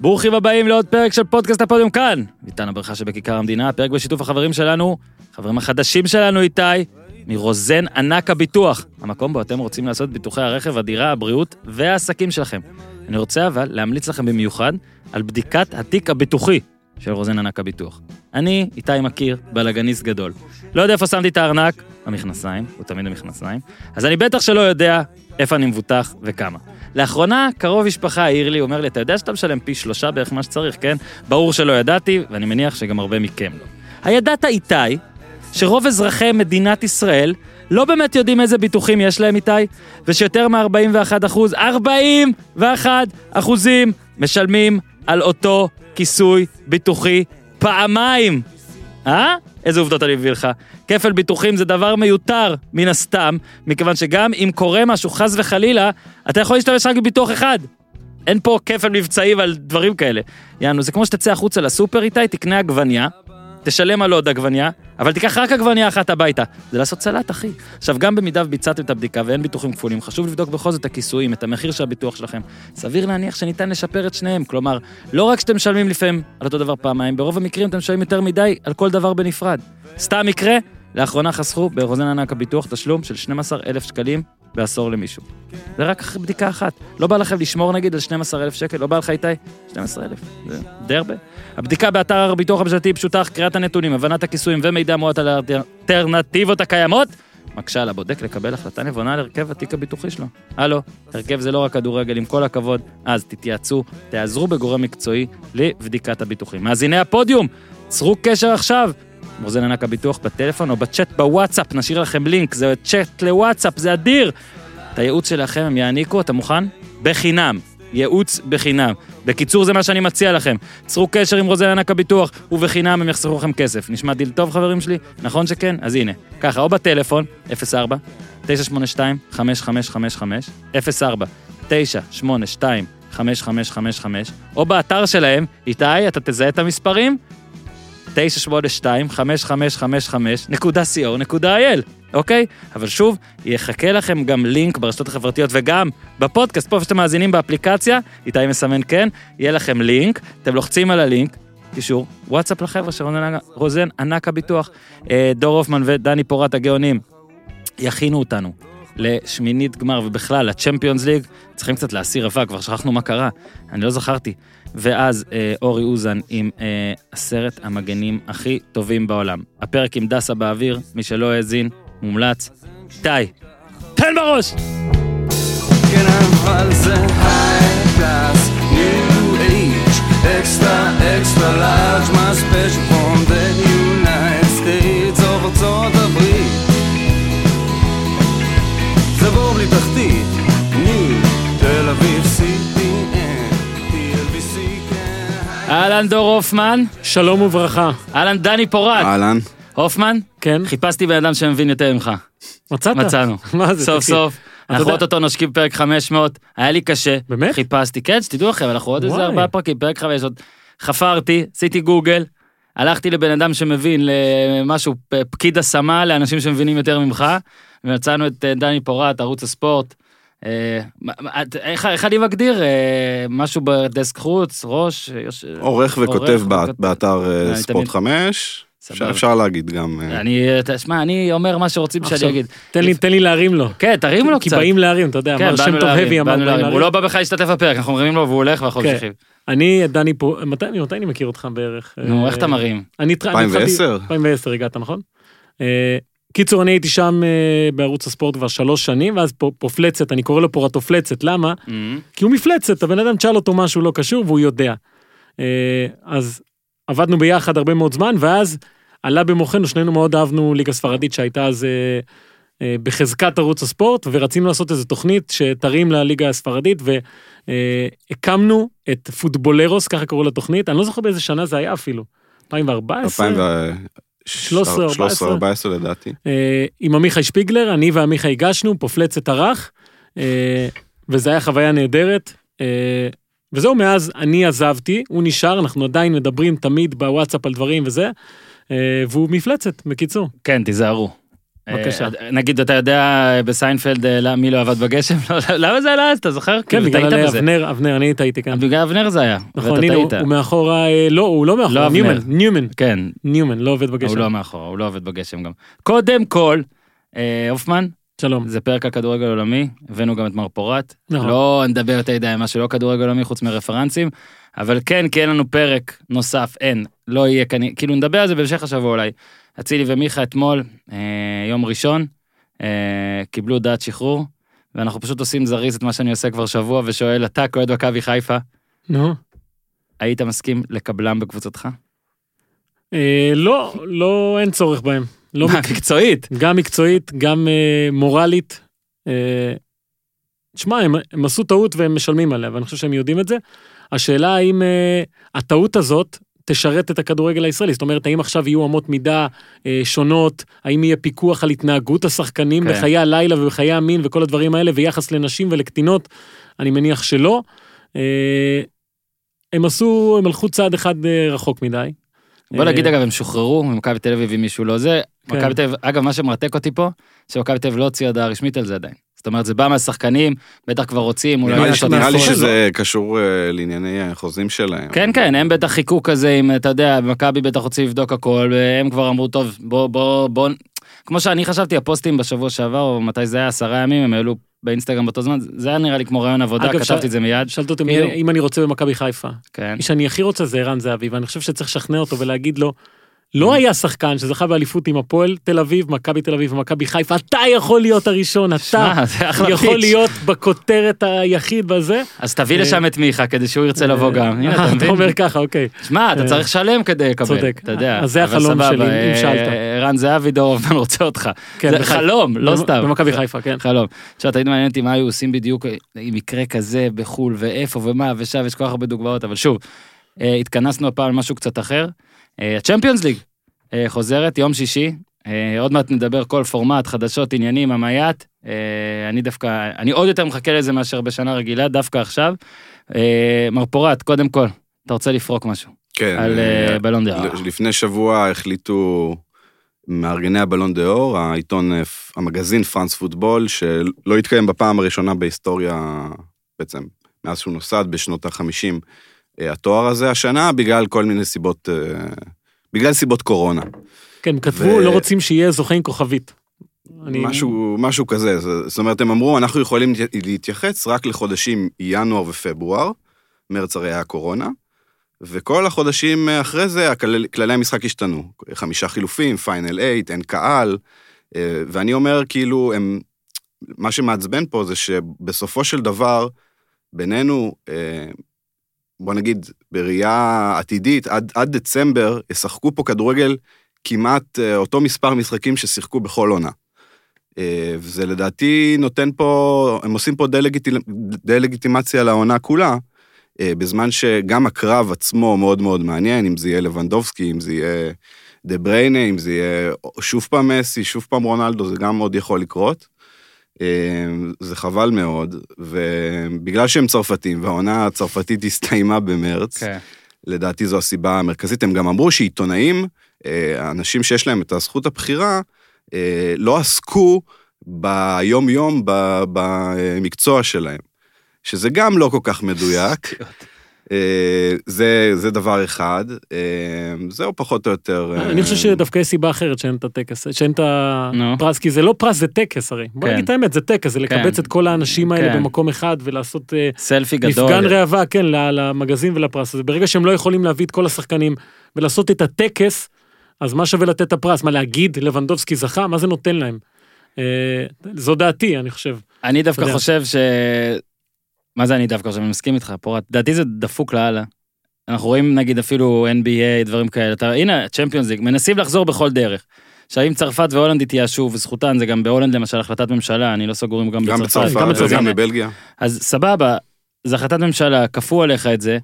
ברוכים הבאים לעוד פרק של פודקאסט הפודיום כאן. ניתן הברכה שבכיכר המדינה, פרק בשיתוף החברים שלנו, חברים החדשים שלנו איתי, מרוזן ענק הביטוח, המקום בו אתם רוצים לעשות ביטוחי הרכב, הדירה, הבריאות והעסקים שלכם. אני רוצה אבל להמליץ לכם במיוחד על בדיקת התיק הביטוחי של רוזן ענק הביטוח. אני, איתי מכיר, בלאגניסט גדול. לא יודע איפה שמתי את הארנק, המכנסיים, הוא תמיד המכנסיים, אז אני בטח שלא יודע איפה אני מבוטח וכמה. לאחרונה, קרוב משפחה העיר לי, אומר לי, אתה יודע שאתה משלם פי שלושה בערך מה שצריך, כן? ברור שלא ידעתי, ואני מניח שגם הרבה מכם לא. הידעת איתי, שרוב אזרחי מדינת ישראל לא באמת יודעים איזה ביטוחים יש להם איתי, ושיותר מ-41 אחוז, 41 אחוזים משלמים על אותו כיסוי ביטוחי פעמיים. אה? איזה עובדות אני מביא לך. כפל ביטוחים זה דבר מיותר, מן הסתם, מכיוון שגם אם קורה משהו, חס וחלילה, אתה יכול להשתמש רק בביטוח אחד. אין פה כפל מבצעים על דברים כאלה. יענו, זה כמו שתצא החוצה לסופר איתי, תקנה עגבניה, תשלם על עוד עגבניה, אבל תיקח רק עגבניה אחת הביתה. זה לעשות סלט, אחי. עכשיו, גם במידה וביצעתם את הבדיקה ואין ביטוחים כפולים, חשוב לבדוק בכל זאת את הכיסויים, את המחיר של הביטוח שלכם. סביר להניח שניתן לשפר את שניהם. כלומר, לא רק שאתם משלמים לפעמים על אותו דבר פעמיים, ברוב המקרים אתם משלמים יותר מדי על כל דבר בנפרד. סתם מקרה, לאחרונה חסכו ברוזן ענק הביטוח תשלום של 12,000 שקלים בעשור למישהו. זה רק אחרי בדיקה אחת. לא בא לכם לשמור נגיד על 12,000 שקל? לא בא לך איתי? 12,000. זה די הרבה. הבדיקה באתר הביטוח הממשלתי פשוטה, קריאת הנתונים, הבנת הכיסויים ומידע מועט על האלטרנטיבות הקיימות, מקשה על הבודק לקבל החלטה נבונה על הרכב התיק הביטוחי שלו. הלו, הרכב זה לא רק כדורגל, עם כל הכבוד, אז תתייעצו, תעזרו בגורם מקצועי לבדיקת הביטוחים. מאזיני הפודיום, צרו קשר עכשיו. רוזן ענק הביטוח בטלפון או בצ'אט בוואטסאפ, נשאיר לכם לינק, זה צ'אט לוואטסאפ, זה אדיר. את הייעוץ שלכם הם יעניקו, אתה מוכן? בחינם. ייעוץ בחינם. בקיצור, זה מה שאני מציע לכם. צרו קשר עם רוזן ענק הביטוח, ובחינם הם יחסכו לכם כסף. נשמע דיל טוב, חברים שלי? נכון שכן? אז הנה. ככה, או בטלפון, 04 982 5555 04 982 5555 או באתר שלהם, איתי, אתה תזהה את המספרים? 982-5555.co.il, אוקיי? אבל שוב, יחכה לכם גם לינק ברשתות החברתיות וגם בפודקאסט, פה שאתם מאזינים באפליקציה, איתי מסמן כן, יהיה לכם לינק, אתם לוחצים על הלינק, קישור, וואטסאפ לחבר'ה של רוזן, ענק הביטוח, אה, דור הופמן ודני פורת הגאונים, יכינו אותנו לשמינית גמר ובכלל, לצ'מפיונס ליג, צריכים קצת להסיר אבק, כבר שכחנו מה קרה, אני לא זכרתי. ואז אה, אורי אוזן עם אה, עשרת המגנים הכי טובים בעולם. הפרק עם דסה באוויר, מי שלא האזין, מומלץ. די, תן בראש! United States of ארצות הברית. זה בור בלי תחתית, אהלן דור הופמן, שלום וברכה. אהלן דני פורט. אהלן. הופמן, כן? חיפשתי בן אדם שמבין יותר ממך. מצאת? מצאנו. מה זה? סוף. סוף. אנחנו יודע- אוטוטו נושקים פרק 500, היה לי קשה. באמת? חיפשתי, כן, שתדעו לכם, אנחנו עוד איזה. ארבעה פרקים, פרק 500. חפרתי, עשיתי גוגל, הלכתי לבן אדם שמבין למשהו, פקיד השמה לאנשים שמבינים יותר ממך, ומצאנו את אה, דני פורט, ערוץ הספורט. אה, מה- מה- איך איך אני מגדיר? אה, משהו בדסק חוץ, ראש? יוש- עורך וכותב. באתר אה, אני ספורט תמיד- 5. סבבה. אפשר- להגיד גם. אה, אני, תשמע, אני אומר מה שרוצים שאני אגיד. תן לי, תן לי להרים לו. כן, תרים לו כי קצת. באים להרים, אתה יודע, כן, אמר שם טוב הבי, אמר להרים. הוא. לא בא בכלל להשתתף בפרק, אנחנו אומרים לו והוא הולך ואנחנו כן. ממשיכים. אני, דני פה, מתי מתי אני מכיר אותך בערך? נו, איך אה, אתה מרים? אני התח- אני התחלתי- 2010? 2010 הגעת, נכון? קיצור, אני הייתי שם אה, בערוץ הספורט כבר שלוש שנים, ואז פה- פופלצת, אני קורא לו פורטופלצת, למה? כי הוא מפלצת, הבן אדם תשאל אותו משהו לא קשור והוא יודע. אה, אז עבדנו ביחד הרבה מאוד זמן, ואז עלה במוחנו, שנינו מאוד אהבנו ליגה ספרדית שהייתה אז אה, אה, בחזקת ערוץ הספורט, ורצינו לעשות איזו תוכנית שתרים לליגה הספרדית, והקמנו את פוטבולרוס, ככה קראו לתוכנית, אני לא זוכר באיזה שנה זה היה אפילו, 2014? 13, 13-14 לדעתי. אה, עם עמיחי שפיגלר, אני ועמיחי הגשנו, פופלצת ערך, אה, וזה היה חוויה נהדרת. אה, וזהו, מאז אני עזבתי, הוא נשאר, אנחנו עדיין מדברים תמיד בוואטסאפ על דברים וזה, והוא מפלצת, בקיצור. כן, תיזהרו. בבקשה. אה, נגיד, אתה יודע בסיינפלד אה, מי לא עבד בגשם? לא, למה זה עלה אז? אתה זוכר? כן, כאילו, בגלל. אבנר, אבנר, אני טעיתי כאן. בגלל אבנר זה היה. נכון, הנה, הוא. הוא מאחורה, אה, לא, הוא לא לא מאחורה, אבנר. ניומן, ניומן, כן, ניומן, לא עובד הוא בגשם. לא מאחורה, הוא לא עובד בגשם גם. קודם כל, אה, הופמן, שלום. זה פרק על כדורגל עולמי, הבאנו גם את מר פורט. נכון. לא נדבר יותר מדי על מה שלא כדורגל עולמי חוץ מרפרנסים, אבל כן, כי אין לנו פרק נוסף, אין, לא יהיה כנראה, כאילו נדבר על זה בהמשך השבוע אולי. אצילי ומיכה אתמול, אה, יום ראשון, אה, קיבלו דעת שחרור, ואנחנו פשוט עושים זריז את מה שאני עושה כבר שבוע, ושואל, אתה כאוהד מכבי חיפה, נו. היית מסכים לקבלם בקבוצתך? אה, לא, לא, אין צורך בהם. לא מה, מקצועית? גם מקצועית, גם אה, מורלית. אה, תשמע, הם, הם עשו טעות והם משלמים עליה, ואני חושב שהם יודעים את זה. השאלה האם אה, הטעות הזאת תשרת את הכדורגל הישראלי, זאת אומרת, האם עכשיו יהיו אמות מידה אה, שונות, האם יהיה פיקוח על התנהגות השחקנים כן. בחיי הלילה ובחיי המין וכל הדברים האלה, ויחס לנשים ולקטינות, אני מניח שלא. אה, הם עשו, הם הלכו צעד אחד אה, רחוק מדי. בוא אה, נגיד אגב, הם שוחררו ממכבי תל אביב עם מישהו לא זה. כן. מכבי תל אביב, אגב, מה שמרתק אותי פה, שמכבי תל אביב לא הוציאה הודעה רשמית על זה עדיין. אומרת, זה בא מהשחקנים, בטח כבר רוצים, אולי... נראה לי- מאחורי. שזה קשור אה, לענייני החוזים שלהם. כן, כן, הם בטח חיכו כזה, אם אתה יודע, מכבי בטח רוצים לבדוק הכל, והם כבר אמרו, טוב, בוא, בוא, בוא... כמו שאני חשבתי, הפוסטים בשבוע שעבר, או מתי זה היה, עשרה ימים, הם העלו באינסטגרם באותו זמן, זה היה נראה לי כמו רעיון עבודה, אגב, כתבתי ש- את זה מיד. שאלת אותי כאילו- אם אני רוצה במכבי חיפה. כן. מי שאני הכי רוצה זה ערן זהבי, ואני חושב שצריך לשכנע אותו ולהגיד לו, לא היה שחקן שזכה באליפות עם הפועל תל אביב, מכבי תל אביב ומכבי חיפה, אתה יכול להיות הראשון, אתה יכול. להיות בכותרת היחיד בזה. אז תביא אה, לשם את מיכה, כדי שהוא ירצה לבוא גם. הנה, אתה אתה? אומר ככה, אוקיי. שמע, אתה אה, צריך לשלם כדי לקבל, צודק. אתה יודע. אז זה החלום שלי, אם אה, שאלת. ערן זהבי, דור הופמן רוצה אותך. כן, זה. חלום, לא סתם. במכבי חיפה, כן. חלום. עכשיו, תמיד מעניין אותי מה היו עושים בדיוק עם מקרה כזה בחו"ל, ואיפה ומה ושם, יש כל כך הרבה דוגמאות, אבל שוב, אה, התכנסנו הפעם על משהו קצת אחר. אה, הצ'מפיונס ליג אה, חוזרת, יום שישי. אה, עוד מעט נדבר כל פורמט, חדשות, עניינים, המייל. אני דווקא, אני עוד יותר מחכה לזה מאשר בשנה רגילה, דווקא עכשיו. מר פורת, קודם כל, אתה רוצה לפרוק משהו כן. על בלון ד'אור לפני שבוע החליטו מארגני הבלון ד'אור, העיתון, המגזין פראנס פוטבול, שלא התקיים בפעם הראשונה בהיסטוריה, בעצם מאז שהוא נוסד בשנות ה-50, התואר הזה השנה, בגלל כל מיני סיבות, אה, בגלל סיבות קורונה. כן, כתבו, ו- לא רוצים שיהיה זוכה עם כוכבית. אני- משהו, משהו כזה, זה- זאת אומרת, הם אמרו, אנחנו יכולים להתייחס רק לחודשים ינואר ופברואר, מרץ הרי היה קורונה, וכל החודשים אחרי זה, הכלל- כללי המשחק השתנו. חמישה חילופים, פיינל אייט, אין קהל, אה, ואני אומר, כאילו, הם, מה שמעצבן פה זה שבסופו של דבר, בינינו, אה, בוא נגיד, בראייה עתידית, עד, עד דצמבר, ישחקו פה כדורגל כמעט אה, אותו מספר משחקים ששיחקו בכל עונה. אה, וזה לדעתי נותן פה, הם עושים פה דה-לגיטימציה לעונה כולה, אה, בזמן שגם הקרב עצמו מאוד מאוד מעניין, אם זה יהיה לבנדובסקי, אם זה יהיה דה בריינה, אם זה יהיה שוב פעם מסי, שוב פעם רונלדו, זה גם עוד יכול לקרות. אה, זה חבל מאוד, ובגלל שהם צרפתים, והעונה הצרפתית הסתיימה במרץ, כן. לדעתי זו הסיבה המרכזית. הם גם אמרו שעיתונאים, אה, האנשים שיש להם את הזכות הבחירה, אה, לא עסקו ביום-יום במקצוע שלהם, שזה גם לא כל כך מדויק. אה, זה, זה דבר אחד, אה, זהו פחות או יותר. אה, אני חושב שדווקא יש סיבה אחרת שאין את הטקס, שאין את. הפרס, כי זה לא פרס, זה טקס הרי. בוא כן. נגיד את האמת, זה טקס, זה לקבץ כן. את כל האנשים האלה כן. במקום אחד ולעשות סלפי גדול. מפגן ראווה, כן, למגזין ולפרס הזה. ברגע שהם לא יכולים להביא את כל השחקנים ולעשות את הטקס, אז מה שווה לתת את הפרס? מה להגיד לבנדובסקי זכה? מה זה נותן להם? זו דעתי, אני חושב. אני דווקא. חושב ש... מה זה אני דווקא חושב? אני מסכים איתך, פורת. לדעתי זה דפוק לאללה. אנחנו רואים נגיד אפילו NBA, דברים כאלה. אתה, הנה, Champions League, מנסים לחזור בכל דרך. עכשיו אם צרפת והולנד יתייאשו, וזכותן, זה גם בהולנד למשל החלטת ממשלה, אני לא סגור אם גם גם בצרפת. בצרפת גם בצרפת. וגם בבלגיה. אז סבבה, זו החלטת ממשלה, כפו עליך את זה.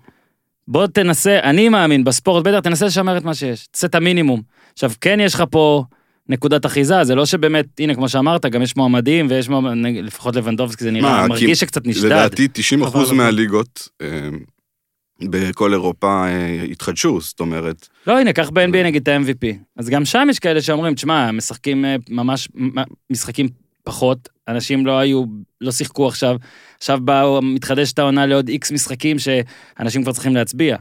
בוא תנסה, אני מאמין בספורט, בטח תנסה לשמר את מה שיש, תעשה את המינימום. עכשיו, כן יש לך פה נקודת אחיזה, זה לא שבאמת, הנה, כמו שאמרת, גם יש מועמדים ויש מועמדים, לפחות לבנדובסקי זה נראה, מה, מרגיש כי- שקצת נשדד. לדעתי 90 חבל אחוז. מהליגות, אה, בכל אירופה אה, התחדשו, זאת אומרת, לא, הנה, קח ב-NBA נגיד את ה-MVP. אז גם שם יש כאלה שאומרים, תשמע, משחקים אה, ממש, משחקים פחות, אנשים לא היו, לא שיחקו עכשיו, עכשיו באו, מתחדשת העונה לעוד איקס משחקים שאנשים כבר צריכים להצביע.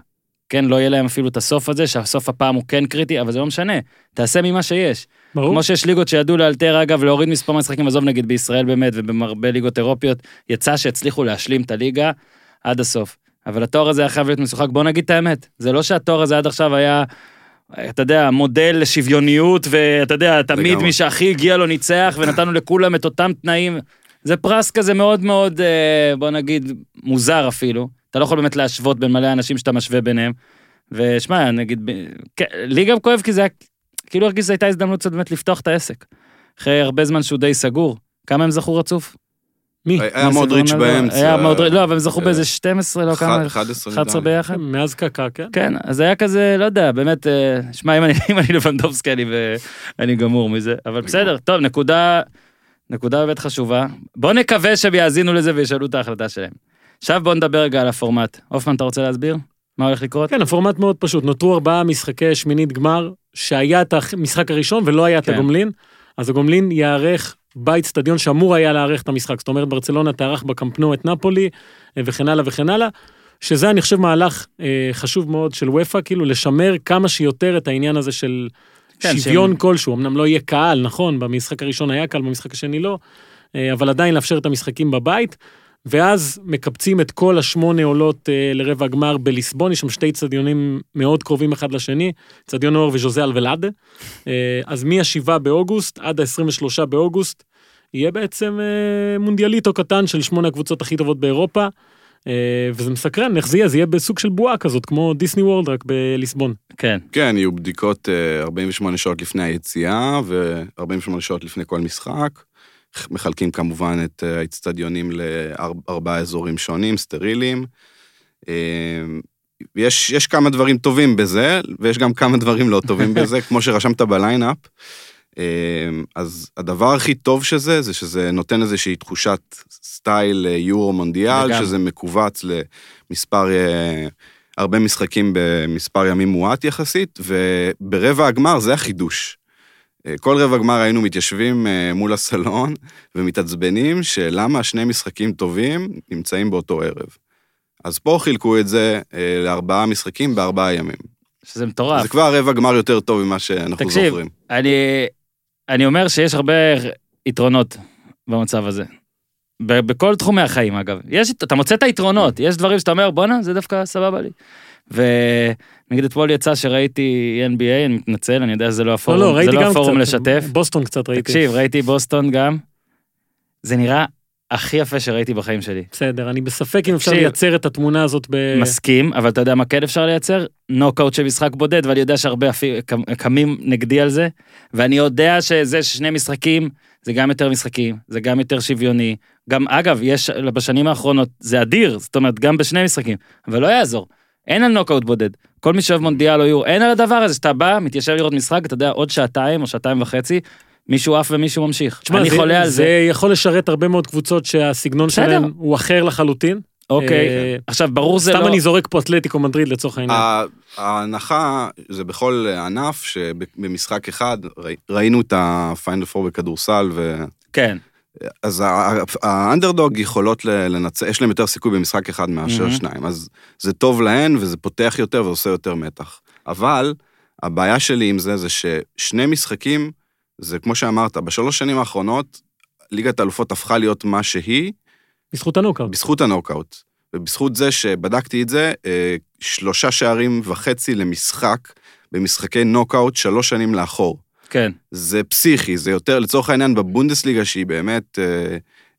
כן, לא יהיה להם אפילו את הסוף הזה, שהסוף הפעם הוא כן קריטי, אבל זה לא משנה, תעשה ממה שיש. ברור. כמו שיש ליגות שידעו לאלתר, אגב, להוריד מספר משחקים, עזוב נגיד בישראל באמת, ובהרבה ליגות אירופיות, יצא שהצליחו להשלים את הליגה עד הסוף. אבל התואר הזה היה חייב להיות משוחק, בוא נגיד את האמת. זה לא שהתואר הזה עד עכשיו היה, אתה יודע, מודל לשוויוניות, ואתה יודע, תמיד לגמרי. מי שהכי הגיע לו ניצח, ונתנו לכולם את אותם תנאים. זה פרס כזה מאוד מאוד, אה, בוא נגיד, מוזר אפילו. אתה לא יכול באמת להשוות בין מלא אנשים שאתה משווה ביניהם. ושמע, נגיד, כן, לי גם כואב כי זה היה, כאילו הרגיש שזו הייתה הזדמנות קצת באמת לפתוח את העסק. אחרי הרבה זמן שהוא די סגור. כמה הם זכו רצוף? מי? היה מודריץ'? באמצע. היה מודריץ', לא, אבל הם זכו אה, באיזה 12, לא כמה, 11 11 נראה לי. ביחד. מאז קקה, כן? כן, אז היה כזה, לא יודע, באמת, אה, שמע, אם אני, לבנדובסקי, אני גמור מזה, אבל בסדר, טוב, נקודה, נקודה באמת חשובה. בוא נקווה שהם יאזינו לזה וישאלו את ההחלטה שלהם. עכשיו בוא נדבר רגע על הפורמט. הופמן, אתה רוצה להסביר? מה הולך לקרות? כן, הפורמט מאוד פשוט. נותרו ארבעה משחקי שמינית גמר, שהיה את המשחק הראשון ולא היה את כן. הגומלין, אז הגומלין ייערך באיצטדיון שאמור היה לארח את המשחק. זאת אומרת, ברצלונה תארח בקמפנו את נפולי, אה, וכן הלאה וכן הלאה. שזה, אני חושב, מהלך אה, חשוב מאוד של וופא, כאילו לשמר כמה שיותר את העניין הזה של כן, שוויון שהם- כלשהו. אמנם לא יהיה קהל, נכון, במשחק הראשון היה קהל, במשחק השני לא, אה, אבל עדיין לאפשר את המשחקים בבית. ואז מקבצים את כל השמונה עולות אה, לרבע הגמר בליסבון, יש שם שתי צדיונים מאוד קרובים אחד לשני, צדיון נוער וז'וזה אלוולאדה. אה, אז מ-7 באוגוסט עד ה-23 באוגוסט, יהיה בעצם אה, מונדיאליטו קטן של שמונה הקבוצות הכי טובות באירופה, אה, וזה מסקרן, איך זה יהיה? זה יהיה בסוג של בועה כזאת, כמו דיסני וורלד רק בליסבון. כן, כן, יהיו בדיקות אה, 48 שעות לפני היציאה ו-48 שעות לפני כל משחק. מחלקים כמובן את אה, האצטדיונים לארבעה אזורים שונים, סטריליים. אה, יש, יש כמה דברים טובים בזה, ויש גם כמה דברים לא טובים בזה, כמו שרשמת ב line-up. אה, אז הדבר הכי טוב שזה, זה שזה נותן איזושהי תחושת סטייל יורו מונדיאל, לגמרי. שזה מכווץ למספר, הרבה משחקים במספר ימים מועט יחסית, וברבע הגמר זה החידוש. אה, כל רבע גמר היינו מתיישבים אה, מול הסלון ומתעצבנים שלמה שני משחקים טובים נמצאים באותו ערב. אז פה חילקו את זה אה, לארבעה משחקים בארבעה ימים. שזה מטורף. זה כבר רבע גמר יותר טוב ממה שאנחנו תקשיב, זוכרים. אני, אני אומר שיש הרבה יתרונות במצב הזה. בכל תחומי החיים אגב. יש, אתה מוצא את היתרונות, יש דברים שאתה אומר בואנה זה דווקא סבבה לי. ונגיד אתמול יצא שראיתי NBA, אני מתנצל, אני יודע שזה לא הפורום, לא, לא, זה לא הפורום קצת, לשתף. בוסטון קצת ראיתי. תקשיב, ראיתי בוסטון גם. זה נראה הכי יפה שראיתי בחיים שלי. בסדר, אני בספק אם אפשר. לייצר את התמונה הזאת ב... מסכים, אבל אתה יודע מה כן אפשר לייצר? נוקאוט של משחק בודד, ואני יודע שהרבה קמים נגדי על זה, ואני יודע שזה ששני משחקים, זה גם יותר משחקים, זה גם יותר שוויוני. גם, אגב, יש, בשנים האחרונות, זה אדיר, זאת אומרת, גם בשני משחקים, אבל לא יעזור. אין על נוקאוט בודד. כל מי שאוהב מונדיאל או יורו, אין על הדבר הזה, שאתה בא, מתיישב לראות משחק, אתה יודע, עוד שעתיים או שעתיים וחצי, מישהו עף ומישהו ממשיך. תשמע, אני זה, חולה על זה. זה יכול לשרת הרבה מאוד קבוצות שהסגנון בסדר. שלהם הוא אחר לחלוטין. אוקיי, אה, עכשיו, ברור זה סתם לא... אני זורק פה אתלטיקו מדריד לצורך העניין. ההנחה זה בכל ענף שבמשחק אחד ראי- ראינו את הפיינל פור בכדורסל ו... כן, אז האנדרדוג יכולות לנצח, יש להם יותר סיכוי במשחק אחד מאשר מהמם. שניים, אז זה טוב להן וזה פותח יותר ועושה יותר מתח. אבל הבעיה שלי עם זה זה ששני משחקים, זה כמו שאמרת, בשלוש שנים האחרונות, ליגת האלופות הפכה להיות מה שהיא, בזכות הנוקאוט. בזכות הנוקאוט. ובזכות זה שבדקתי את זה, אה, שלושה שערים וחצי למשחק במשחקי נוקאוט שלוש שנים לאחור. כן. זה פסיכי, זה יותר, לצורך העניין, בבונדסליגה, שהיא באמת אה,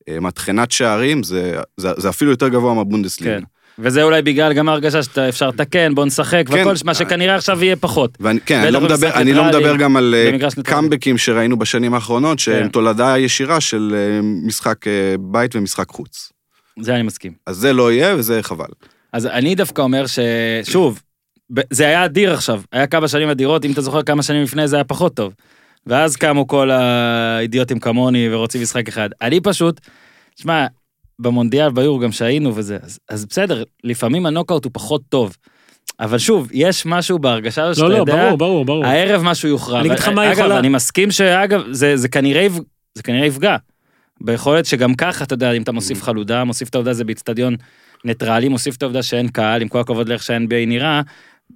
אה, מטחנת שערים, זה, זה, זה אפילו יותר גבוה מהבונדסליגה. כן. וזה אולי בגלל גם ההרגשה שאתה אפשר לתקן, בוא נשחק, כן. וכל מה שכנראה עכשיו יהיה פחות. ואני, כן, אני לא, מדבר, אני לא מדבר גם על אה. קאמבקים שראינו בשנים האחרונות, שהם כן. תולדה ישירה של אה, משחק אה, בית ומשחק חוץ. זה אני מסכים. אז זה לא יהיה וזה חבל. אז אני דווקא אומר ששוב, זה היה אדיר עכשיו, היה כמה שנים אדירות, אם אתה זוכר כמה שנים לפני זה היה פחות טוב. ואז קמו כל האידיוטים כמוני ורוצים משחק אחד. אני פשוט, שמע, במונדיאל, ביורו, גם שהיינו וזה, אז, אז בסדר, לפעמים הנוקאוט הוא פחות טוב. אבל שוב, יש משהו בהרגשה הזו לא, שאתה לא, יודע, ברור, ברור, ברור. הערב משהו יוכרע. אני אגיד לך מה אגב, יכולה- אני מסכים שאגב, זה, זה, כנראה, זה כנראה יפגע. ביכולת שגם ככה, אתה יודע, אם אתה מוסיף. חלודה, מוסיף את העובדה זה באיצטדיון ניטרלי, מוסיף את העובדה שאין קהל, עם כל הכבוד לאיך שה-NBA נראה,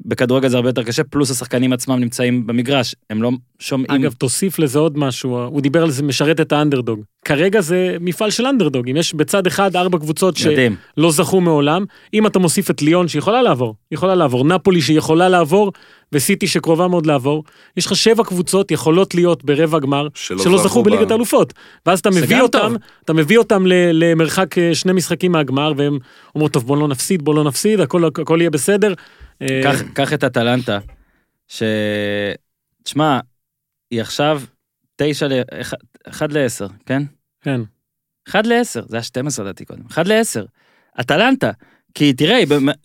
בכדורגל זה הרבה יותר קשה, פלוס השחקנים עצמם נמצאים במגרש, הם לא שומעים... אגב, תוסיף לזה עוד משהו, הוא דיבר על זה משרת את האנדרדוג. כרגע זה מפעל של אנדרדוג, אם יש בצד אחד ארבע קבוצות מדהים. שלא זכו מעולם, אם אתה מוסיף את ליון שיכולה לעבור, יכולה לעבור, נפולי שיכולה לעבור, וסיטי שקרובה מאוד לעבור, יש לך שבע קבוצות יכולות להיות ברבע גמר, שלא שלא זכו בליגת האלופות. ואז אתה מביא אותם, טוב. אתה מביא אותם ל- למרחק אה, שני משחקים מהגמר, והם אומרים, טוב, בוא לא נפסיד, בוא לא נפסיד, הכל, הכל יהיה בסדר. אה, קח, את אטלנטה, ש... תשמע, היא עכשיו תשע ל... אחד- אחד לעשר, כן? כן. אחד לעשר, זה היה 12 לדעתי קודם, אחד לעשר. אטלנטה, כי תראה,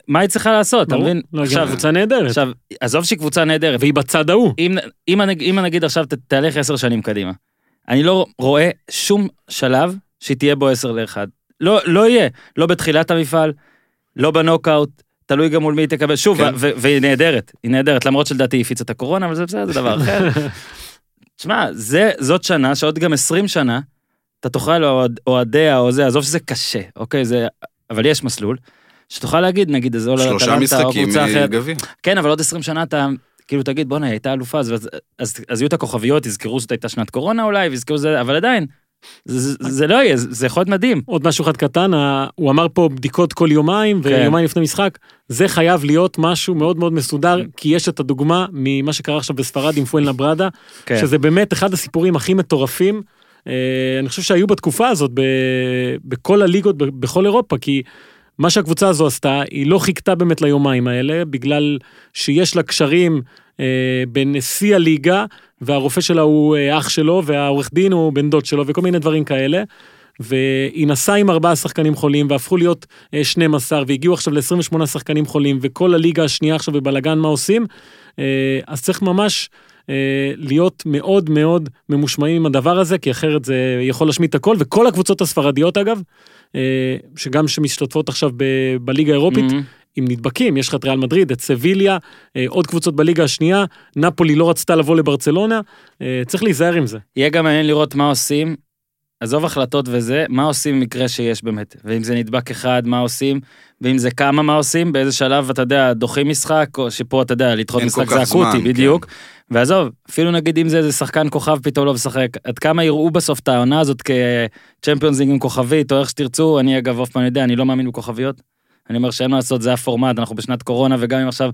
מה היא צריכה לעשות, אתה. מבין? לא, עכשיו, קבוצה נהדרת, עכשיו, עזוב שהיא קבוצה נהדרת, והיא בצד ההוא. אם, אם, אני- אם נגיד עכשיו ת- תהלך עשר שנים קדימה, אני לא רואה שום שלב שהיא תהיה בו עשר לאחד. לא, לא יהיה, לא בתחילת המפעל, לא בנוקאוט, תלוי גם מול מי היא תקבל. שוב, כן. והיא נהדרת, היא נהדרת, למרות שלדעתי היא הפיצה את הקורונה, אבל זה בסדר, זה דבר אחר. תשמע, זאת שנה שעוד גם 20 שנה, אתה תוכל אוהד- אוהדיה או זה, עזוב שזה קשה, אוקיי, זה, אבל יש מסלול, שתוכל להגיד, נגיד, זה עולה שלושה לאטלנטה או משחקים. מגביע. כן, אבל עוד 20 שנה אתה כאילו תגיד, בואנה, היא הייתה אלופה, אז, אז, אז, אז יהיו את הכוכביות, יזכרו שזאת הייתה שנת קורונה אולי, ויזכרו זה, אבל עדיין, זה, זה, לא יהיה, זה, יכול להיות מדהים. עוד משהו אחד קטן, הוא אמר פה בדיקות כל יומיים, כן. ויומיים לפני משחק, זה חייב להיות משהו מאוד מאוד מסודר, כי יש את הדוגמה ממה שקרה עכשיו בספרד עם פואן לברדה, כן. שזה באמת אחד הסיפורים הכי מטורפים. אה, אני חושב שהיו בתקופה הזאת ב- בכל הליגות, בכל אירופה, כי מה שהקבוצה הזו עשתה, היא לא חיכתה באמת ליומיים האלה, בגלל שיש לה קשרים אה, בין שיא הליגה, והרופא שלה הוא אה, אח שלו, והעורך דין הוא בן דוד שלו, וכל מיני דברים כאלה. והיא נסעה עם ארבעה שחקנים חולים והפכו להיות אה, 12 והגיעו עכשיו ל-28 שחקנים חולים וכל הליגה השנייה עכשיו בבלגן מה עושים אה, אז צריך ממש אה, להיות מאוד מאוד ממושמעים עם הדבר הזה כי אחרת זה יכול להשמיט את הכל וכל הקבוצות הספרדיות אגב אה, שגם שמשתתפות עכשיו ב- בליגה האירופית Mhm. עם נדבקים, יש לך את ריאל מדריד, את סביליה, אה, עוד קבוצות בליגה השנייה, נפולי לא רצתה לבוא לברצלונה, אה, צריך להיזהר עם זה. יהיה גם מעניין לראות מה עושים, עזוב החלטות וזה, מה עושים במקרה שיש באמת, ואם זה נדבק אחד, מה עושים, ואם זה כמה, מה עושים, באיזה שלב, אתה יודע, דוחים משחק, או שפה, אתה יודע, לדחות משחק זה אקוטי, בדיוק. ועזוב, אפילו נגיד אם זה איזה שחקן כוכב פתאום לא משחק, עד כמה יראו בסוף את העונה הזאת כצ'מפיונס ליג עם כוכבית, או איך שתרצו, אני אגב אוף פעם יודע, אני לא מאמין בכוכביות. אני אומר שאין מה לעשות, זה הפורמט, אנחנו בשנת קורונה, וגם אם עכשיו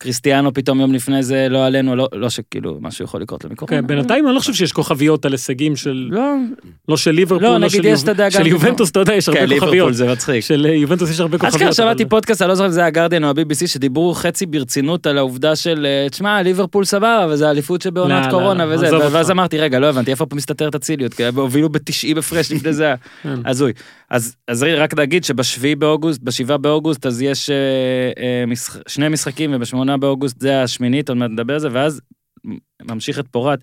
קריסטיאנו פתאום יום לפני זה לא עלינו, לא, לא שכאילו משהו יכול לקרות לו מקורונה. כן, בינתיים אני לא חושב שיש כוכביות על הישגים של, לא, לא של ליברפול, לא, לא של יש, יוב- של יובנטוס, אתה יודע, יש כן, הרבה ליברפול כוכביות. זה מצחיק. של אה, יובנטוס יש הרבה כוכביות. אשכרה שמעתי אבל- פודקאסט, אני לא זוכר אם זה היה גרדיאן או ה-BBC, שדיברו חצי ברצינות על העובדה של, אה, תשמע, ליברפול סבבה, וזה האליפות לא, שבעונת לא, קורונה לא, וזה, ואז. אמרתי, רגע, לא הבנתי, איפה פה מסתתרת הציליות? כי הובילו ב-90 הפרש לפני זה, כן. הזוי. אז אז רק להגיד שבשביעי באוגוסט, בשבעה באוגוסט, אז יש אה, אה, משח- שני משחקים, ובשמונה באוגוסט זה השמינית, עוד מעט נדבר על זה, ואז ממשיך את פורת.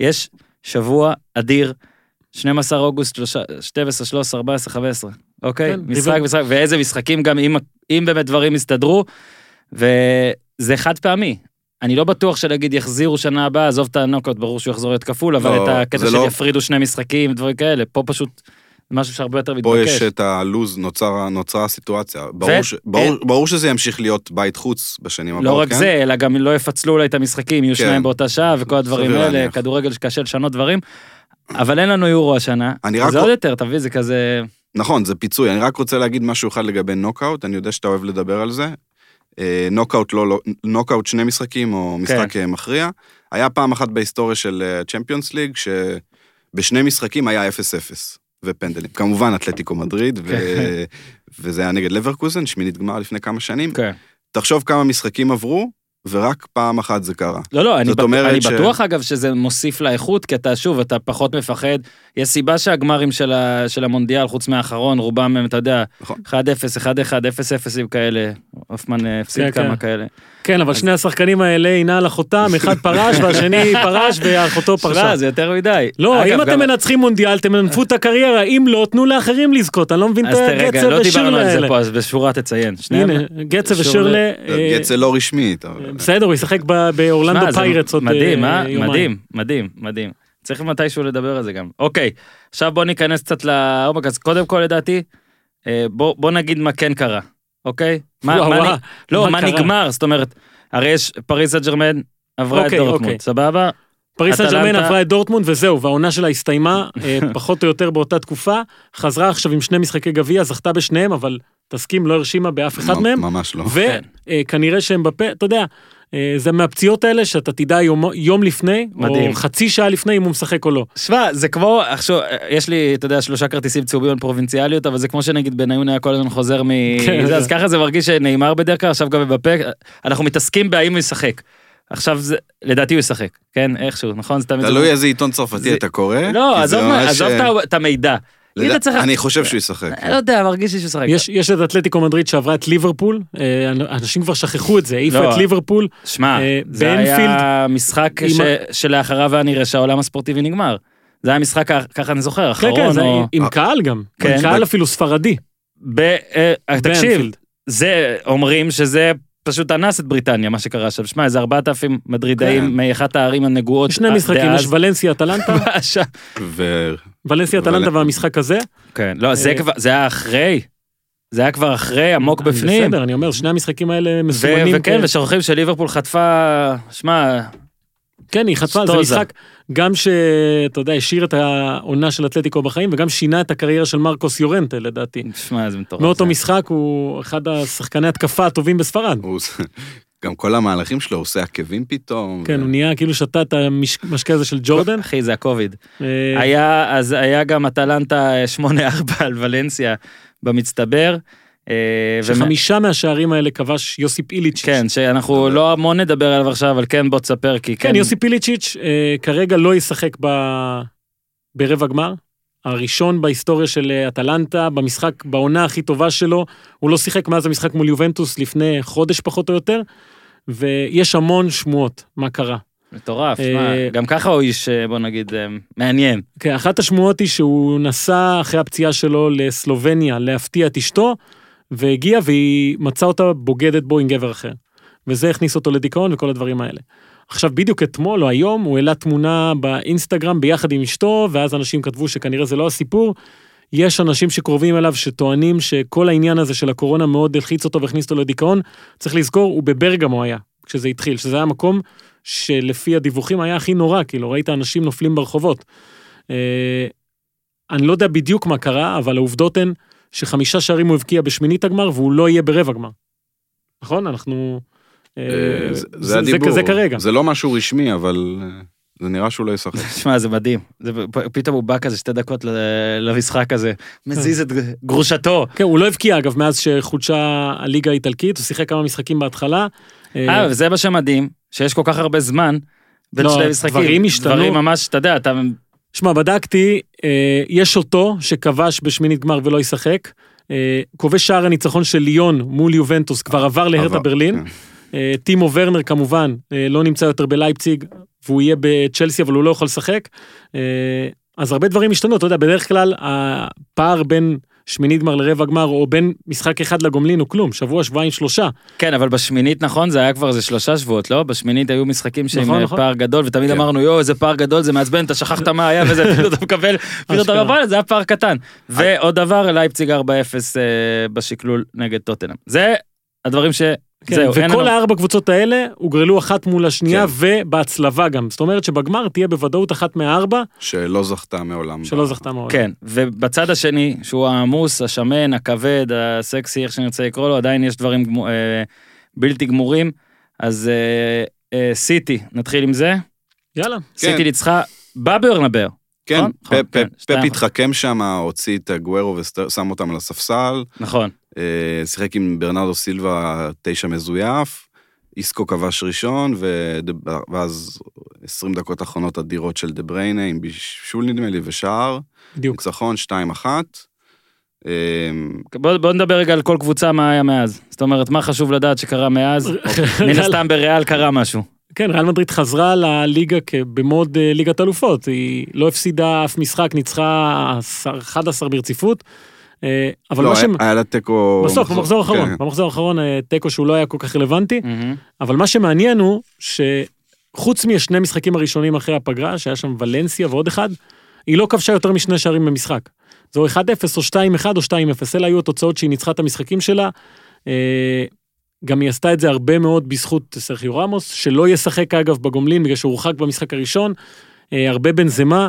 יש שבוע אדיר, 12 אוגוסט, 12, 13, 14, 15, אוקיי? כן, משחק, דיבר- משחק, ואיזה משחקים גם אם, אם באמת דברים יסתדרו, וזה חד פעמי. אני לא בטוח שנגיד יחזירו שנה הבאה, עזוב את הנוקאוט, ברור שהוא יחזור להיות כפול, אבל לא, את הקטע של לא- יפרידו שני משחקים, דברים כאלה, פה פשוט משהו שהרבה יותר פה מתבקש. יש את הלוז, נוצר- נוצרה הסיטואציה. ברור ש- ברור- ברור שזה ימשיך להיות בית חוץ בשנים הבאות, לא רק כן? זה, אלא גם לא יפצלו אולי את המשחקים, יהיו כן. שניים באותה שעה וכל הדברים האלה, להניח. כדורגל שקשה לשנות דברים. אבל אין לנו יורו השנה, אני רק- זה עוד יותר, תביא, זה כזה... נכון, זה פיצוי. אני רק רוצה להגיד משהו אחד לגבי נוקאוט, אני יודע שאתה אוהב לדבר על זה. אה, נוקאוט לא, לא, נוקאוט שני משחקים או משחק כן. אה, מכריע. היה פעם אחת בהיסטוריה של צ'מפיונס ליג, שבשני משחקים היה 0-0 ופנדלים. כמובן, אתלטיקו מדריד, ו... כן. וזה היה נגד לברקוזן, שמינית גמר לפני כמה שנים. כן. תחשוב כמה משחקים עברו, ורק פעם אחת זה קרה. לא, לא, אני, בט... אני ש- בטוח אגב שזה מוסיף לאיכות, כי אתה שוב, אתה פחות מפחד. יש סיבה שהגמרים של, ה... של המונדיאל, חוץ מהאחרון, רובם הם, אתה יודע, נכון. 1-0, 1-1, 0-0 כאלה, הופמן אה, הפסיד כן, כמה כן. כאלה. כן, אבל שני השחקנים האלה הנה על אחותם, אחד פרש והשני פרש ואחותו פרשה. שמע, זה יותר מדי. לא, אם אתם מנצחים מונדיאל, תמנפו את הקריירה, אם לא, תנו לאחרים לזכות, אני לא מבין את אז תראה, רגע, הגצב לא דיברנו ושירלה על זה האלה. פה, אז בשורה תציין. הנה, שירלה- ושירלה, אה, גצל לא רשמית. אבל- בסדר, הוא ישחק באורלנדו פיירטס עוד מדהים, אה, אה? יומיים. מדהים, מדהים, מדהים. צריך מתישהו לדבר על זה גם. אוקיי, עכשיו בוא ניכנס קצת לעומק, אז קודם כל לדעתי, אה, בוא נגיד מה כן קרה, אוקיי? מה- וואו, מה וואו, נ- לא, מה מה? נגמר, זאת אומרת, הרי יש פריס סן ג'רמן עברה את אוקיי, דורטמונד, אוקיי. סבבה? פריס סן ג'רמן עברה את דורטמונד וזהו, והעונה שלה הסתיימה אה, פחות או יותר באותה תקופה, חזרה עכשיו עם שני משחקי גביע, זכתה בשניהם, אבל תסכים, לא הרשימה באף אחד מהם, ממש לא. כן. וכנראה שהם בפה, אתה יודע, אה, זה מהפציעות האלה שאתה תדע יום, יום לפני, מדהים. או חצי שעה לפני אם הוא משחק או לא. שמע, זה כמו, עכשיו, יש לי, אתה יודע, שלושה כרטיסים צהובים על פרובינציאליות, אבל זה כמו שנגיד בניון היה כל הזמן חוזר מ... כן. זה, אז ככה זה מרגיש שנאמר בדרך כלל, עכשיו גם בפה, אנחנו מתעסקים בהאם הוא ישחק. עכשיו זה, לדעתי הוא ישחק, כן, איכשהו, נכון? תלוי איזה עיתון צרפתי זה- אתה קורא. לא, עזוב אה, את המידע. אתה צריך... אני חושב שהוא ישחק. אני לא יודע, מרגיש לי שהוא ישחק. יש, יש את אתלטיקו מדריד שעברה את ליברפול, אה, אנשים כבר שכחו את זה, העיפה לא. את ליברפול, שמע, אה, זה באנפילד, היה משחק עם ש- ה- שלאחריו היה נראה שהעולם הספורטיבי נגמר. זה היה משחק, ככה אני זוכר, כן, אחרון כן, זה או... עם קהל גם, כן. עם קהל אפילו ספרדי. ב- אה, תקשיב, באנפילד. זה אומרים שזה פשוט אנס את בריטניה מה שקרה עכשיו שמע איזה 4,000 מדרידאים כן. מאחת הערים הנגועות שני אה, משחקים. יש ולנסיה אטלנטה, ולנסיה אטלנטה והמשחק הזה. כן לא זה אה, כבר זה היה אחרי זה היה כבר אחרי עמוק אני בפנים בסדר, אני אומר, שני המשחקים האלה מסומנים. וכן כ- ושוכחים שליברפול חטפה שמע כן, היא חטפה, זה. משחק גם שאתה יודע, השאיר את העונה של אתלטיקו בחיים, וגם שינה את הקריירה של מרקוס יורנטה לדעתי. שמע זה מטורף. מאותו משחק הוא אחד השחקני התקפה הטובים בספרד. גם כל המהלכים שלו, הוא עושה עקבים פתאום. כן, ו- הוא נהיה כאילו שתה את המשקה הזה של ג'ורדן. אחי זה הקוביד אה, היה אז היה גם אטלנטה 8-4 על ולנסיה במצטבר. אה, שחמישה מהשערים האלה כבש יוסיפ איליצ'יץ'. כן, שאנחנו לא המון נדבר עליו עכשיו, אבל כן בוא תספר, כי כן, כן, יוסיפ איליצ'יץ' אה, כרגע לא ישחק. ברבע גמר. הראשון בהיסטוריה של אה, אטלנטה, במשחק, בעונה הכי טובה שלו, הוא לא שיחק מאז המשחק מול יובנטוס לפני חודש פחות או יותר, ויש המון שמועות מה קרה. מטורף, אה, שמע, גם ככה הוא איש, אה, בוא נגיד, אה, מעניין. כן, אחת השמועות היא שהוא נסע אחרי הפציעה שלו לסלובניה להפתיע את אשתו, והגיע והיא מצאה אותה בוגדת בו עם גבר אחר. וזה הכניס אותו לדיכאון וכל הדברים האלה. עכשיו, בדיוק אתמול או היום, הוא העלה תמונה באינסטגרם ביחד עם אשתו, ואז אנשים כתבו שכנראה זה לא הסיפור. יש אנשים שקרובים אליו שטוענים שכל העניין הזה של הקורונה מאוד הלחיץ אותו והכניס אותו לדיכאון. צריך לזכור, הוא בברגמו היה, כשזה התחיל, שזה היה מקום שלפי הדיווחים היה הכי נורא, כאילו, ראית אנשים נופלים ברחובות. אה, אני לא יודע בדיוק מה קרה, אבל העובדות הן שחמישה שערים הוא הבקיע בשמינית הגמר והוא לא יהיה ברבע גמר. נכון? אנחנו... אה, אה, זה- הדיבור. זה כרגע. זה לא משהו רשמי, אבל אה, זה נראה שהוא לא ישחק. שמע, זה מדהים. פתאום הוא בא כזה שתי דקות למשחק הזה, מזיז את גרושתו. כן, הוא לא הבקיע אגב מאז שחודשה הליגה האיטלקית, הוא שיחק כמה משחקים בהתחלה. אה, וזה מה שמדהים, שיש כל כך הרבה זמן בין לא, שני משחקים. דברים השתנו. דברים ממש, אתה יודע, אתה... שמע, בדקתי, יש אותו שכבש בשמינית גמר ולא ישחק. כובש שער הניצחון של ליון מול יובנטוס כבר עבר להרטה עבר, ברלין. אה, טימו ורנר כמובן אה, לא נמצא יותר בלייפציג והוא יהיה בצ'לסי אבל הוא לא יכול לשחק. אה, אז הרבה דברים השתנו, אתה יודע, בדרך כלל הפער בין שמינית גמר לרבע גמר או בין משחק אחד לגומלין הוא כלום, שבוע, שבועיים, שלושה. כן, אבל בשמינית, נכון, זה היה כבר איזה שלושה שבועות, לא? בשמינית היו משחקים שעם נכון, נכון. פער גדול, ותמיד כן. אמרנו, יואו, איזה פער גדול, זה מעצבן, אתה שכחת מה היה וזה, פתאום אתה מקבל, פתאום אתה אשכרה. אומר, "וואלה, זה היה פער קטן. ועוד דבר, לייפציג 4-0 אה, בשקלול נגד טוטנאם. זה הדברים ש... כן, זהו, וכל לנו... הארבע קבוצות האלה הוגרלו אחת מול השנייה כן. ובהצלבה גם. זאת אומרת שבגמר תהיה בוודאות אחת מהארבע שלא זכתה מעולם. שלא זכתה מעולם. כן, ובצד השני, שהוא העמוס, השמן, הכבד, הסקסי, איך שנרצה לקרוא לו, עדיין יש דברים גמו- אה, בלתי גמורים. אז אה, אה, סיטי, נתחיל עם זה. יאללה. סיטי ניצחה בברנבר. כן, נכון? נכון, פפ- כן, פפ. התחכם שם, הוציא את הגוורו ושם אותם על הספסל, נכון. אה, שיחק עם ברנרדו סילבה תשע מזויף, איסקו כבש ראשון, ואז 20 דקות אחרונות אדירות של דה בריינה עם בישול נדמה לי ושער, בדיוק. ניצחון 2-1, אה, בוא, בוא נדבר רגע על כל קבוצה מה היה מאז. זאת אומרת, מה חשוב לדעת שקרה מאז? מן ריאל- הסתם בריאל קרה משהו. כן, ריאל מדריד חזרה לליגה במוד אה, ליגת אלופות, היא לא הפסידה אף משחק, ניצחה עשר- 11 ברציפות. אה, אבל לא, מה ש... היה- לה תיקו... בסוף, במחזור האחרון, כן. במחזור האחרון אה, תיקו שהוא לא היה כל כך רלוונטי, מהמם. אבל מה שמעניין הוא שחוץ מהשני משחקים הראשונים אחרי הפגרה, שהיה שם ולנסיה ועוד אחד, היא לא כבשה יותר משני שערים במשחק. זה או 1-0 או 2-1 או 2-0, אלה היו התוצאות שהיא ניצחה את המשחקים שלה. אה, גם היא עשתה את זה הרבה מאוד בזכות סרחיו רמוס, שלא ישחק אגב בגומלין בגלל שהוא הורחק במשחק הראשון, הרבה בנזמה,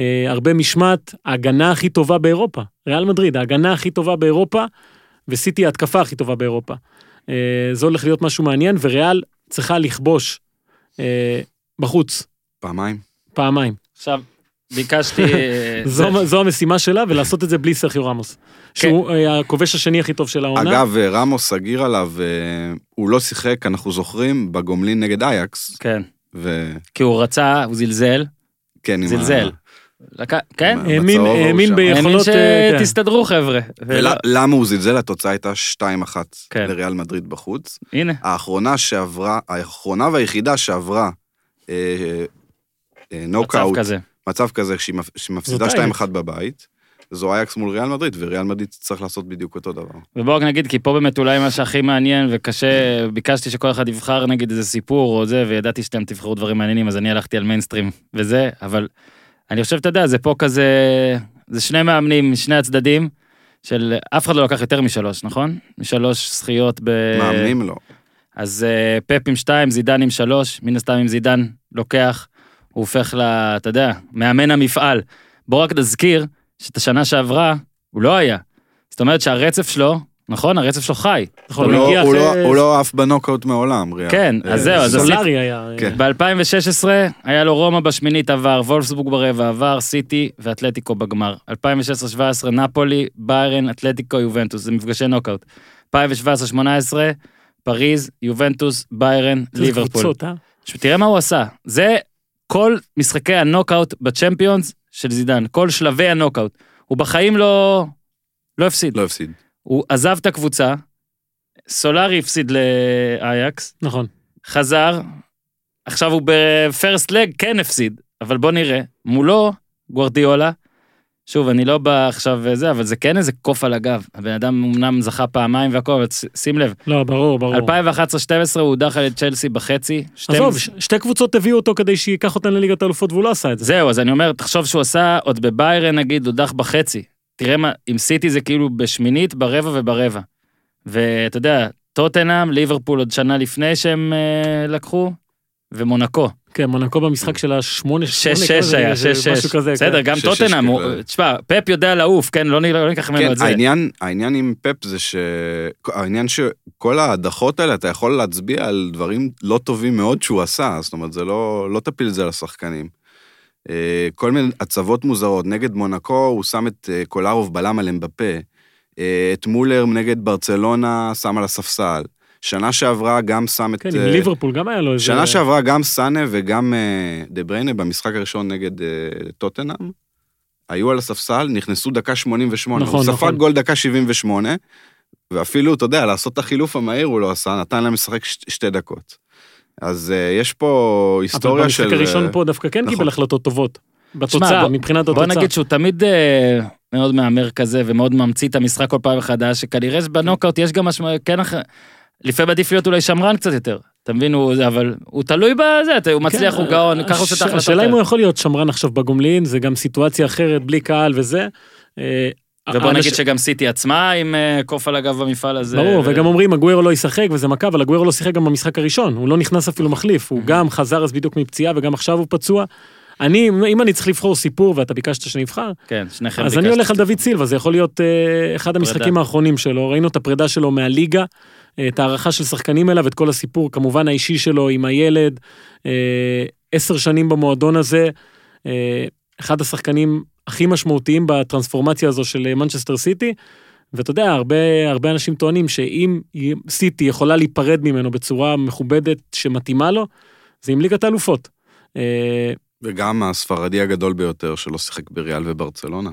אה, הרבה משמעת, ההגנה הכי טובה באירופה. ריאל מדריד, ההגנה הכי טובה באירופה, וסיטי ההתקפה הכי טובה באירופה. אה, זה הולך להיות משהו מעניין, וריאל צריכה לכבוש אה, בחוץ, פעמיים. פעמיים. עכשיו, ביקשתי... אה, זה- זו, זו המשימה שלה, ולעשות את זה בלי סרחיו רמוס. שהוא אה, הכובש השני הכי טוב של העונה. אגב, אה, רמוס סגיר עליו, הוא לא שיחק, אנחנו זוכרים, בגומלין נגד אייקס, כן, וכן, כי הוא רצה, הוא זלזל. עם ה- זלזל. כן? האמין, ההוא האמין ביכולות... אה, כן. שתסתדרו חבר'ה. ולא- ולמה הוא זלזל? התוצאה הייתה 2-1 כן. לריאל מדריד בחוץ. הנה, האחרונה שעברה, האחרונה והיחידה שעברה אה, אה, מצב נוקאוט, כזה. מצב כזה שהיא מפ- שמפסידה זאת אייקס. 2-1 בבית, זו אייקס מול ריאל מדריד, וריאל מדריד צריך לעשות בדיוק אותו דבר. ובואו רק נגיד, כי פה באמת אולי מה שהכי מעניין וקשה, ביקשתי שכל אחד יבחר נגיד איזה סיפור או זה, וידעתי שאתם תבחרו דברים מעניינים, אז אני הלכתי על מיינסטרים וזה, אבל אני חושב, אתה יודע, זה פה כזה, זה שני מאמנים משני הצדדים, של אף אחד לא לקח יותר משלוש, נכון? משלוש זכיות ב... מאמנים לא. אז אה, פפ עם שתיים, זידן עם שלוש, מן הסתם אם זידן לוקח, הוא הופך ל... אתה יודע, מאמן המפעל. בוא רק נזכיר שאת השנה שעברה הוא לא היה. זאת אומרת שהרצף שלו, נכון? הרצף שלו חי. נכון, הוא הוא לא- הוא אחרי- לא- הוא לא עף בנוקאוט מעולם, ריאל. כן, אז אה, זהו, אז עשית- סולארי היה... כן. ב-2016 היה לו רומא בשמינית עבר, וולפסבורג ברבע עבר, סיטי ואתלטיקו בגמר. 2016-2017 נפולי, ביירן, אתלטיקו, יובנטוס, זה מפגשי נוקאוט. 2017-2018 פריז, יובנטוס, ביירן, ליברפול. קבוצות, אה? עכשיו, תראה מה הוא עשה. זה כל משחקי הנוקאוט בצ'מפיונס של זידן, כל שלבי הנוקאוט. הוא בחיים לא, לא הפסיד. לא הפסיד. הוא עזב את הקבוצה, סולארי הפסיד לאייקס, נכון. חזר, עכשיו הוא ב first leg כן הפסיד, אבל בוא נראה, מולו גוורדיולה, שוב, אני לא בא עכשיו וזה, אבל זה כן איזה קוף על הגב. הבן אדם אמנם זכה פעמיים והכל, אבל שים לב, לא, ברור, ברור. 2011-2012 הוא הודח על ידי צ'לסי בחצי. שתי עזוב, מש- ש- שתי קבוצות הביאו אותו כדי שייקח אותן לליגת האלופות והוא לא עשה את זה. זהו, אז אני אומר, תחשוב שהוא עשה עוד בביירן נגיד, הודח בחצי. תראה מה, עם סיטי זה כאילו בשמינית, ברבע וברבע. ואתה יודע, טוטנאם, ליברפול עוד שנה לפני שהם אה, לקחו, ומונקו. כן, מונקו במשחק של השמונה, שמונה, 6-6 כזה, היה, זה 6-6. משהו כזה. בסדר, כן. גם 6-6 טוטנאם, הוא- כזה. תשמע, פפ יודע לעוף, כן? לא לא ניקח ממנו כן, את זה. העניין, העניין עם פפ זה ש... העניין שכל ההדחות האלה, אתה יכול להצביע על דברים לא טובים מאוד שהוא עשה, זאת אומרת, זה לא, לא תפיל את זה. אה, כל מיני הצבות מוזרות, נגד מונקו הוא שם את אה, קולרוב בלם על אמבפה, אה, את מולר נגד ברצלונה שם על הספסל, שנה שעברה גם שם את... כן, עם אה, ליברפול גם היה לו איזה... שנה שעברה גם סאנה וגם אה, דה בריינה במשחק הראשון נגד אה, טוטנאם, היו על הספסל, נכנסו דקה 88. נכון, הוא ספג נכון. גול דקה 78, ואפילו, אתה יודע, לעשות את החילוף המהיר הוא לא עשה, נתן להם לשחק שתי דקות. אז אה, יש פה אבל היסטוריה של... במשחק הראשון אה, פה דווקא כן נכון. קיבל החלטות טובות. בתוצאה, בוא- מבחינת בוא התוצאה. נגיד שהוא תמיד אה, מאוד מהמר כזה, ומאוד ממציא את המשחק כל פעם מחדש, שכנראה בנוקאוט יש גם משמעות, כן, אח- לפעמים עדיף להיות אולי שמרן קצת יותר. אתה מבין, הוא, אבל הוא תלוי בזה, אתה- הוא מצליח, כן, הוא גאון, ככה הוא עושה את ההחלטות השאלה אם. הוא יכול להיות שמרן עכשיו בגומלין, זה גם סיטואציה אחרת, בלי קהל וזה. ובוא נגיד שגם סיטי עצמה עם אה, קוף על הגב במפעל הזה. ברור, ו- וגם אומרים, אגוורו לא ישחק וזה מכה, אבל אגוורו לא שיחק גם במשחק הראשון, הוא לא נכנס אפילו מחליף, הוא גם חזר אז בדיוק מפציעה וגם עכשיו הוא פצוע. אני, אם אני צריך לבחור סיפור ואתה ביקשת שאני אבחר, כן, שניכם אז אני. הולך על דוד סילבה, זה יכול להיות אה, אחד המשחקים האחרונים שלו, ראינו את הפרידה שלו מהליגה, אה, את ההערכה של שחקנים אליו, את כל הסיפור כמובן האישי שלו עם הילד, עשר שנים במועדון הזה, אה, אחד השחקנים הכי משמעותיים בטרנספורמציה הזו של אה, מנצ'סטר סיטי, ואתה יודע, הרבה, הרבה אנשים טוענים שאם סיטי יכולה להיפרד ממנו בצורה מכובדת שמתאימה לו, זה עם ליגת האלופות. אה, וגם הספרדי הגדול ביותר שלא שיחק בריאל וברצלונה.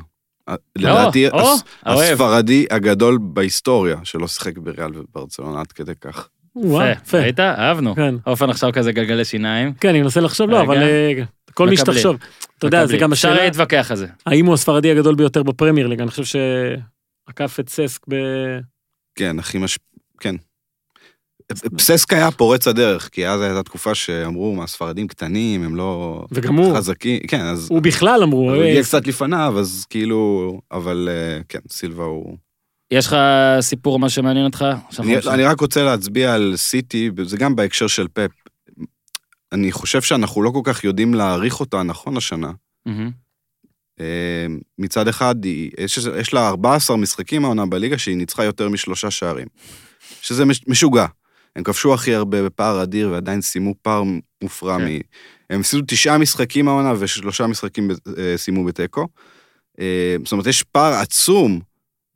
לדעתי, הס- אוהב. הספרדי הגדול בהיסטוריה, שלא שיחק בריאל וברצלונה עד כדי כך. יפה. ראית? אהבנו. כן. אופן עכשיו כזה גלגלי שיניים. כן, אני מנסה לחשוב, לא, רגע. אבל אה, כל מי. שתחשוב. אתה יודע, זה. גם אפשר השאלה, להתווכח על זה. האם הוא הספרדי הגדול ביותר בפרמייר ליג, אני חושב שעקף את ססק ב... כן, הכי מש... כן. פססק היה פורץ הדרך, כי אז הייתה תקופה שאמרו, מה, ספרדים קטנים, הם לא וגם הוא, חזקים. כן, אז הוא בכלל אמרו, אז הוא אה, הגיע קצת לפניו, אז כאילו, אבל אה, כן, סילבה הוא... יש לך סיפור מה שמעניין אותך? אני, אני רק רוצה להצביע על סיטי, זה גם בהקשר של פפ. אני חושב שאנחנו לא כל כך יודעים להעריך אותה נכון השנה. אה, מצד אחד, יש, יש לה 14 משחקים העונה בליגה שהיא ניצחה יותר משלושה שערים. שזה מש- משוגע. הם כבשו הכי הרבה בפער אדיר ועדיין סיימו פער מופרע כן. מ... הם הפסידו תשעה משחקים העונה ושלושה משחקים אה, סיימו בתיקו. אה, זאת אומרת, יש פער עצום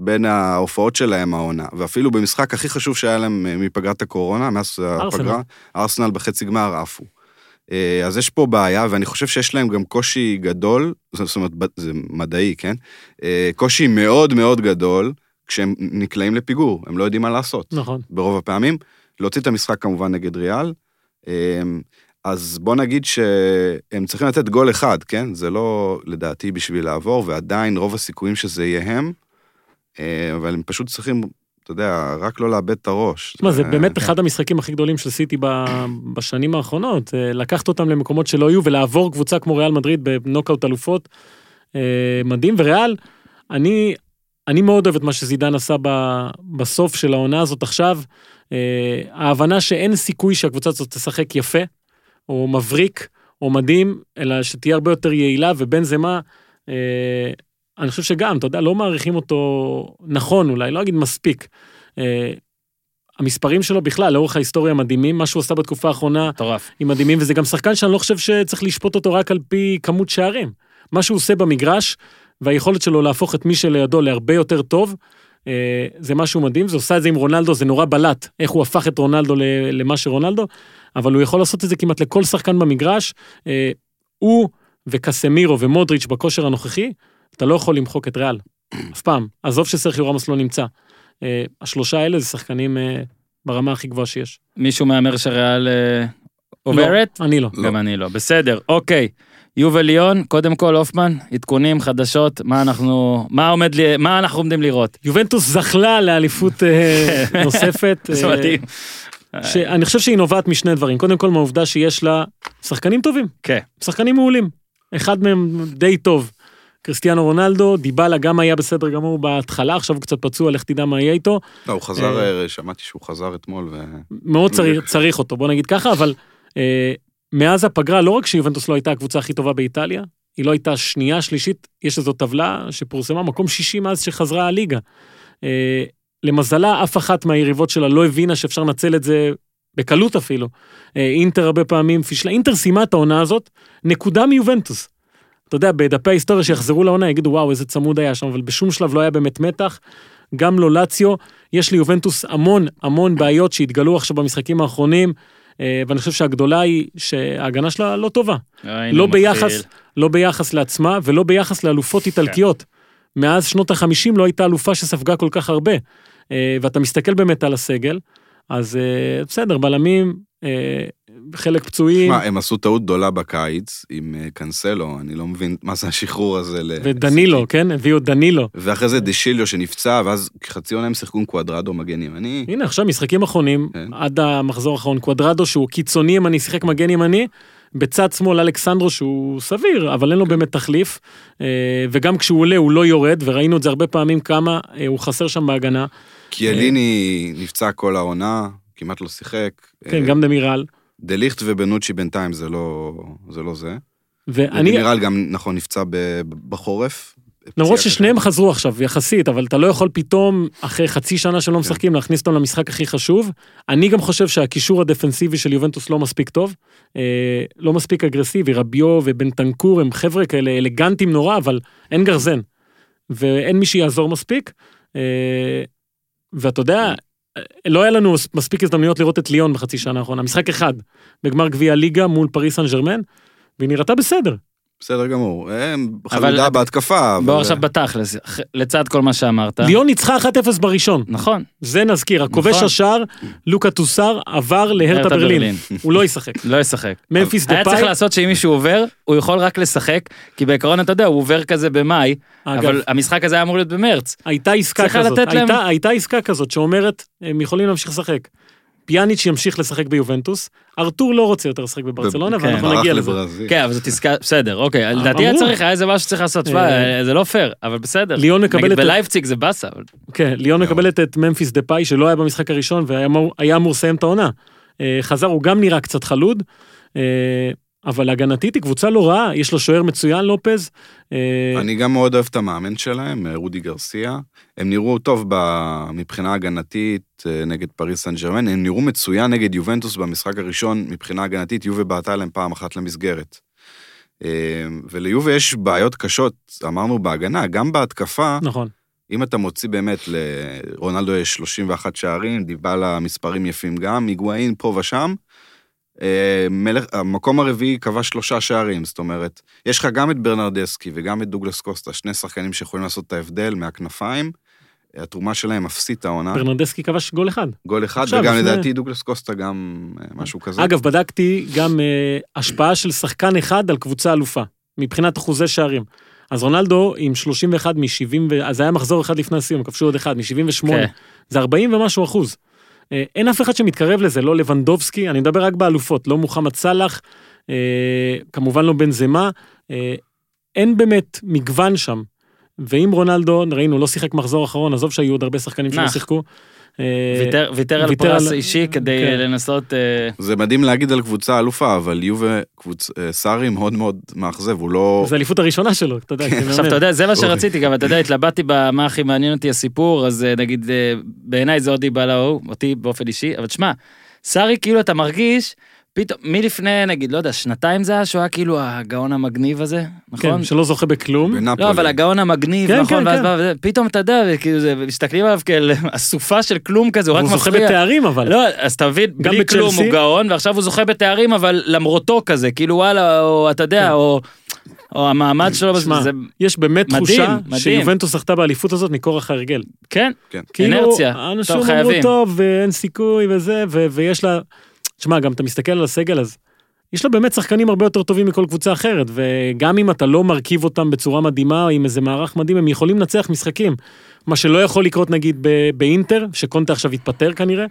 בין ההופעות שלהם העונה, ואפילו במשחק הכי חשוב שהיה להם אה, מפגרת הקורונה, מאז הפגרה, ארסנל בחצי גמר עפו. אה, אז יש פה בעיה, ואני חושב שיש להם גם קושי גדול, זאת אומרת, זה מדעי, כן? אה, קושי מאוד מאוד גדול כשהם נקלעים לפיגור, הם לא יודעים מה לעשות. נכון. ברוב הפעמים. להוציא את המשחק כמובן נגד ריאל. אז בוא נגיד שהם צריכים לתת גול אחד, כן? זה לא לדעתי בשביל לעבור, ועדיין רוב הסיכויים שזה יהיה הם, אבל הם פשוט צריכים, אתה יודע, רק לא לאבד את הראש. תשמע, זה אה, באמת אחד המשחקים הכי גדולים של סיטי בשנים האחרונות, אה, לקחת אותם למקומות שלא היו ולעבור קבוצה כמו ריאל מדריד בנוקאוט אלופות, אה, מדהים, וריאל, אני, אני מאוד אוהב את מה שזידן עשה ב- בסוף של העונה הזאת עכשיו, אה, ההבנה שאין סיכוי שהקבוצה הזאת תשחק יפה, או מבריק, או מדהים, אלא שתהיה הרבה יותר יעילה, ובין זה מה, אה, אני חושב שגם, אתה יודע, לא מעריכים אותו נכון אולי, לא אגיד מספיק. אה, המספרים שלו בכלל, לאורך ההיסטוריה מדהימים, מה שהוא עשה בתקופה האחרונה מטורף. עם מדהימים, וזה גם שחקן שאני לא חושב שצריך לשפוט אותו רק על פי כמות שערים. מה שהוא עושה במגרש, והיכולת שלו להפוך את מי שלידו להרבה יותר טוב, אה, זה משהו מדהים, זה עושה את זה עם רונלדו, זה נורא בלט, איך הוא הפך את רונלדו למה שרונלדו, אבל הוא יכול לעשות את זה כמעט לכל שחקן במגרש. אה, הוא וקסמירו ומודריץ' בכושר הנוכחי, אתה לא יכול למחוק את ריאל, אף פעם. עזוב שסרחיו רמוס לא נמצא. אה, השלושה האלה זה שחקנים אה, ברמה הכי גבוהה שיש. מישהו מהמר שריאל אה, עוברת? לא, אני לא. לא. גם אני לא. בסדר, אוקיי. יובל ליון, קודם כל, הופמן, עדכונים, חדשות, מה אנחנו, מה עומד לי, מה אנחנו עומדים לראות? יובנטוס זכלה לאליפות אה, נוספת. זה אה, מדהים. שאני חושב שהיא נובעת משני דברים. קודם כל מהעובדה שיש לה שחקנים טובים, כן. שחקנים מעולים. אחד מהם די טוב. קריסטיאנו רונלדו, דיבלה גם היה בסדר גמור בהתחלה, עכשיו הוא קצת פצוע, לך תדע מה יהיה איתו. לא, הוא חזר, אה, אה, שמעתי שהוא חזר אתמול, ו... מאוד צריך, צריך אותו, בוא נגיד ככה, אבל אה, מאז הפגרה, לא רק שיובנטוס לא הייתה הקבוצה הכי טובה באיטליה, היא לא הייתה שנייה, שלישית, יש איזו טבלה שפורסמה, מקום שישי מאז שחזרה הליגה. למזלה, אף אחת מהיריבות שלה לא הבינה שאפשר לנצל את זה בקלות אפילו. אינטר הרבה פעמים פישלה, אינטר סיימה את העונה הזאת, נקודה מיובנטוס. אתה יודע, בדפי ההיסטוריה שיחזרו לעונה יגידו, וואו, איזה צמוד היה שם, אבל בשום שלב לא היה באמת מתח. גם לא לאציו, יש ליובנטוס המון המון בעיות שהתגלו עכשיו במשחקים האחרונים, אה, ואני חושב שהגדולה היא שההגנה שלה לא טובה. הנה לא מתחיל. ביחס, לא ביחס לעצמה ולא ביחס לאלופות איטלקיות. מאז שנות החמישים לא הייתה אלופה שספגה כל כך הרבה. אה, ואתה מסתכל באמת על הסגל, אז אה, בסדר, בלמים, אה, חלק פצועים, מה, הם עשו טעות גדולה בקיץ עם אה, קאנסלו, אני לא מבין מה זה השחרור הזה. ל- ודנילו, כן? הביאו דנילו. ואחרי זה דשיליו שנפצע, ואז חצי עונה הם שיחקו עם קוואדרדו מגן ימני. הנה, עכשיו משחקים אחרונים, כן. עד המחזור האחרון, קוואדרדו שהוא קיצוני ימני, שיחק מגן ימני, בצד שמאל אלכסנדרו שהוא סביר, אבל אין לו באמת תחליף, אה, וגם כשהוא עולה הוא לא יורד, וראינו את זה הרבה פעמים כמה אה, הוא חסר שם בהגנה. קיאליני נפצע כל העונה, כמעט לא שיחק. כן, גם דמירל. דליכט ובנוצ'י בינתיים זה לא זה. לא זה. ואני, דמירל גם, נכון, נפצע בחורף. למרות ששניהם. חזרו עכשיו, יחסית, אבל אתה לא יכול פתאום, אחרי חצי שנה שהם לא משחקים, להכניס אותם למשחק הכי חשוב. אני גם חושב שהקישור הדפנסיבי של יובנטוס לא מספיק טוב, אה, לא מספיק אגרסיבי, רביו ובנטנקור הם חבר'ה כאלה אלגנטים נורא, אבל אין גרזן. ואין מי שיעזור מספיק. אה, ואתה יודע, לא היה לנו מספיק הזדמנויות לראות את ליון בחצי שנה האחרונה, משחק אחד, בגמר גביע הליגה מול פריס סן ג'רמן, והיא נראתה בסדר. בסדר גמור. הם אבל- חלודה בהתקפה. בוא עכשיו בתכלס, לצד כל מה שאמרת. ליון ניצחה 1-0 בראשון. נכון. זה נזכיר, הכובש נכון. השער, לוקה טוסר, עבר להרטה הרטה ברלין. הוא לא ישחק. לא ישחק. ממפיס היה צריך לעשות שאם מישהו עובר, הוא יכול רק לשחק, כי בעיקרון אתה יודע, הוא עובר כזה במאי, אבל המשחק הזה היה אמור להיות במרץ. הייתה עסקה כזאת, הייתה עסקה כזאת שאומרת, הם יכולים להמשיך לשחק. פיאניץ' ימשיך לשחק ביובנטוס, ארתור לא רוצה יותר לשחק בברצלונה, כן. ואנחנו נגיע לזה. לברזיל. כן, אבל זאת עסקה, בסדר, אוקיי, לדעתי היה. צריך, היה איזה משהו שצריך לעשות, תשמע, אה, זה לא פייר, אבל בסדר. ליון מקבלת נגיד את- בלייפציג זה באסה. כן, ליון מקבלת את ממפיס דפאי, שלא היה במשחק הראשון והיה אמור- לסיים את העונה. אה, חזר, הוא גם נראה קצת חלוד, אה, אבל הגנתית היא קבוצה לא רעה, יש לו שוער מצוין, לופז. אה, אני גם מאוד אוהב את המאמן שלהם, אה, רודי גרסיה. הם נראו טוב מבחינה הגנתית אה, נגד פריס סן ג'רמן, הם נראו מצוין נגד יובנטוס במשחק הראשון מבחינה הגנתית, יובה בעטה להם פעם אחת למסגרת. וליובה יש בעיות קשות, אמרנו בהגנה, גם בהתקפה, נכון. אם אתה מוציא באמת, לרונלדו יש 31 שערים, דיבלה מספרים יפים גם, היגואין פה ושם. אה, מלך, המקום הרביעי כבש שלושה שערים, זאת אומרת, יש לך גם את ברנרדסקי וגם את דוגלס קוסטה, שני שחקנים שיכולים לעשות את ההבדל מהכנפיים. התרומה שלהם אפסית העונה, ברנרדסקי כבש גול אחד. גול אחד, עכשיו, וגם לפני- לדעתי דוגלס קוסטה גם אה, משהו כזה. אגב, בדקתי גם אה, השפעה של שחקן אחד על קבוצה אלופה, מבחינת אחוזי שערים. אז רונלדו עם 31 מ-70, אז היה מחזור אחד לפני הסיום, כבשו עוד אחד, מ-78. כן. זה 40 ומשהו אחוז. אה, אין אף אחד שמתקרב לזה, לא לבנדובסקי, אני מדבר רק באלופות, לא מוחמד סאלח, אה, כמובן לא בנזמה, אה, אין באמת מגוון שם. ואם רונלדו, ראינו, לא שיחק מחזור אחרון, עזוב שהיו עוד הרבה שחקנים שלא. שיחקו. אה, ויתר- ויתר על פרס על- אישי כדי כן. לנסות... אה, זה מדהים להגיד על קבוצה אלופה, אבל יובה, קבוצ... אה, סארי מאוד מאוד מאכזב, הוא לא... זה האליפות הראשונה שלו, אתה יודע, כמאמן. עכשיו, אתה יודע, זה מה. שרציתי, גם אתה יודע, התלבטתי במה הכי מעניין אותי הסיפור, אז נגיד, בעיניי זה עוד דיבלה ההוא, אותי באופן אישי, אבל תשמע, סארי, כאילו, אתה מרגיש, פתאום, מלפני, נגיד, לא יודע, שנתיים זה היה, שהוא היה כאילו הגאון המגניב הזה, נכון? כן, שלא זוכה בכלום. בנפולי. לא, אבל הגאון המגניב, כן, נכון, כן, ואז כן. בא, פתאום אתה יודע, כאילו, זה- מסתכלים עליו כאל אסופה של כלום כזה, הוא רק הוא זוכה מפריע. בתארים אבל. לא, אז אתה מבין, גם בלי כלום בצ'לסי. הוא גאון, ועכשיו הוא זוכה בתארים, אבל למרותו כזה, כאילו וואלה, או אתה יודע, כן. או או המעמד שלו, שמע, זה, יש באמת מדהים, תחושה מדהים. שיובנטוס זכתה באליפות הזאת מכורח ההרגל. כן, כן. כאילו, אינרציה, אנשים אמרו. טוב ואין סיכוי וזה, ו- ויש לה... תשמע, גם אתה מסתכל על הסגל אז, יש לה באמת שחקנים הרבה יותר טובים מכל קבוצה אחרת, וגם אם אתה לא מרכיב אותם בצורה מדהימה, או עם איזה מערך מדהים, הם יכולים לנצח משחקים. מה שלא יכול לקרות נגיד ב- באינטר, שקונטה עכשיו יתפטר כנראה,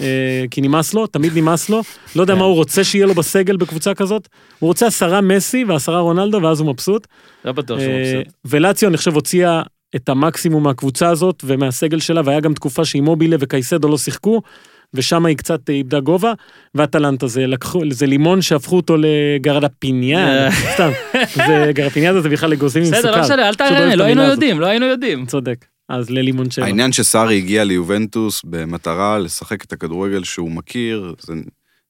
אה, כי נמאס לו, תמיד נמאס לו, לא יודע כן. מה הוא רוצה שיהיה לו בסגל בקבוצה כזאת, הוא רוצה עשרה מסי ועשרה רונלדו, ואז הוא מבסוט. לא בטוח שהוא אה, מבסוט. ולציו, אני חושב, הוציאה את המקסימום מהקבוצה הזאת ומהסגל שלה, והיה גם תקופה שאימובילה וקייסדו לא שיחקו, ושם היא קצת איבדה גובה, ואטלנטה זה לקחו, זה לימון שהפכו אותו לגרדה פיניאן, אה. סתם, זה גרפיניאדה זה בכלל אגוזים עם סוכר. בסדר, לא משנה, אל תענה, לא היינו. יודעים, לא היינו יודעים. צודק, אז ללימון שבע. העניין שסארי הגיע ליובנטוס במטרה לשחק את הכדורגל שהוא מכיר, זה,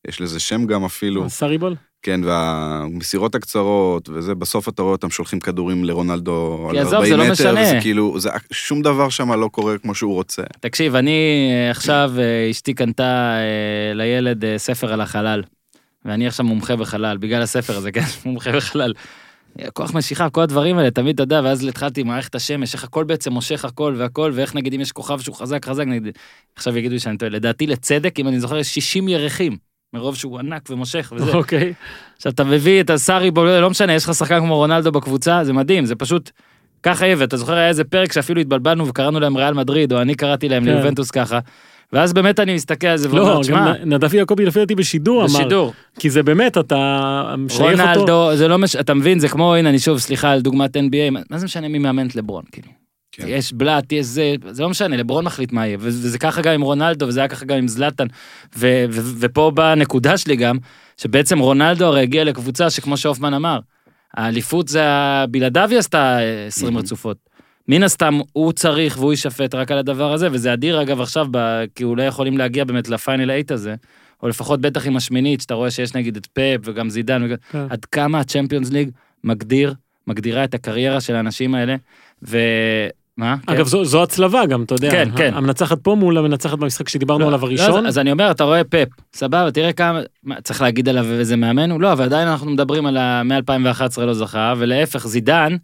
יש לזה שם גם אפילו, סאריבול? כן, והמסירות הקצרות, וזה, בסוף אתה רואה אותם שולחים כדורים לרונלדו על כי עזוב, 40 זה לא מטר, משנה. זה כאילו, זה, שום דבר שם לא קורה כמו שהוא רוצה. תקשיב, אני אה, עכשיו, אה, אשתי קנתה אה, לילד ספר על החלל, ואני עכשיו מומחה בחלל, בגלל הספר הזה, כן, מומחה בחלל. כוח משיכה, כל הדברים האלה, תמיד אתה יודע, ואז התחלתי עם מערכת השמש, איך הכל בעצם מושך הכל והכל, ואיך נגיד אם יש כוכב שהוא חזק חזק, נגיד, עכשיו יגידו שאני טועה, לדעתי לצדק, אם אני זוכר, יש 60 ירחים, מרוב שהוא ענק ומושך וזה. אוקיי. עכשיו אתה מביא את הסארי, לא משנה, יש לך שחקן כמו רונלדו בקבוצה, זה מדהים, זה פשוט ככה יהיה, ואתה זוכר היה איזה פרק שאפילו התבלבלנו וקראנו להם ריאל מדריד, או אני קראתי להם כן. ליובנטוס ככה, ואז באמת אני מסתכל על זה לא, ואומר, תשמע, נדב יעקבי לפי דעתי בשידור אמר, בשידור, כי זה באמת, אתה משייך אותו. רונלדו, זה לא מש... אתה מבין, זה כמו, הנה אני שוב, סליחה על דוגמת NBA, מה זה משנה מי מאמן את לברון, כאילו. כן. יש בלאט, יש זה, זה לא משנה, לברון מחליט מה יהיה, ו- וזה ככה גם עם רונלדו, וזה היה ככה גם עם זלאטן, ו- ו- ופה באה הנקודה שלי גם, שבעצם רונלדו הרי הגיע לקבוצה שכמו שהופמן אמר, האליפות זה, בלעדיו היא עשתה אה, 20 Mhm. רצופות. מן הסתם הוא צריך והוא יישפט רק על הדבר הזה, וזה אדיר אגב עכשיו, ב- כי אולי יכולים להגיע באמת לפיינל אייט הזה, או לפחות בטח עם השמינית, שאתה רואה שיש נגיד את פאפ וגם זידן, כן. עד כמה הצ'מפיונס ליג מגדיר, מגדירה את הקריירה של האנשים האלה, ו... מה? אגב, זו, זו הצלבה גם, אתה יודע. כן, כן. המנצחת פה מול המנצחת במשחק שדיברנו לא, עליו לא, הראשון. אז, אז אני אומר, אתה רואה פפ, סבבה, תראה כמה, מה, צריך להגיד עליו איזה מאמן הוא? לא, אבל עדיין אנחנו מדברים על ה... מ-2011 לא זכה, ולהפך, זידן,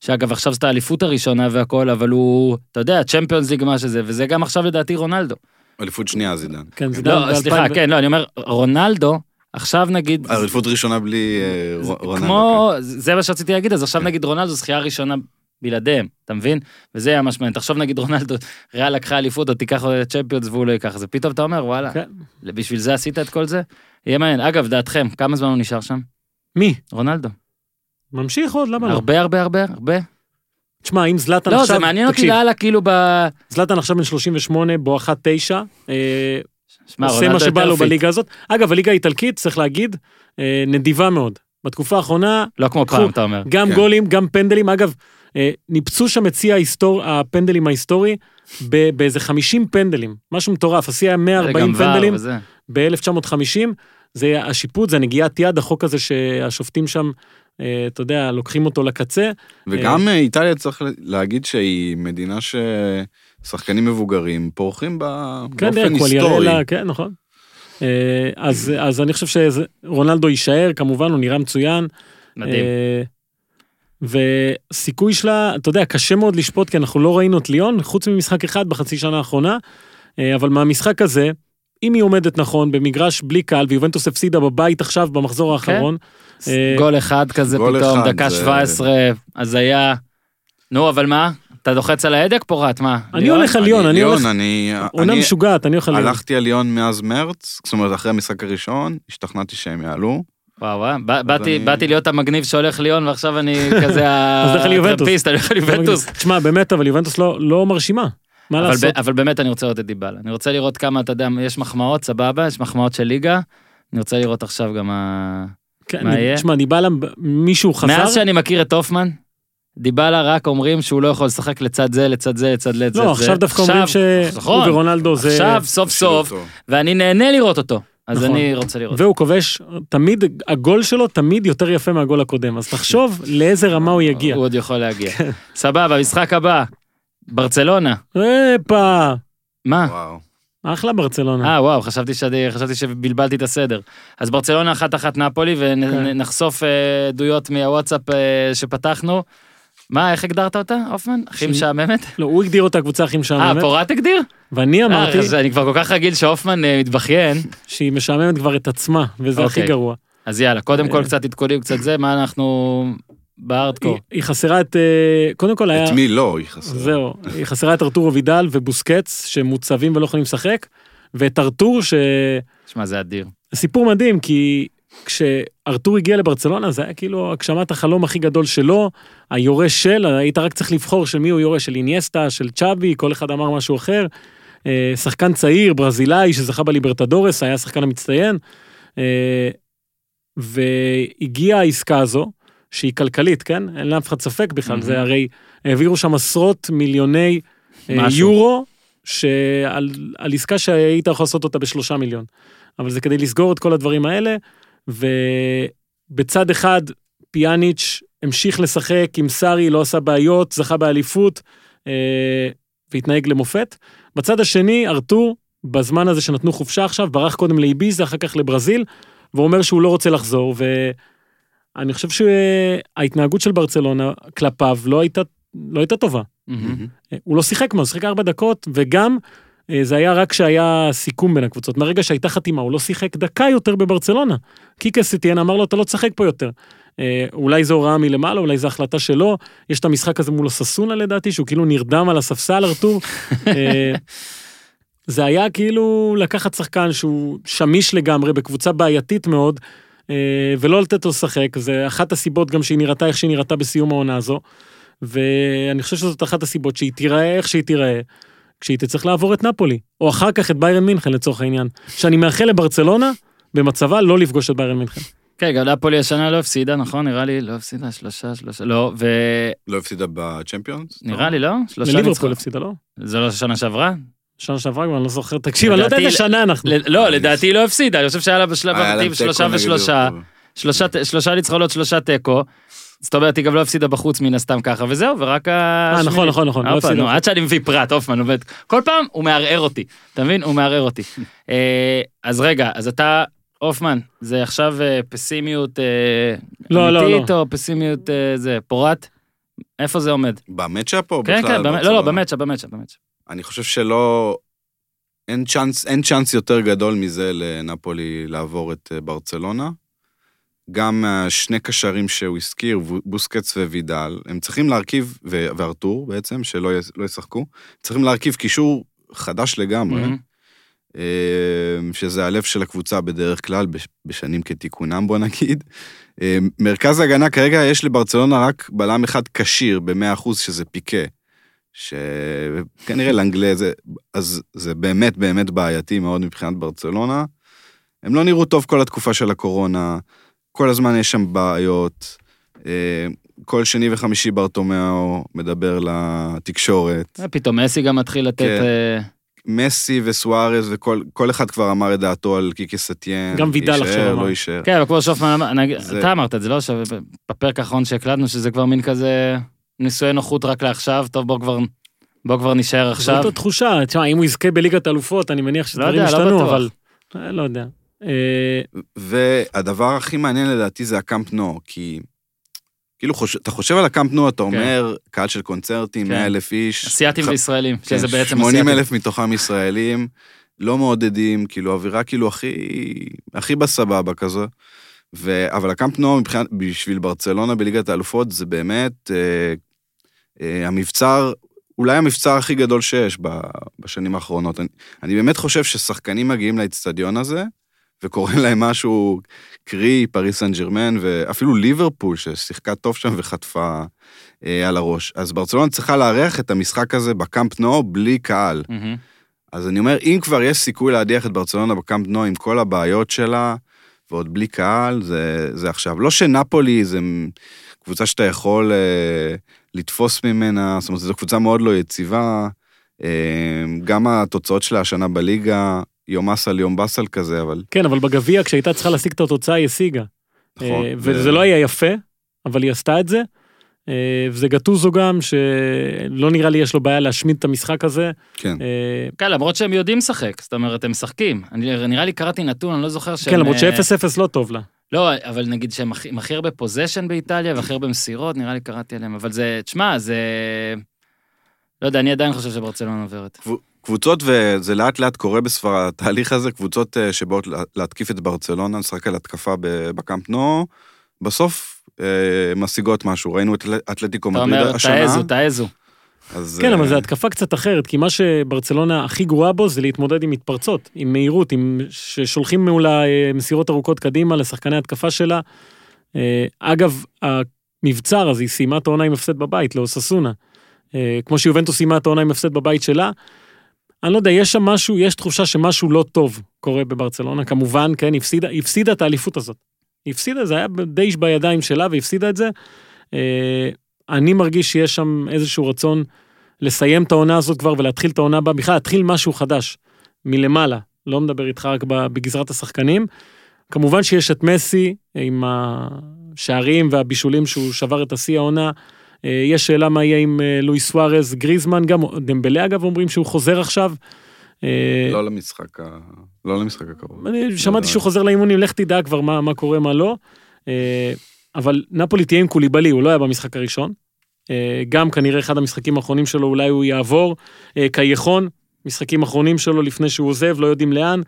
שאגב עכשיו זאת האליפות הראשונה והכל, אבל הוא, אתה יודע, צ'מפיונס ליג מה שזה, וזה גם עכשיו לדעתי רונלדו. אליפות שנייה זידן. כן, זידן לא, סליחה, 2000 כן, לא, אני אומר, רונלדו, עכשיו נגיד, אליפות ראשונה בלי אה, רונלדו. כמו, זה מה שרציתי להגיד, אז עכשיו נגיד רונלדו זכייה ראשונה בלעדיהם, אתה מבין? וזה היה משמעותי. תחשוב נגיד רונלדו, ריאל לקחה אליפות, או תיקח צ'מפיונס והוא לא ייקח, אז פתאום אתה אומר, וואלה, כן. בשביל זה עשית את כל זה? יהיה מעניין. אגב, דעתכם, כמה זמן הוא נשאר שם? מי? רונלדו. ממשיך עוד, למה לא? הרבה הרבה הרבה הרבה. תשמע, אם זלאטן לא, עכשיו... זה מעניין אותי לאללה, כאילו ב... זלאטן עכשיו בן 38, בואכה 9. אה, שמע, עושה רונלדו מה שבא לו. בליגה הזאת. אגב, הליגה האיטלקית, צריך להגיד, אה, נדיבה מאוד. בתקופה האחרונה, לא כמו פעם, אתה אומר. גם כן. גולים, גם פנדלים. אגב, ניפצו שם את שיא ההיסטור- הפנדלים ההיסטורי ב- באיזה 50 פנדלים. משהו מטורף, השיא היה 140 גם ור פנדלים וזה. ב-1950. זה השיפוט, זה נגיעת יד, החוק הזה שהשופטים שם, אה, אתה יודע, לוקחים אותו לקצה. וגם אה, איטליה צריך להגיד שהיא מדינה ששחקנים מבוגרים פורחים בה כן, באופן היסטורי. קואליארלה, כן, נכון. אה, אז, אז אני חושב שרונלדו יישאר, כמובן, הוא נראה מצוין. מדהים. וסיכוי שלה, אתה יודע, קשה מאוד לשפוט, כי אנחנו לא ראינו את ליון, חוץ ממשחק אחד בחצי שנה האחרונה, אה, אבל מהמשחק הזה, אם היא עומדת נכון, במגרש בלי קהל, ויובנטוס הפסידה בבית עכשיו במחזור האחרון, אה, גול אחד כזה גול פתאום, אחד, דקה זה- 17, הזיה. נו, אבל מה? אתה לוחץ על ההדק פורט, מה? אני ליאון? הולך על ליון, אני הולך, אני... עונה משוגעת, אני הולך על ליון. הלכתי על ליון מאז מרץ, זאת אומרת, אחרי המשחק הראשון, השתכנעתי שהם יעלו. וואו וואו, בא- באתי להיות המגניב שהולך ליון ועכשיו אני כזה. הטרמפיסט, אני הולך ליובנטוס. תשמע, באמת, אבל יובנטוס לא לא מרשימה. מה אבל, לעשות? ב, אבל באמת אני רוצה לראות את דיבלה. אני רוצה לראות כמה, אתה יודע, יש מחמאות, סבבה, יש מחמאות של ליגה. אני רוצה לראות עכשיו גם מה... כן, מה אני- יהיה? תשמע, דיבלה, מישהו חזר? מאז שאני מכיר את הופמן, דיבלה רק אומרים שהוא לא יכול לשחק לצד זה, לצד זה, לצד זה. לא, עכשיו דווקא אומרים נכון, שהוא ורונלדו זה... עכשיו, סוף סוף. ואני נהנה לראות אותו. אז נכון. אני רוצה לראות. והוא כובש, תמיד, הגול שלו תמיד יותר יפה מהגול הקודם, אז תחשוב לאיזה רמה הוא יגיע. הוא עוד יכול להגיע. כן. סבבה, משחק הבא. ברצלונה. הפה, מה? וואו. אחלה ברצלונה. אה, וואו, חשבתי, שאני, חשבתי שבלבלתי את הסדר. אז ברצלונה אחת אחת נפולי, כן. ונחשוף אה, עדויות מהוואטסאפ אה, שפתחנו. מה, איך הגדרת אותה, הופמן? הכי משעממת? לא, הוא הגדיר אותה קבוצה הכי אה, משעממת, פורט הגדיר? ואני אמרתי אה, אז אני כבר כל כך רגיל שהופמן אה, מתבכיין. שהיא משעממת כבר את עצמה, וזה הכי אוקיי. גרוע. אז יאללה, קודם כל אה. קצת עדכונים, קצת זה, מה אנחנו בארדקור. היא- היא חסרה את, אה, קודם כל היה, את מי לא, היא חסרה. זהו, היא חסרה את ארתורו וידל ובוסקץ, שמוצבים ולא יכולים לשחק, ואת ארתור, ש... שמע, זה אדיר. סיפור מדהים, כי כשארתור הגיע לברצלונה, זה היה כאילו הגשמת החלום הכי גדול שלו, היורש של, היית רק צריך לבחור של מי הוא יורש, של איניאסטה, של צ'אבי, כל אחד אמר משהו אחר. אה, שחקן צעיר, ברזילאי, שזכה בליברטדורס, היה השחקן המצטיין. אה, והגיעה העסקה הזו, שהיא כלכלית, כן? אין לאף אחד ספק בכלל, מהמם. זה הרי העבירו שם עשרות מיליוני אה, משהו. יורו, שעל על עסקה שהיית יכול לעשות אותה בשלושה מיליון. אבל זה כדי לסגור את כל הדברים האלה, ובצד אחד פיאניץ' המשיך לשחק עם סארי, לא עשה בעיות, זכה באליפות, אה, והתנהג למופת. בצד השני, ארתור, בזמן הזה שנתנו חופשה עכשיו, ברח קודם לאיביזה, אחר כך לברזיל, והוא אומר שהוא לא רוצה לחזור, ואני חושב שההתנהגות של ברצלונה כלפיו לא הייתה, לא הייתה טובה. מהמם. הוא לא שיחק מה, הוא שיחק ארבע דקות, וגם זה היה רק כשהיה סיכום בין הקבוצות. מהרגע שהייתה חתימה, הוא לא שיחק דקה יותר בברצלונה. קיקה סטיאן אמר לו, אתה לא תשחק פה יותר. אה, אולי זו הוראה מלמעלה, אולי זו החלטה שלו. יש את המשחק הזה מול אוססונה לדעתי, שהוא כאילו נרדם על הספסל, ארתור. אה, זה היה כאילו לקחת שחקן שהוא שמיש לגמרי, בקבוצה בעייתית מאוד, אה, ולא לתת לו לשחק. זה אחת הסיבות גם שהיא נראתה איך שהיא נראתה בסיום העונה הזו. ואני חושב שזאת אחת הסיבות שהיא תיראה איך שהיא תיראה, כשהיא תצטרך לעבור את נפולי, או אחר כך את ביירן מינכן לצורך העניין. שאני מאחל לברצלונה, במצבה לא לפגוש את ביירן מינכן. כן, גם נפולי השנה לא הפסידה, נכון? נראה לי, לא הפסידה, שלושה, שלושה, לא, לא הפסידה בצ'מפיונס? ונראה לי, לא? שלושה לליברפול ניצחונות. הפסידה, לא? זה לא שנה שעברה? שנה שעברה כבר, אני לא זוכר, תקשיב, אני לא יודע איזה שנה אנחנו. לא, לדעתי היא לא הפסידה, אני חושב שהיה לה בשלב הבתים שלושה ושלושה, שלושה ניצחונות, שלושה תיקו. זאת אומרת, היא גם לא הפסידה בחוץ מן הסתם ככה וזהו, ורק ה... אה, נכון, נכון, נכון, לא הפסידה נו. עד שאני מביא פרט, הופמן עובד. כל פעם הוא מערער אותי, אתה מבין? הוא מערער אותי. אה, אז רגע, אז אתה, הופמן, זה עכשיו אה, פסימיות אה, לא, לא, אמיתית, לא. או פסימיות זה, פורט? איפה זה עומד? במצ'אפ או כן, בכלל? כן, באמת- לא? לא, במצ'ה, במצ'ה, במצ'ה. אני חושב שלא... אין צ'אנס, אין צ'אנס יותר גדול מזה לנפולי לעבור את ברצלונה. גם השני קשרים שהוא הזכיר, בו- בוסקץ ווידל, הם צריכים להרכיב, וארתור בעצם, שלא לא ישחקו, צריכים להרכיב קישור חדש לגמרי. אה, שזה הלב של הקבוצה בדרך כלל, בש- בשנים כתיקונם בוא נגיד. אה, מרכז ההגנה כרגע יש לברצלונה רק בלם אחד כשיר ב-100%, שזה פיקה. שכנראה לאנגלה זה, אז זה באמת באמת בעייתי מאוד מבחינת ברצלונה. הם לא נראו טוב כל התקופה של הקורונה, כל הזמן יש שם בעיות. אה, כל שני וחמישי ברטומיאו מדבר לתקשורת. אה, פתאום מסי גם מתחיל לתת... כן. אה, מסי וסוארז וכל כל אחד כבר אמר את דעתו על קיקי סטיין. גם וידל עכשיו יישאר, אמר. לא יישאר. כן, אבל כמו שופמן אתה אמרת את זה, לא? שבפרק האחרון שהקלטנו, שזה כבר מין כזה נישואי נוחות רק לעכשיו, טוב, בוא כבר, בוא כבר נישאר עכשיו. זאת התחושה, תשמע, אם הוא יזכה בליגת אלופות, אני מניח לא שדברים לא ישתנו, בטוח. אבל... לא יודע. אה, והדבר הכי מעניין לדעתי זה הקאמפ נו, כי כאילו חוש... אתה חושב על הקאמפ נו, אתה אומר, קהל של קונצרטים, כן. 100 אלף איש. אסיאתים ח- וישראלים, כן, שזה בעצם 80 אסיאתים. אלף מתוכם ישראלים, לא מעודדים, כאילו אווירה כאילו הכי, הכי בסבבה כזו. ו... אבל הקאמפ נו מבחינת, בשביל ברצלונה בליגת האלופות זה באמת אה, אה, המבצר, אולי המבצר הכי גדול שיש ב... בשנים האחרונות. אני, אני באמת חושב ששחקנים מגיעים לאצטדיון הזה, וקורה להם משהו, קרי פריס סן ג'רמן, ואפילו ליברפול ששיחקה טוב שם וחטפה אה, על הראש. אז ברצלונה צריכה לארח את המשחק הזה בקאמפ נו בלי קהל. מהמם. אז אני אומר, אם כבר יש סיכוי להדיח את ברצלונה בקאמפ נו עם כל הבעיות שלה, ועוד בלי קהל, זה, זה עכשיו. לא שנפולי זה קבוצה שאתה יכול אה, לתפוס ממנה, זאת אומרת, זו קבוצה מאוד לא יציבה. אה, גם התוצאות שלה השנה בליגה, יום אסל יום באסל כזה, אבל כן, אבל בגביע, כשהייתה צריכה להשיג את התוצאה, היא השיגה. נכון. אה, וזה לא היה יפה, אבל היא עשתה את זה. אה, וזה גטוזו גם, שלא נראה לי יש לו בעיה להשמיד את המשחק הזה. כן. אה, כן, למרות שהם יודעים לשחק, זאת אומרת, הם משחקים. אני- נראה לי קראתי נתון, אני לא זוכר שהם... כן, למרות אה, ש-0-0 לא טוב לה. לא, אבל נגיד שהם הכי- עם הכי הרבה פוזיישן באיטליה והכי הרבה מסירות, נראה לי קראתי עליהם, אבל זה, תשמע, זה... לא יודע, אני עדיין חושב שברצלונה עוברת. קבוצות, וזה לאט לאט קורה בספרד, התהליך הזה, קבוצות אה, שבאות לה- להתקיף את ברצלונה, לשחק על התקפה ב- בקאמפ נו, בסוף אה, משיגות משהו. ראינו את אתל- אתלטיקו אתה מדריד אומר, השנה. תעזו, תעזו. אז, כן, אה, אבל זו התקפה קצת אחרת, כי מה שברצלונה הכי גרועה בו זה להתמודד עם מתפרצות, עם מהירות, עם ששולחים מולה אה, מסירות ארוכות קדימה לשחקני התקפה שלה. אה, אגב, המבצר, אז היא סיימה את העונה עם הפסד בבית, לאוססונה. אה, כמו שיובנטוס סיימה את העונה עם הפסד בבית שלה. אני לא יודע, יש שם משהו, יש תחושה שמשהו לא טוב קורה בברצלונה, כמובן, כן, הפסידה, הפסידה את האליפות הזאת. הפסידה, זה היה די בידיים שלה והפסידה את זה. אה, אני מרגיש שיש שם איזשהו רצון לסיים את העונה הזאת כבר ולהתחיל את העונה הבאה, בכלל להתחיל משהו חדש, מלמעלה, לא מדבר איתך רק בגזרת השחקנים. כמובן שיש את מסי עם השערים והבישולים שהוא שבר את השיא העונה. אה, יש שאלה מה יהיה עם אה, לואיס סוארז, גריזמן, גם דמבלה אגב אומרים שהוא חוזר עכשיו. אה, לא למשחק, ה... לא למשחק הקרוב. אני שמעתי שהוא חוזר לאימונים, לך תדע כבר מה, מה קורה, מה לא. אבל נפולי תהיה עם קוליבלי, הוא לא היה במשחק הראשון. גם כנראה אחד המשחקים האחרונים שלו, אולי הוא יעבור. קייחון, משחקים אחרונים שלו לפני שהוא עוזב, לא יודעים לאן.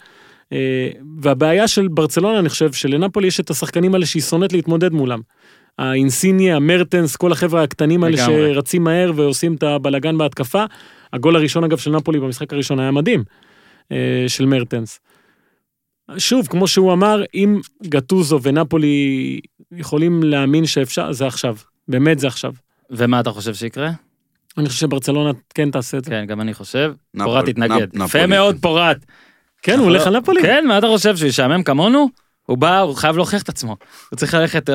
והבעיה של ברצלונה, אני חושב, שלנפולי יש את השחקנים האלה שהיא שונאת להתמודד מולם. האינסיניה, המרטנס, כל החבר'ה הקטנים האלה לגמרי. שרצים מהר ועושים את הבלגן בהתקפה. הגול הראשון, אגב, של נפולי במשחק הראשון היה מדהים, אה, של מרטנס. שוב, כמו שהוא אמר, אם גטוזו ונפולי יכולים להאמין שאפשר, זה עכשיו. באמת זה עכשיו. ומה אתה חושב שיקרה? אני חושב שברצלונה כן תעשה את זה. כן, גם אני חושב. נפול- פורט התנגד. נפ- יפה. מאוד, פורט. כן, הוא הולך על נפולי? כן, מה אתה חושב, שהוא ישעמם כמונו? הוא בא, הוא חייב להוכיח את עצמו. הוא צריך ללכת,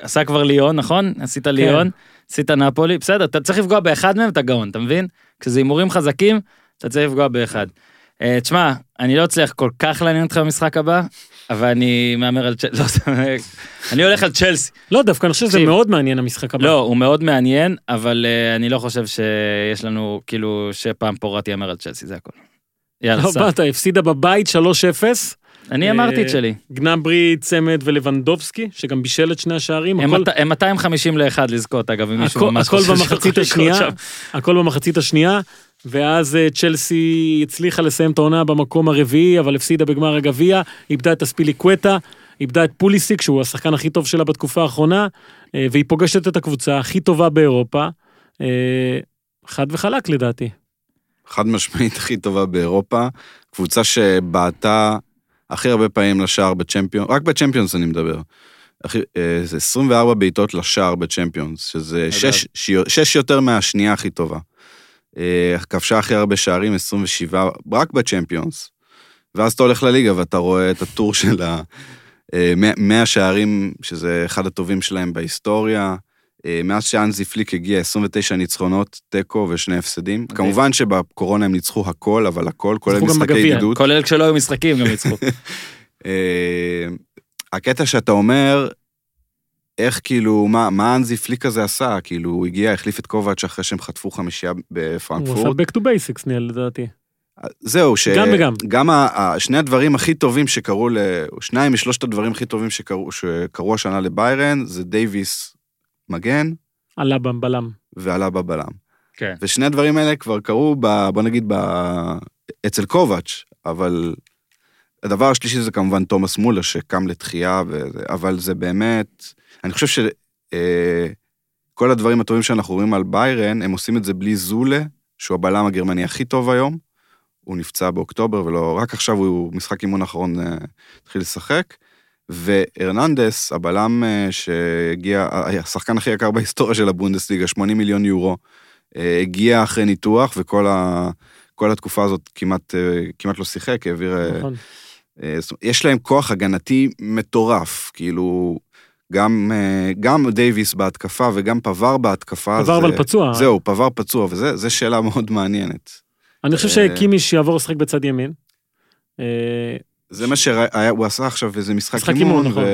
עשה כבר ליון, נכון? עשית כן. ליון, עשית נפולי, בסדר, אתה צריך לפגוע באחד מהם, אתה גאון, אתה מבין? כשזה הימורים חזקים, אתה צריך לפגוע באחד. אה, תשמע, אני לא אצליח כל כך לעניין אותך במשחק הבא, אבל אני מהמר על צ'לסי. לא, אני הולך על צ'לסי. לא, דווקא אני חושב שזה. מאוד מעניין המשחק הבא. לא, הוא מאוד מעניין, אבל אה, אני לא חושב שיש לנו, כאילו, שפעם פורת יאמר על צ'לסי, זה הכל. יאללה, לא, סע. באת, הפסידה בבית 3-0. אני אמרתי את אה, שלי. גנברי, צמד ולבנדובסקי, שגם בישל את שני השערים. הם הכל- מת- הם 250 לאחד לזכות, אגב, אם מישהו ממש חושב במחצית השנייה, שם. הכל במחצית השנייה, ואז אה, צ'לסי הצליחה לסיים את העונה במקום הרביעי, אבל הפסידה בגמר הגביע, איבדה את אספיליקווטה, איבדה את פוליסיק, שהוא השחקן הכי טוב שלה בתקופה האחרונה, אה, והיא פוגשת את הקבוצה הכי טובה באירופה, אה, חד וחלק לדעתי. חד משמעית הכי טובה באירופה, קבוצה שבעטה הכי הרבה פעמים לשער בצ'מפיון, רק בצ'מפיונס אני מדבר. הכי, אה, זה 24 בעיטות לשער בצ'מפיונס, שזה שש, שש, יותר מהשנייה הכי טובה. אה, כבשה הכי הרבה שערים, 27, רק בצ'מפיונס. ואז אתה הולך לליגה ואתה רואה את הטור של ה... אה, 100 שערים, שזה אחד הטובים שלהם בהיסטוריה. אה, מאז שאנזי פליק הגיע, 29 ניצחונות, תיקו ושני הפסדים. מדהים. כמובן שבקורונה הם ניצחו הכל, אבל הכל, כולל משחקי. ידידות. כולל כשלא היו משחקים, גם ניצחו. אה, הקטע שאתה אומר, איך כאילו, מה, מה אנזי פליק הזה עשה? כאילו, הוא הגיע, החליף את קובץ' אחרי שהם חטפו חמישייה הוא עשה בפרנקפורט. back to basics נהיה לדעתי. זהו, ש... גם וגם. גם ה- שני הדברים הכי טובים שקרו, ל... שניים משלושת הדברים הכי טובים שקרו, שקרו השנה לביירן, זה דייוויס מגן עלה בבלם. ועלה בבלם. כן. ושני הדברים האלה כבר קרו, ב, בוא נגיד, ב, אצל קובץ', אבל הדבר השלישי זה כמובן תומאס מולה, שקם לתחייה, וזה, אבל זה באמת, אני חושב שכל אה, כל הדברים הטובים שאנחנו רואים על ביירן, הם עושים את זה בלי זולה, שהוא הבלם הגרמני הכי טוב היום. הוא נפצע באוקטובר, ולא, רק עכשיו הוא משחק אימון האחרון אה, התחיל לשחק. והרננדס, הבלם אה, שהגיע, השחקן הכי יקר בהיסטוריה של הבונדסליגה, 80 מיליון יורו, אה, הגיע אחרי ניתוח, וכל ה, התקופה הזאת כמעט, אה, כמעט לא שיחק, העביר... אה, נכון. אה, יש להם כוח הגנתי מטורף, כאילו, גם, אה, גם דייוויס בהתקפה וגם פבר בהתקפה. זה- אבל פצוע. זהו, פבר פצוע, וזו שאלה מאוד מעניינת. אני חושב אה, שקימיש יעבור לשחק בצד ימין. זה מה שהוא עשה עכשיו איזה משחק אימון, נכון.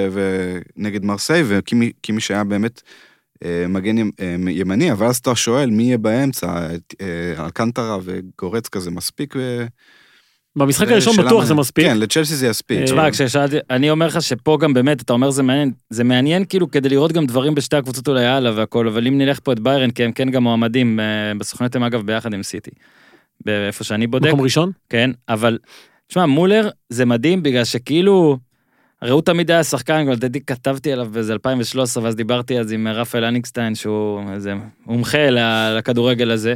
ונגד מרסיי, וקימי שהיה באמת אה, מגן אה, ימני, אבל אז אתה שואל מי יהיה באמצע, אה, אלקנטרה וגורצקה זה מספיק? במשחק הראשון בטוח זה. מספיק. כן, לצ'לסי זה יספיק. תשמע, כששאלתי, אני אומר לך שפה גם באמת, אתה אומר זה מעניין, זה מעניין כאילו כדי לראות גם דברים בשתי הקבוצות אולי הלאה והכל, אבל אם נלך פה את ביירן, כי הם כן גם מועמדים, בסוכנות הם אגב ביחד עם סיטי. באיפה שאני בודק, מקום ראשון? כן, אבל, תשמע, מולר זה מדהים בגלל שכאילו, הרי הוא תמיד היה שחקן, לדעתי כתבתי עליו באיזה 2013, ואז דיברתי אז עם רפאל אניקסטיין, שהוא איזה מומחה לכדורגל הזה,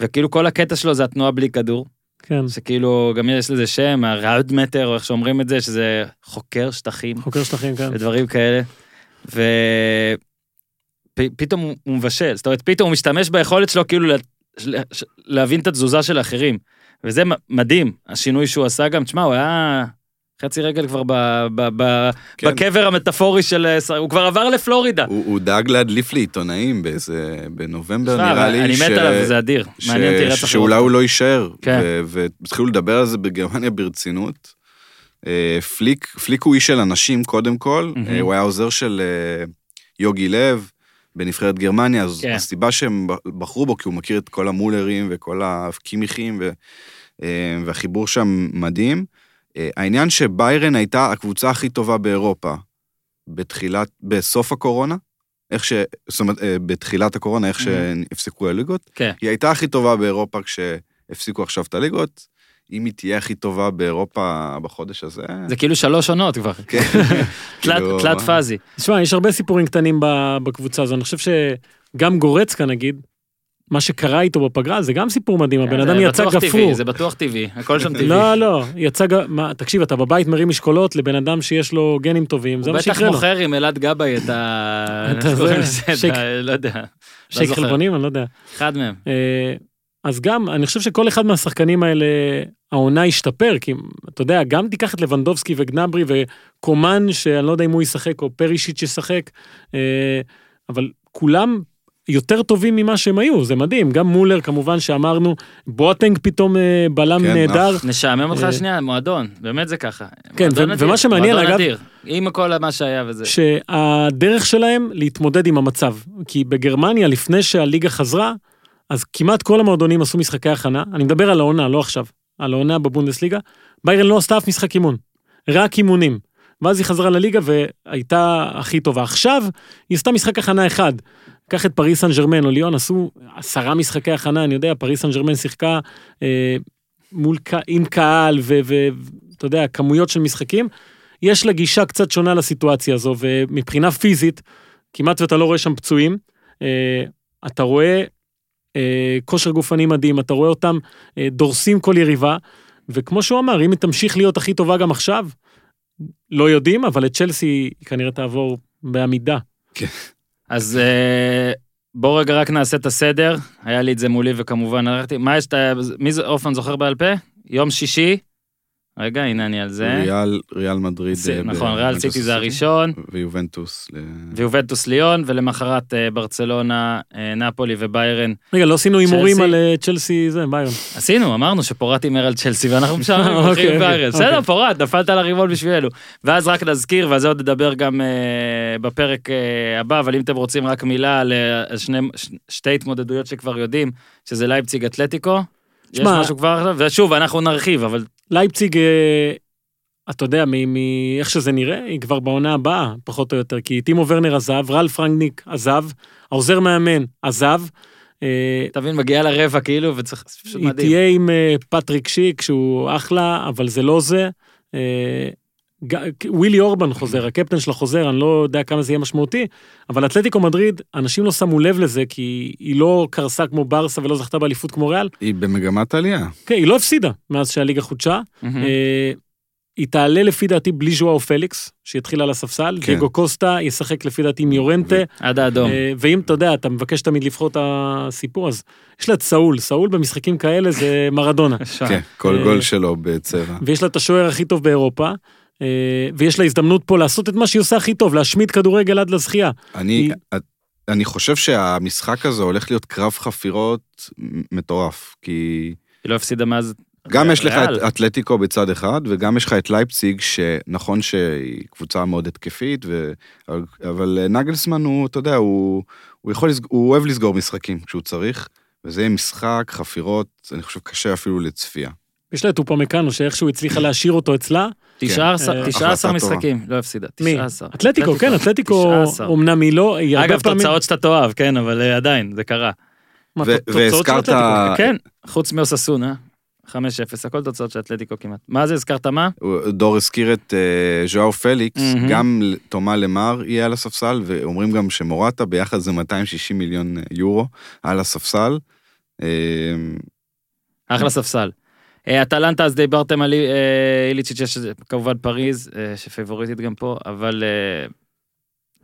וכאילו כל הקטע שלו זה התנועה בלי כדור. כן. שכאילו גם יש לזה שם, הראוד מטר, או איך שאומרים את זה, שזה חוקר שטחים חוקר שטחים, כן. ודברים כאלה. ופתאום הוא הוא מבשל, זאת אומרת, פתאום הוא משתמש ביכולת שלו כאילו לה- להבין את התזוזה של האחרים. וזה מדהים, השינוי שהוא עשה גם, תשמע, הוא היה חצי רגל כבר ב, ב, ב, כן. בקבר המטאפורי של... הוא כבר עבר לפלורידה. הוא, הוא דאג להדליף לעיתונאים באיזה, בנובמבר תשמע, נראה לי, אני מת עליו, זה אדיר. ש... מעניין אותי רצח שאולי הוא לא יישאר. כן. ו- והתחילו לדבר על זה בגרמניה ברצינות. אה, פליק, פליק הוא איש של אנשים קודם כל. אה, הוא היה עוזר של אה, יוגי לב בנבחרת גרמניה, אז כן. הסיבה שהם בחרו בו, כי הוא מכיר את כל המולרים וכל הקימיכים, ו- אה, והחיבור שם מדהים. אה, העניין שביירן הייתה הקבוצה הכי טובה באירופה בתחילת, בסוף הקורונה, איך ש... זאת אומרת, אה, בתחילת הקורונה, איך שהפסקו הליגות, כן. היא הייתה הכי טובה באירופה כשהפסיקו עכשיו את הליגות. אם היא תהיה הכי טובה באירופה בחודש הזה... זה כאילו שלוש עונות כבר. כן. תלת- כאילו, פאזי. תשמע, יש הרבה סיפורים קטנים בקבוצה הזו. אני חושב שגם גורצקה, נגיד, מה שקרה איתו בפגרה, זה גם סיפור מדהים. הבן כן, אדם יצא גפרור. זה בטוח טבעי, הכל שם טבעי. לא, לא, יצא, מה, תקשיב, אתה בבית מרים משקולות לבן אדם שיש לו גנים טובים, זה הוא מה בטח שיקרה לו. מוכר עם אלעד גבאי את ה... לא יודע. שייק זוכר. חלבונים, אני לא יודע. אחד מהם. אז גם, אני חושב שכל אחד מהשחקנים האלה, העונה השתפר, כי אתה יודע, גם תיקח את לבנדובסקי וגנברי וקומן, שאני לא יודע אם הוא ישחק, או פרישיץ' ישחק, אה, אבל כולם יותר טובים ממה שהם היו, זה מדהים. גם מולר, כמובן שאמרנו, בואטנג פתאום אה, בלם כן, נהדר. נשעמם אותך אה, שנייה, מועדון, באמת זה ככה. כן, מועדון ו- אדיר, ומה שמעניין, מועדון אגב- אדיר, עם כל מה שהיה וזה. שהדרך שלהם להתמודד עם המצב. כי בגרמניה, לפני שהליגה חזרה, אז כמעט כל המועדונים עשו משחקי הכנה. אני מדבר על העונה, לא עכשיו, על העונה בבונדסליגה. ביירן לא עשתה אף משחק אימון, רק אימונים. ואז היא חזרה לליגה והייתה הכי טובה. עכשיו, היא עשתה משחק הכנה אחד. קח את פריס סן ג'רמן או ליון, עשו עשרה משחקי הכנה, אני יודע, פריס סן ג'רמן שיחקה אה, מול, עם קהל ואתה יודע, כמויות של משחקים. יש לה גישה קצת שונה לסיטואציה הזו, ומבחינה פיזית, כמעט ואתה לא רואה שם פצועים. אה, אתה רואה אה, כושר גופני מדהים, אתה רואה אותם אה, דורסים כל יריבה, וכמו שהוא אמר, אם היא תמשיך להיות הכי טובה גם עכשיו, לא יודעים, אבל את צ'לסי היא כנראה תעבור בעמידה. אז אה, בוא רגע רק נעשה את הסדר, היה לי את זה מולי וכמובן מה יש, מי זה, אופן זוכר בעל פה? יום שישי, רגע, הנה אני על זה. ריאל, ריאל מדריד. זה- אה, נכון, ריאל סיטי זה הראשון, ויובנטוס. ל- ויובנטוס ליון, ולמחרת אה, ברצלונה, אה, נפולי וביירן. רגע, לא עשינו הימורים. על צ'לסי, זה, ביירן. עשינו, אמרנו שפורט הימר על צ'לסי ואנחנו אוקיי, הולכים אוקיי, ביירן. בסדר, אוקיי. פורט, נפלת על הריבון בשבילנו. ואז רק נזכיר, ועל זה עוד נדבר גם בפרק הבא, אבל אם אתם רוצים רק מילה על שני, שתי התמודדויות שכבר יודעים, שזה לייפציג אתלטיקו. יש משהו כבר עכשיו, ושוב, אנחנו נרחיב, אבל לייפציג, אה, אתה יודע, מאיך שזה נראה, היא כבר בעונה הבאה, פחות או יותר, כי טימו ורנר עזב, ראלף רנגניק עזב, העוזר מאמן עזב, אה, אתה מבין, מגיעה לרבע כאילו, וצריך, פשוט היא מדהים. תהיה עם אה, פטריק שיק, שהוא אחלה, אבל זה לא זה. ג- ווילי אורבן חוזר, הקפטן שלה חוזר, אני לא יודע כמה זה יהיה משמעותי, אבל אתלטיקו מדריד, אנשים לא שמו לב לזה, כי היא לא קרסה כמו ברסה ולא זכתה באליפות כמו ריאל. היא במגמת עלייה. כן, היא לא הפסידה מאז שהליגה חודשה. אה, היא תעלה לפי דעתי בלי ז'ואר פליקס, שהתחיל על הספסל, כן. דייגו קוסטה ישחק לפי דעתי עם יורנטה, עד האדום. אה, ואם אתה יודע, אתה מבקש תמיד לבחור את הסיפור, אז יש לה את סאול, סאול במשחקים כאלה זה מרדונה, כן, כל אה, גול שלו בצבע. ויש לה את השוער הכי טוב באירופה, ויש לה הזדמנות פה לעשות את מה שהיא עושה הכי טוב, להשמיד כדורגל עד לזכייה. אני, היא- אני חושב שהמשחק הזה הולך להיות קרב חפירות מטורף, כי היא לא הפסידה מאז... גם יש לך. את אתלטיקו בצד אחד, וגם יש לך את לייפציג, שנכון שהיא קבוצה מאוד התקפית, ו... אבל- אבל נגלסמן הוא, אתה יודע, הוא, הוא יכול, לסג... הוא אוהב לסגור משחקים כשהוא צריך, וזה יהיה משחק, חפירות, אני חושב קשה אפילו לצפייה. יש לה את אופמקאנו, שאיכשהו הצליחה להשאיר אותו אצלה. תשעה עשר- אה. משחקים, לא הפסידה. מי? תשעה עשר. אתלטיקו, כן, אתלטיקו, 19. אמנם היא לא, היא הרבה אגב, פעמים... תוצאות שאתה תאהב, כן, אבל אה, עדיין, זה קרה. והזכרת-? כן, חוץ מאוססונה, 5-0, הכל תוצאות של אתלטיקו כמעט. מה זה, הזכרת מה? דור הזכיר את אה, ז'ואר פליקס. גם תומה למר יהיה על הספסל, ואומרים גם שמורטה ביחד זה 260 מיליון יורו על הספסל. אחלה ספסל. אה, אטלנטה, אז דיברתם על אה, איליצ'יץ', יש כמובן פריז, אה, שפייבוריטית גם פה, אבל...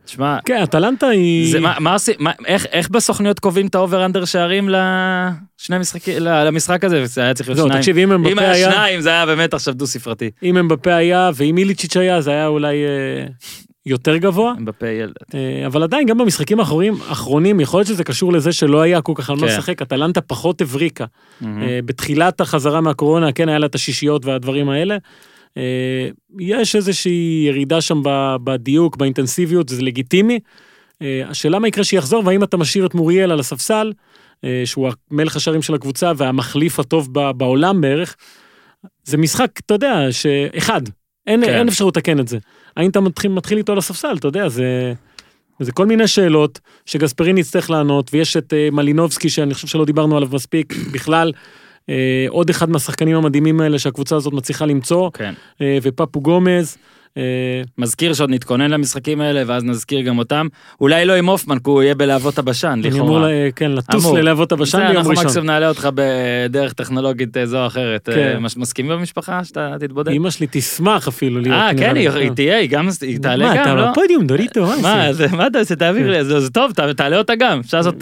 תשמע, כן, אטלנטה היא... זה, מה, מה עושים, מה, איך, איך בסוכניות קובעים את ה over under שערים לשני משחקים, ל- למשחק הזה? זה היה צריך להיות זהו, שניים. תקשיב, אם אם אמבפה היה היה, שניים, זה היה באמת עכשיו דו ספרתי. אם אמבפה היה, ואם איליצ'יץ' היה, זה היה אולי יותר גבוה. אמבפה ילד. אה, אבל עדיין, גם במשחקים האחרונים, יכול להיות שזה קשור לזה שלא היה כל כך על מה כן. לשחק, אטלנטה פחות הבריקה. אה, בתחילת החזרה מהקורונה, כן, היה לה את השישיות והדברים האלה. אה, יש איזושהי ירידה שם בדיוק, באינטנסיביות, זה לגיטימי. השאלה מה יקרה שיחזור, והאם אתה משאיר את מוריאל על הספסל, שהוא מלך השערים של הקבוצה והמחליף הטוב בעולם בערך. זה משחק, אתה יודע, שאחד, אין, כן. אין אפשרות לתקן את זה. האם אתה מתחיל, מתחיל איתו על הספסל, אתה יודע, זה... זה כל מיני שאלות שגספרין יצטרך לענות, ויש את אה, מלינובסקי, שאני חושב שלא דיברנו עליו מספיק, בכלל, אה, עוד אחד מהשחקנים המדהימים האלה שהקבוצה הזאת מצליחה למצוא, כן. אה, ופפו גומז. אה, מזכיר שעוד נתכונן למשחקים האלה, ואז נזכיר גם אותם. אולי לא עם הופמן, כי הוא יהיה בלהבות הבשן, אני אמור, לכאורה. כן, לטוס. ללהבות הבשן ביום אנחנו ראשון. מקסימום נעלה אותך בדרך טכנולוגית אה, זו או אחרת. כן. אה, מסכימים במשפחה שאתה תתבודד? אמא שלי תשמח אפילו להיות. אה, כן. היא תהיה, היא גם, היא תעלה מה, גם, אתה לא? בפודיום, דוריטו, מה מה, זה? מה אתה עושה, תעביר לי, זה טוב, תעלה אותה גם. אפשר לעשות,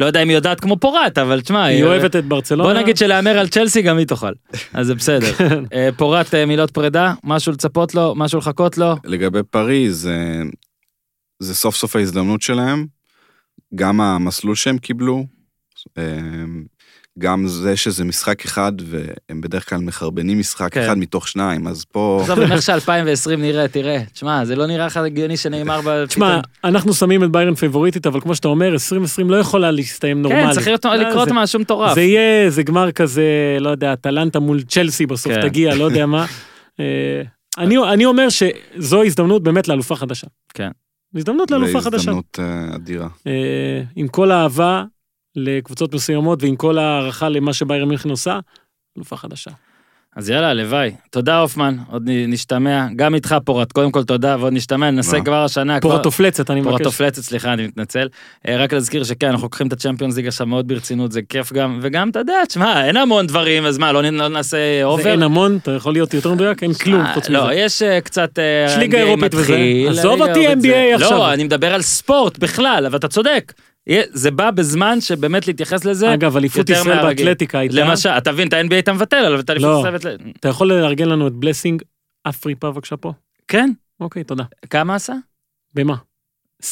לא יודע אם היא יודעת כמו פורט, אבל תשמע, היא אוהבת את ברצלונה. בוא נגיד שלהמר על צ'לסי גם היא תאכל, אז זה בסדר. אה, פורט מילות פרידה, משהו לצפות לו, משהו לחכות לו. לגבי פריז, אה, זה סוף סוף ההזדמנות שלהם. גם המסלול שהם קיבלו, אה, גם זה שזה משחק אחד, והם בדרך כלל מחרבנים משחק כן. אחד מתוך שניים, אז פה... עזוב, עם איך ש-2020 נראה, תראה, תשמע, זה לא נראה לך הגיוני שנאמר ב... תשמע, אנחנו שמים את ביירן פייבוריטית, אבל כמו שאתה אומר, 2020 לא יכולה להסתיים נורמלי. כן, צריך להיות- אה, לקרות זה- משהו מטורף. זה יהיה, זה גמר כזה, לא יודע, אטלנטה מול צ'לסי בסוף כן. תגיע, לא יודע מה. אני אני אומר שזו הזדמנות באמת לאלופה חדשה. כן. הזדמנות לאלופה חדשה. זו הזדמנות אה, אדירה. אה, עם כל האהבה לקבוצות מסוימות ועם כל הערכה למה שביירן מינכן עושה, אלופה חדשה. אז יאללה, הלוואי. תודה, הופמן, עוד נשתמע. גם איתך, פורט, קודם כל תודה, ועוד נשתמע, ננסה מה? כבר השנה. פורטופלצת, אני מבקש. פורטופלצת, סליחה, אני מתנצל. אה, רק להזכיר שכן, אנחנו לוקחים את הצ'מפיונס ליג עכשיו מאוד ברצינות, זה כיף גם, וגם, אתה יודע, תשמע, אין המון דברים, אז מה, לא לא נעשה over? זה אין המון, אתה יכול להיות יותר מדויק, אין כלום אה, חוץ לא, מזה. יש אה, קצת... אה, יש ליגה אירופית וזה. עזוב אותי NBA עכשיו. לא, אני מדבר על ספורט בכלל, אבל אתה צודק. זה בא בזמן שבאמת להתייחס לזה. אגב, אליפות ישראל מהרגיל. באתלטיקה הייתה, למשל, אתה מבין, את ה-NBA אתה מבטל, אבל את האליפות לא. ישראל... מבטל. אתה יכול לארגן לנו את בלסינג, אף ריפה בבקשה פה? כן, אוקיי, תודה. כמה עשה? במה? 21-17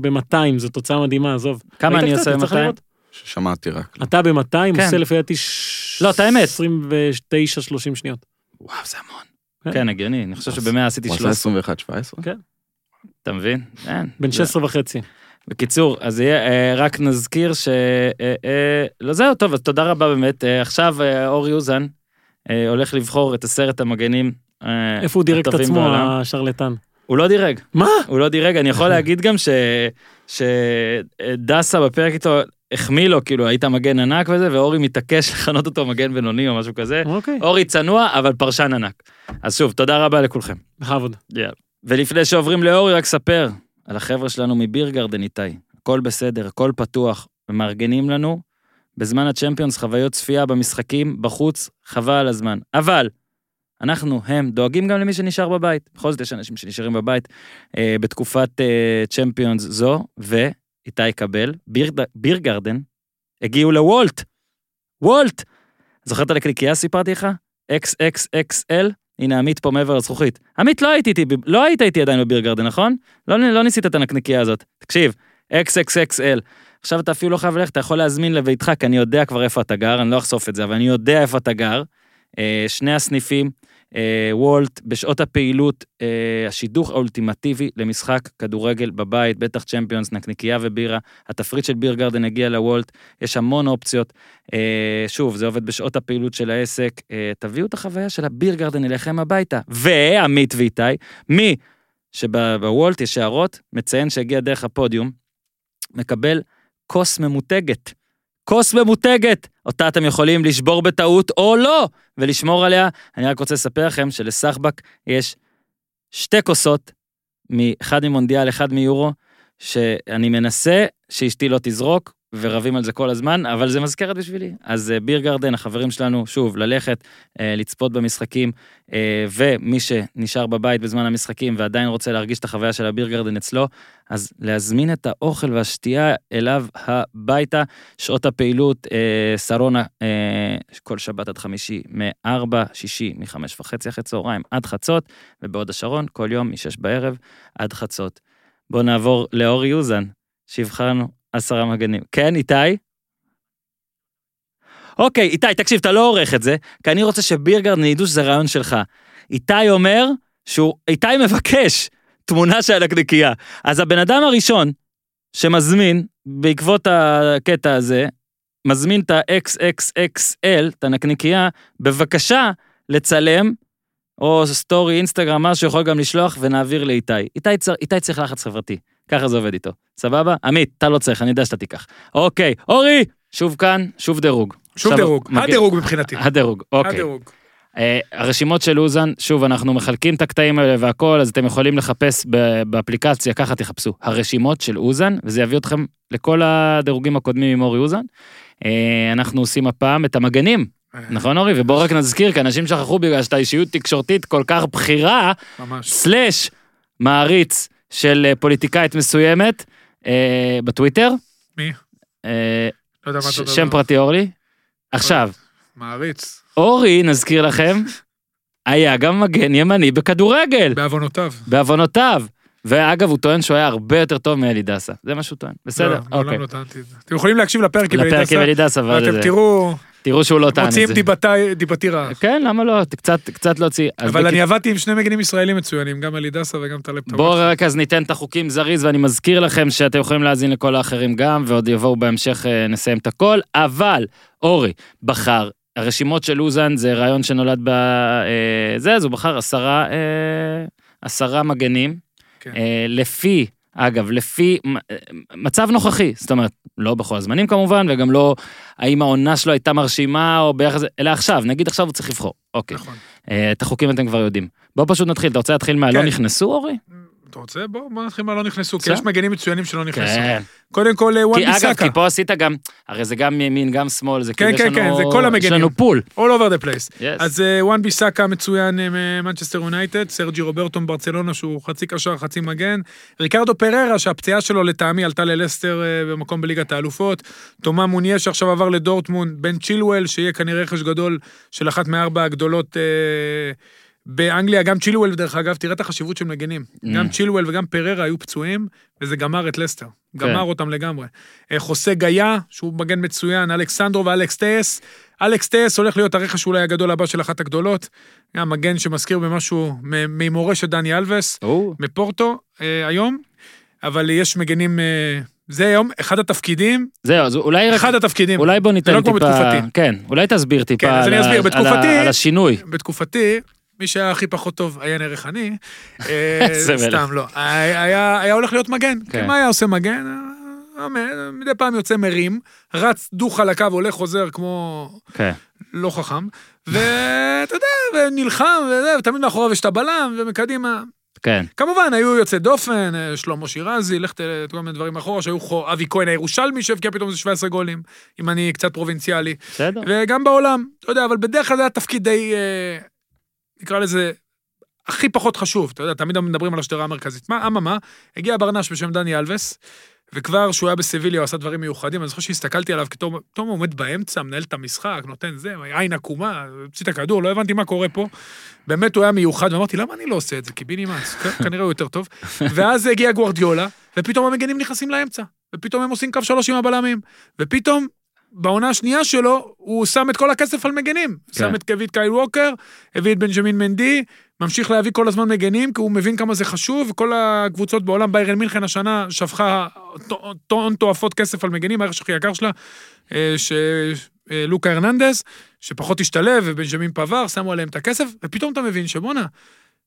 ב-200, זו תוצאה מדהימה, עזוב. כמה אני? עושה אתה צריך ב-200? לראות? ששמעתי רק. אתה ב-200, כן. עושה לפי דעתי... ש- לא, את האמת. 29-30 שניות. וואו, זה המון. כן. כן, הגיוני, אני חושב שבמאה עשיתי הוא עשה 13. 21-17? אתה מבין? אין. בן זה- 16 וחצי. בקיצור, אז יהיה, אה, רק נזכיר ש... אה, אה, לא זהו, טוב, אז תודה רבה באמת. עכשיו אור יוזן הולך לבחור את עשרת המגנים. איפה הוא דירק את עצמו, בעולם. השרלטן? הוא לא דירג. מה? הוא לא דירג, אני יכול להגיד גם ש... שדסה בפרק איתו החמיא לו, כאילו היית מגן ענק וזה, ואורי מתעקש לכנות אותו מגן בינוני או משהו כזה. אוקיי, אורי צנוע, אבל פרשן ענק. אז שוב, תודה רבה לכולכם. בכבוד. יאללה. ולפני שעוברים לאורי, רק ספר על החבר'ה שלנו מביר גרדן איתי. הכל בסדר, הכל פתוח, ומארגנים לנו בזמן הצ'מפיונס חוויות צפייה במשחקים, בחוץ, חבל על הזמן. אבל, אנחנו, הם, דואגים גם למי שנשאר בבית. בכל זאת יש אנשים שנשארים בבית אה, בתקופת אה, צ'מפיונס זו, ואיתי קבל, ביר, ביר גרדן, הגיעו לוולט. וולט! זוכר את הנקניקייה סיפרתי לך? XXXL? הנה עמית פה מעבר לזכוכית. עמית, לא היית איתי, לא היית איתי עדיין בביר גרדן, נכון? לא, לא ניסית את הנקניקייה הזאת. תקשיב, XXXL. עכשיו אתה אפילו לא חייב ללכת, אתה יכול להזמין לביתך, כי אני יודע כבר איפה אתה גר, אני לא אחשוף את זה, אבל אני יודע איפה אתה גר. אה, שני הסניפים, וולט, בשעות הפעילות, אה, השידוך האולטימטיבי למשחק כדורגל בבית, בטח צ'מפיונס, נקניקייה ובירה. התפריט של ביר גרדן הגיע לוולט, יש המון אופציות. אה, שוב, זה עובד בשעות הפעילות של העסק. אה, תביאו את החוויה של הביר גרדן אליכם הביתה. ועמית ואיתי, מי שבוולט יש הערות, מציין שהגיע דרך הפודיום, מקבל כוס ממותגת. כוס ממותגת, אותה אתם יכולים לשבור בטעות או לא, ולשמור עליה. אני רק רוצה לספר לכם שלסחבק יש שתי כוסות, אחד ממונדיאל, אחד מיורו, שאני מנסה שאשתי לא תזרוק, ורבים על זה כל הזמן, אבל זה מזכרת בשבילי. אז אה, ביר גרדן, החברים שלנו, שוב, ללכת, אה, לצפות במשחקים, אה, ומי שנשאר בבית בזמן המשחקים ועדיין רוצה להרגיש את החוויה של הביר גרדן אצלו, אז להזמין את האוכל והשתייה אליו הביתה. שעות הפעילות, שרונה, כל שבת עד חמישי, מ-4, שישי, מ-5 וחצי אחרי צהריים עד חצות, ובהוד השרון, כל יום מ-6 בערב עד חצות. בואו נעבור לאורי יוזן, שיבחרנו עשרה מגנים. כן, איתי? אוקיי, איתי, תקשיב, אתה לא עורך את זה, כי אני רוצה שבירגרד ידעו שזה רעיון שלך. איתי אומר שהוא, איתי מבקש תמונה של הנקניקייה. אז הבן אדם הראשון שמזמין, בעקבות הקטע הזה, מזמין את ה-XXXL, את הנקניקייה, בבקשה לצלם, או סטורי, אינסטגרם, משהו שיכול גם לשלוח, ונעביר לאיתי. איתי, צר, איתי צריך לחץ חברתי, ככה זה עובד איתו. סבבה? עמית, אתה לא צריך, אני יודע שאתה תיקח. אוקיי, אורי, שוב כאן, שוב דירוג. שוב עכשיו, דירוג, מגיע- הדירוג מבחינתי. הדירוג, אוקיי. הדירוג. אה, הרשימות של אוזן, שוב, אנחנו מחלקים את הקטעים האלה והכל, אז אתם יכולים לחפש באפליקציה, ככה תחפשו, הרשימות של אוזן, וזה יביא אתכם לכל הדירוגים הקודמים עם אורי אוזן. אה, אנחנו עושים הפעם את המגנים, נכון אורי? ובואו רק נזכיר, כי אנשים שכחו בגלל שאתה אישיות תקשורתית כל כך בכירה, ממש. סלאש מעריץ של אה, פוליטיקאית מסוימת אה, בטוויטר. מי? אה, לא יודע מה ש- אתה שם פרטי אורלי. עכשיו, מעריץ. אורי, נזכיר לכם, היה גם מגן ימני בכדורגל, בעוונותיו. בעוונותיו. ואגב, הוא טוען שהוא היה הרבה יותר טוב מאלי דסה. זה מה שהוא טוען. בסדר, לא, אוקיי. מעולם לא טענתי את זה. אתם יכולים להקשיב לפרק עם לפרק עם אלידסה, אלי דסה, אבל ואתם זה- תראו, תראו שהוא לא טען את מוציאים זה. דיבתי- דיבתי רעה. כן, למה לא? קצת, קצת להוציא. אבל אני עבדתי עם שני מגנים ישראלים מצוינים, גם אלידסה וגם טלב טבח. בואו רק אז ניתן את החוקים זריז, ואני מזכיר לכם שאתם יכולים להאזין לכל האחרים גם, ועוד יבואו בהמשך, אה, נסיים את הכל, אבל אורי בחר, הרשימות של אוזן זה רעיון שנולד ב... אה, זה, אז הוא בחר עשרה, אה, עשרה מגנים, כן. לפי, אגב, לפי אה, מצב נוכחי, זאת אומרת, לא בכל הזמנים כמובן, וגם לא האם העונה שלו הייתה מרשימה או ביחס, אלא עכשיו, נגיד עכשיו הוא צריך לבחור, אוקיי. נכון. אה, את החוקים אתם כבר יודעים. בואו פשוט נתחיל, אתה רוצה להתחיל מהלא כן. נכנסו, אורי? אתה רוצה? בוא, בוא נתחיל מה לא נכנסו, כי. יש מגנים מצוינים שלא נכנסו. כן. קודם כל, וואן כי אגב, ביסאקה, כי פה עשית גם, הרי זה גם ימין, גם שמאל, זה כן, כאילו, כן, יש לנו- כן, זה כל המגנים. יש לנו full. all over the place. Yes. אז אה, וואן ביסאקה מצוין ממנצ'סטר יונייטד, סרג'י רוברטו מברצלונה שהוא חצי קשר, חצי מגן, ריקרדו פריירה שהפציעה שלו לטעמי עלתה ללסטר אה, במקום בליגת האלופות, תומא מוניה שעכשיו עבר לדורטמונד, בן צ'ילואל שיהיה כנראה רכש גדול של אחת מארבע הגדולות אה, באנגליה, גם צ'ילואל דרך אגב, תראה את החשיבות של מגנים, Mm. גם צ'ילואל וגם פריירה היו פצועים, וזה גמר את לסטר, כן. גמר אותם לגמרי. אה, חוסה גאיה, שהוא מגן מצוין, אלכסנדרו ואלכס טייס, אלכס טייס הולך להיות הרכש אולי הגדול הבא של אחת הגדולות. גם מגן שמזכיר במשהו ממורשת דני אלווס, או, מפורטו אה, היום, אבל יש מגנים, אה, זה היום אחד התפקידים, זהו, אז אולי רק, אחד התפקידים. אולי בוא ניתן לא כמו טיפה, בתקופתי. כן, אולי תסביר טיפה כן, אז על אני ה- אסביר. על בתקופתי- על השינוי. בתקופתי, מי שהיה הכי פחות טוב, עיין ערך אני. סתם לא, היה, הולך להיות מגן. כן. מה היה עושה מגן? מדי פעם יוצא מרים, רץ דוך על הקו, הולך חוזר כמו כן. לא חכם, ואתה יודע, ונלחם, וזה, ותמיד מאחוריו יש את הבלם, ומקדימה. כן, כמובן, היו יוצאי דופן, אה, שלמה שירזי, לך תראה כל מיני דברים אחורה, שהיו חו- אבי כהן הירושלמי שהבקיע פתאום איזה 17 גולים, אם אני קצת פרובינציאלי. בסדר. וגם בעולם, אתה יודע, אבל בדרך כלל זה היה תפקיד די, אה, נקרא לזה, הכי פחות חשוב, אתה יודע, תמיד מדברים על השדרה המרכזית. מה, אממה, הגיע ברנש בשם דני אלווס, וכבר כשהוא היה בסביליה הוא עשה דברים מיוחדים, אני זוכר שהסתכלתי עליו, כי פתאום הוא עומד באמצע, מנהל את המשחק, נותן זה, עין עקומה, הוציא את הכדור, לא הבנתי מה קורה פה. באמת הוא היה מיוחד, ואמרתי, למה אני לא עושה את זה? קיבינימט, כ- כנראה הוא יותר טוב. ואז הגיע גוורדיולה, ופתאום המגנים נכנסים לאמצע, ופתאום הם עושים קו שלוש עם הבלמים, ופתאום בעונה השנייה שלו, הוא שם את כל הכסף על מגנים. כן. שם את קוויט קייל ווקר, הביא את בנג'מין מנדי, ממשיך להביא כל הזמן מגנים, כי הוא מבין כמה זה חשוב, וכל הקבוצות בעולם, ביירן מינכן השנה שפכה טו- טון תועפות כסף על מגנים, הערך הכי יקר שלה, אה, שלוקה הרננדז, שפחות השתלב, ובנג'מין פבר, שמו עליהם את הכסף, ופתאום אתה מבין שבואנה,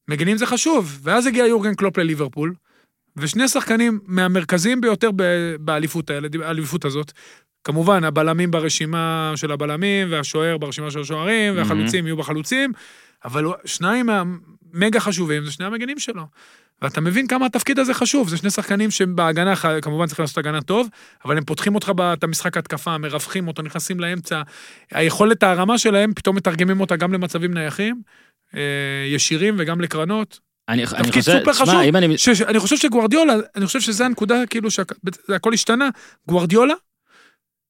מגנים זה חשוב. ואז הגיע יורגן קלופ לליברפול, ושני שחקנים מהמרכזיים ביותר ב- באליפות האלה, האליפות הזאת, כמובן, הבלמים ברשימה של הבלמים, והשוער ברשימה של השוערים, והחלוצים יהיו בחלוצים, אבל שניים המגה חשובים זה שני המגנים שלו. ואתה מבין כמה התפקיד הזה חשוב, זה שני שחקנים שהם בהגנה, ח- כמובן צריכים לעשות הגנה טוב, אבל הם פותחים אותך את המשחק התקפה, מרווחים אותו, נכנסים לאמצע. היכולת הרמה שלהם, פתאום מתרגמים אותה גם למצבים נייחים, אה, ישירים וגם לקרנות. אני אני תפקיד חושב, סופר חשוב. אני... ש- אני חושב שגוורדיולה, אני חושב שזה הנקודה, כאילו שהכל השתנה. גוורדיולה,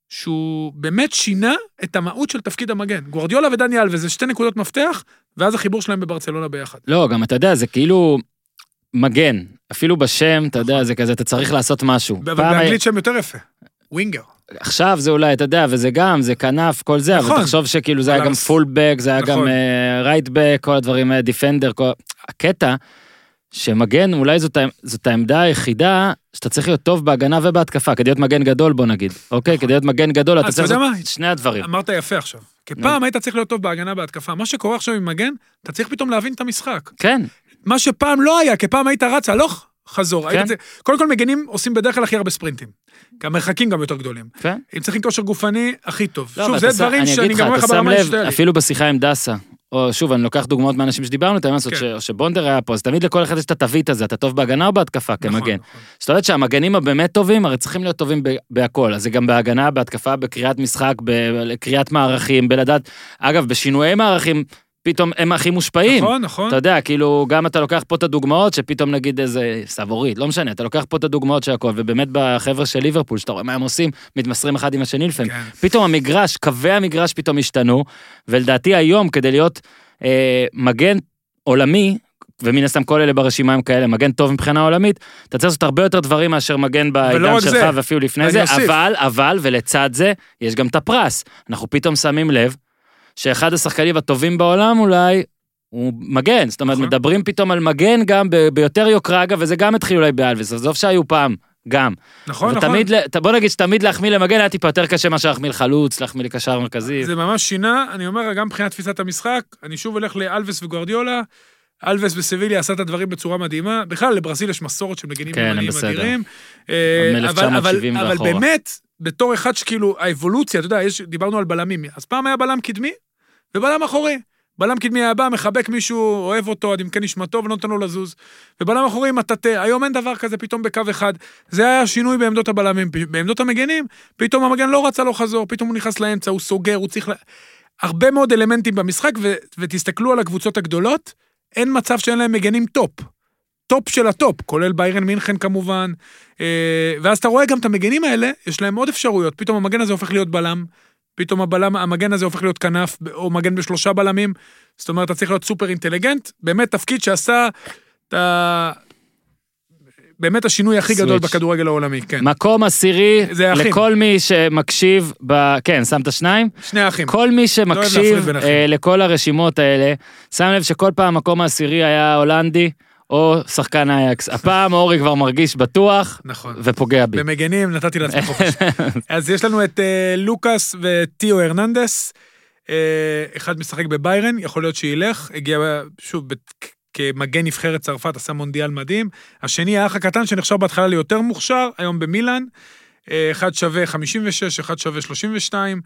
שהוא באמת שינה את המהות של תפקיד המגן. גוורדיולה ודני אלווה זה שתי נקודות מפתח, ואז החיבור שלהם בברצלונה ביחד. לא, גם אתה יודע, זה כאילו מגן. אפילו בשם, אתה יודע, זה כזה, אתה צריך לעשות משהו. אבל באנגלית שם יותר יפה. ווינגר. עכשיו זה אולי, אתה יודע, וזה גם, זה כנף, כל זה, אבל נכון. תחשוב שכאילו זה היה אבל גם פולבק, זה היה גם נכון. רייטבק, כל הדברים, דיפנדר, כל... הקטע, שמגן, אולי זאת, זאת העמדה היחידה שאתה צריך להיות טוב בהגנה ובהתקפה, כדי להיות מגן גדול, בוא נגיד. אוקיי, כדי להיות מגן גדול, אתה צריך אתה יודע לעשות? את שני הדברים. אמרת יפה עכשיו. כי פעם היית צריך להיות טוב בהגנה בהתקפה. מה שקורה עכשיו עם מגן, אתה צריך פתאום להבין את המשחק. כן, מה שפעם לא היה, כי פעם היית רץ הלוך, חזור. כן. צריך- קודם כל מגנים עושים בדרך כלל הכי הרבה ספרינטים. כי המרחקים גם יותר גדולים. כן. אם צריכים כושר גופני, הכי טוב. לא, שוב, זה דברים אני שאני גם אומר לך ברמה האישית. אפילו בשיחה עם דסה, או שוב, אני לוקח דוגמאות מאנשים שדיברנו איתם, כן. שבונדר היה פה, אז תמיד לכל אחד יש את התווית הזה, אתה טוב בהגנה או בהתקפה נכון, כמגן. נכון. זאת אומרת שהמגנים הבאמת טובים, הרי צריכים להיות טובים בהכל, אז זה גם בהגנה, בהתקפה, בקריאת משחק, בקריאת מערכים, בלדעת, אגב, בשינויי מערכים, פתאום הם הכי מושפעים. נכון, נכון. אתה יודע, כאילו, גם אתה לוקח פה את הדוגמאות, שפתאום נגיד איזה סבורית, לא משנה, אתה לוקח פה את הדוגמאות של הכל, ובאמת בחבר'ה של ליברפול, שאתה רואה מה הם עושים, מתמסרים אחד עם השני לפעמים. כן. פתאום המגרש, קווי המגרש פתאום השתנו, ולדעתי היום, כדי להיות אה, מגן עולמי, ומן הסתם כל אלה ברשימה הם כאלה, מגן טוב מבחינה עולמית, אתה צריך לעשות הרבה יותר דברים מאשר מגן בעידן שלך זה, ואפילו לפני זה, אוסיף. אבל, אבל, ולצד זה, יש גם את הפרס. אנחנו פתאום שמים לב שאחד השחקנים הטובים בעולם אולי, הוא מגן, זאת אומרת, נכון. מדברים פתאום על מגן גם ב- ביותר יוקרה, אגב, וזה גם התחיל אולי באלוויס, עזוב שהיו פעם, גם. נכון, נכון. ותמיד, ל- בוא נגיד שתמיד להחמיא למגן היה טיפה יותר קשה מאשר להחמיא לחלוץ, להחמיא לקשר מרכזי. זה ממש שינה, אני אומר, גם מבחינת תפיסת המשחק, אני שוב הולך לאלווס וגוארדיולה. אלווס בסביליה עשה את הדברים בצורה מדהימה. בכלל, לברזיל יש מסורת של מגנים כן, ימניים. אדירים. אה, אבל- אבל- 1970 אבל. באמת, בתור אחד שכאילו, האבולוציה, אתה יודע, יש- דיברנו על בלמים. אז פעם היה בלם קדמי ובלם אחורי. בלם קדמי היה בא, מחבק מישהו, אוהב אותו, עד עמקי נשמתו ונותן לו לזוז. ובלם אחורי מטאטא, היום אין דבר כזה פתאום בקו אחד. זה היה השינוי בעמדות הבלמים. בעמדות המגנים, פתאום המגן לא רצה לו חזור, פתאום הוא נכנס לאמצע, הוא סוגר, הוא צריך... ל... הרבה מאוד אלמנטים במשחק, ו... ותסתכלו על הקבוצות הגדולות, אין מצב שאין להם מגנים טופ. טופ של הטופ, כולל ביירן מינכן כמובן. אה, ואז אתה רואה גם את המגנים האלה, יש להם עוד אפשרויות. פתאום המגן הזה הופך להיות בלם, פתאום הבלם, המגן הזה הופך להיות כנף, או מגן בשלושה בלמים. זאת אומרת, אתה צריך להיות סופר אינטליגנט. באמת תפקיד שעשה את ה... באמת השינוי הכי גדול switch. בכדורגל העולמי, כן. מקום עשירי. לכל מי שמקשיב, ב... כן, שמת שניים? שני אחים. כל מי לא שמקשיב אחים. אה, לכל הרשימות האלה, שם לב שכל פעם המקום העשירי היה הולנדי או שחקן אייקס. הפעם אורי כבר מרגיש בטוח נכון. ופוגע בי. במגנים נתתי לעצמי חופש. אז יש לנו את אה, לוקאס וטיו הרננדס. אה, אחד משחק בביירן, יכול להיות שילך, הגיע שוב בת- כמגן נבחרת צרפת, עשה מונדיאל מדהים. השני, האח הקטן, שנחשב בהתחלה ליותר מוכשר, היום במילאן. אה, אחד שווה 56, אחד שווה 32.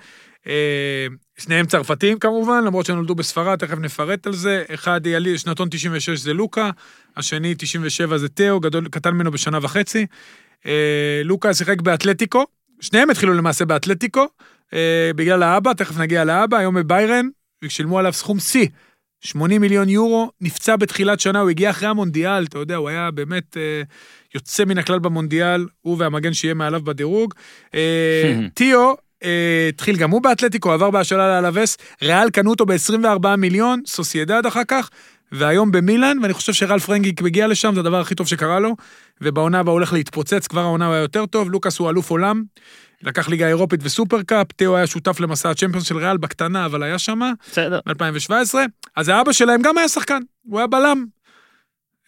אה, שניהם צרפתים כמובן, למרות שהם נולדו בספרד, תכף נפרט על זה. אחד יליד, שנתון 96 זה לוקה, השני 97 זה תאו, גדול, קטן ממנו בשנה וחצי. אה, לוקה שיחק באתלטיקו, שניהם התחילו למעשה באתלטיקו, אה, בגלל האבא, תכף נגיע לאבא, היום בביירן, ושילמו עליו סכום שיא, 80 מיליון יורו, נפצע בתחילת שנה, הוא הגיע אחרי המונדיאל, אתה יודע, הוא היה באמת אה, יוצא מן הכלל במונדיאל, הוא והמגן שיהיה מעליו בדירוג. אה, תאו, התחיל גם הוא באתלטיקו, עבר בהשאלה לאלווס, ריאל קנו אותו ב-24 מיליון, סוסיידד אחר כך, והיום במילאן, ואני חושב שרלף רנגיק מגיע לשם, זה הדבר הכי טוב שקרה לו, ובעונה הבאה הולך להתפוצץ, כבר העונה הוא היה יותר טוב, לוקאס הוא אלוף עולם, לקח ליגה אירופית וסופר קאפ, תאו היה שותף למסע הצ'מפיונס של ריאל בקטנה, אבל היה שמה, בסדר. ב-2017, אז האבא שלהם גם היה שחקן, הוא היה בלם.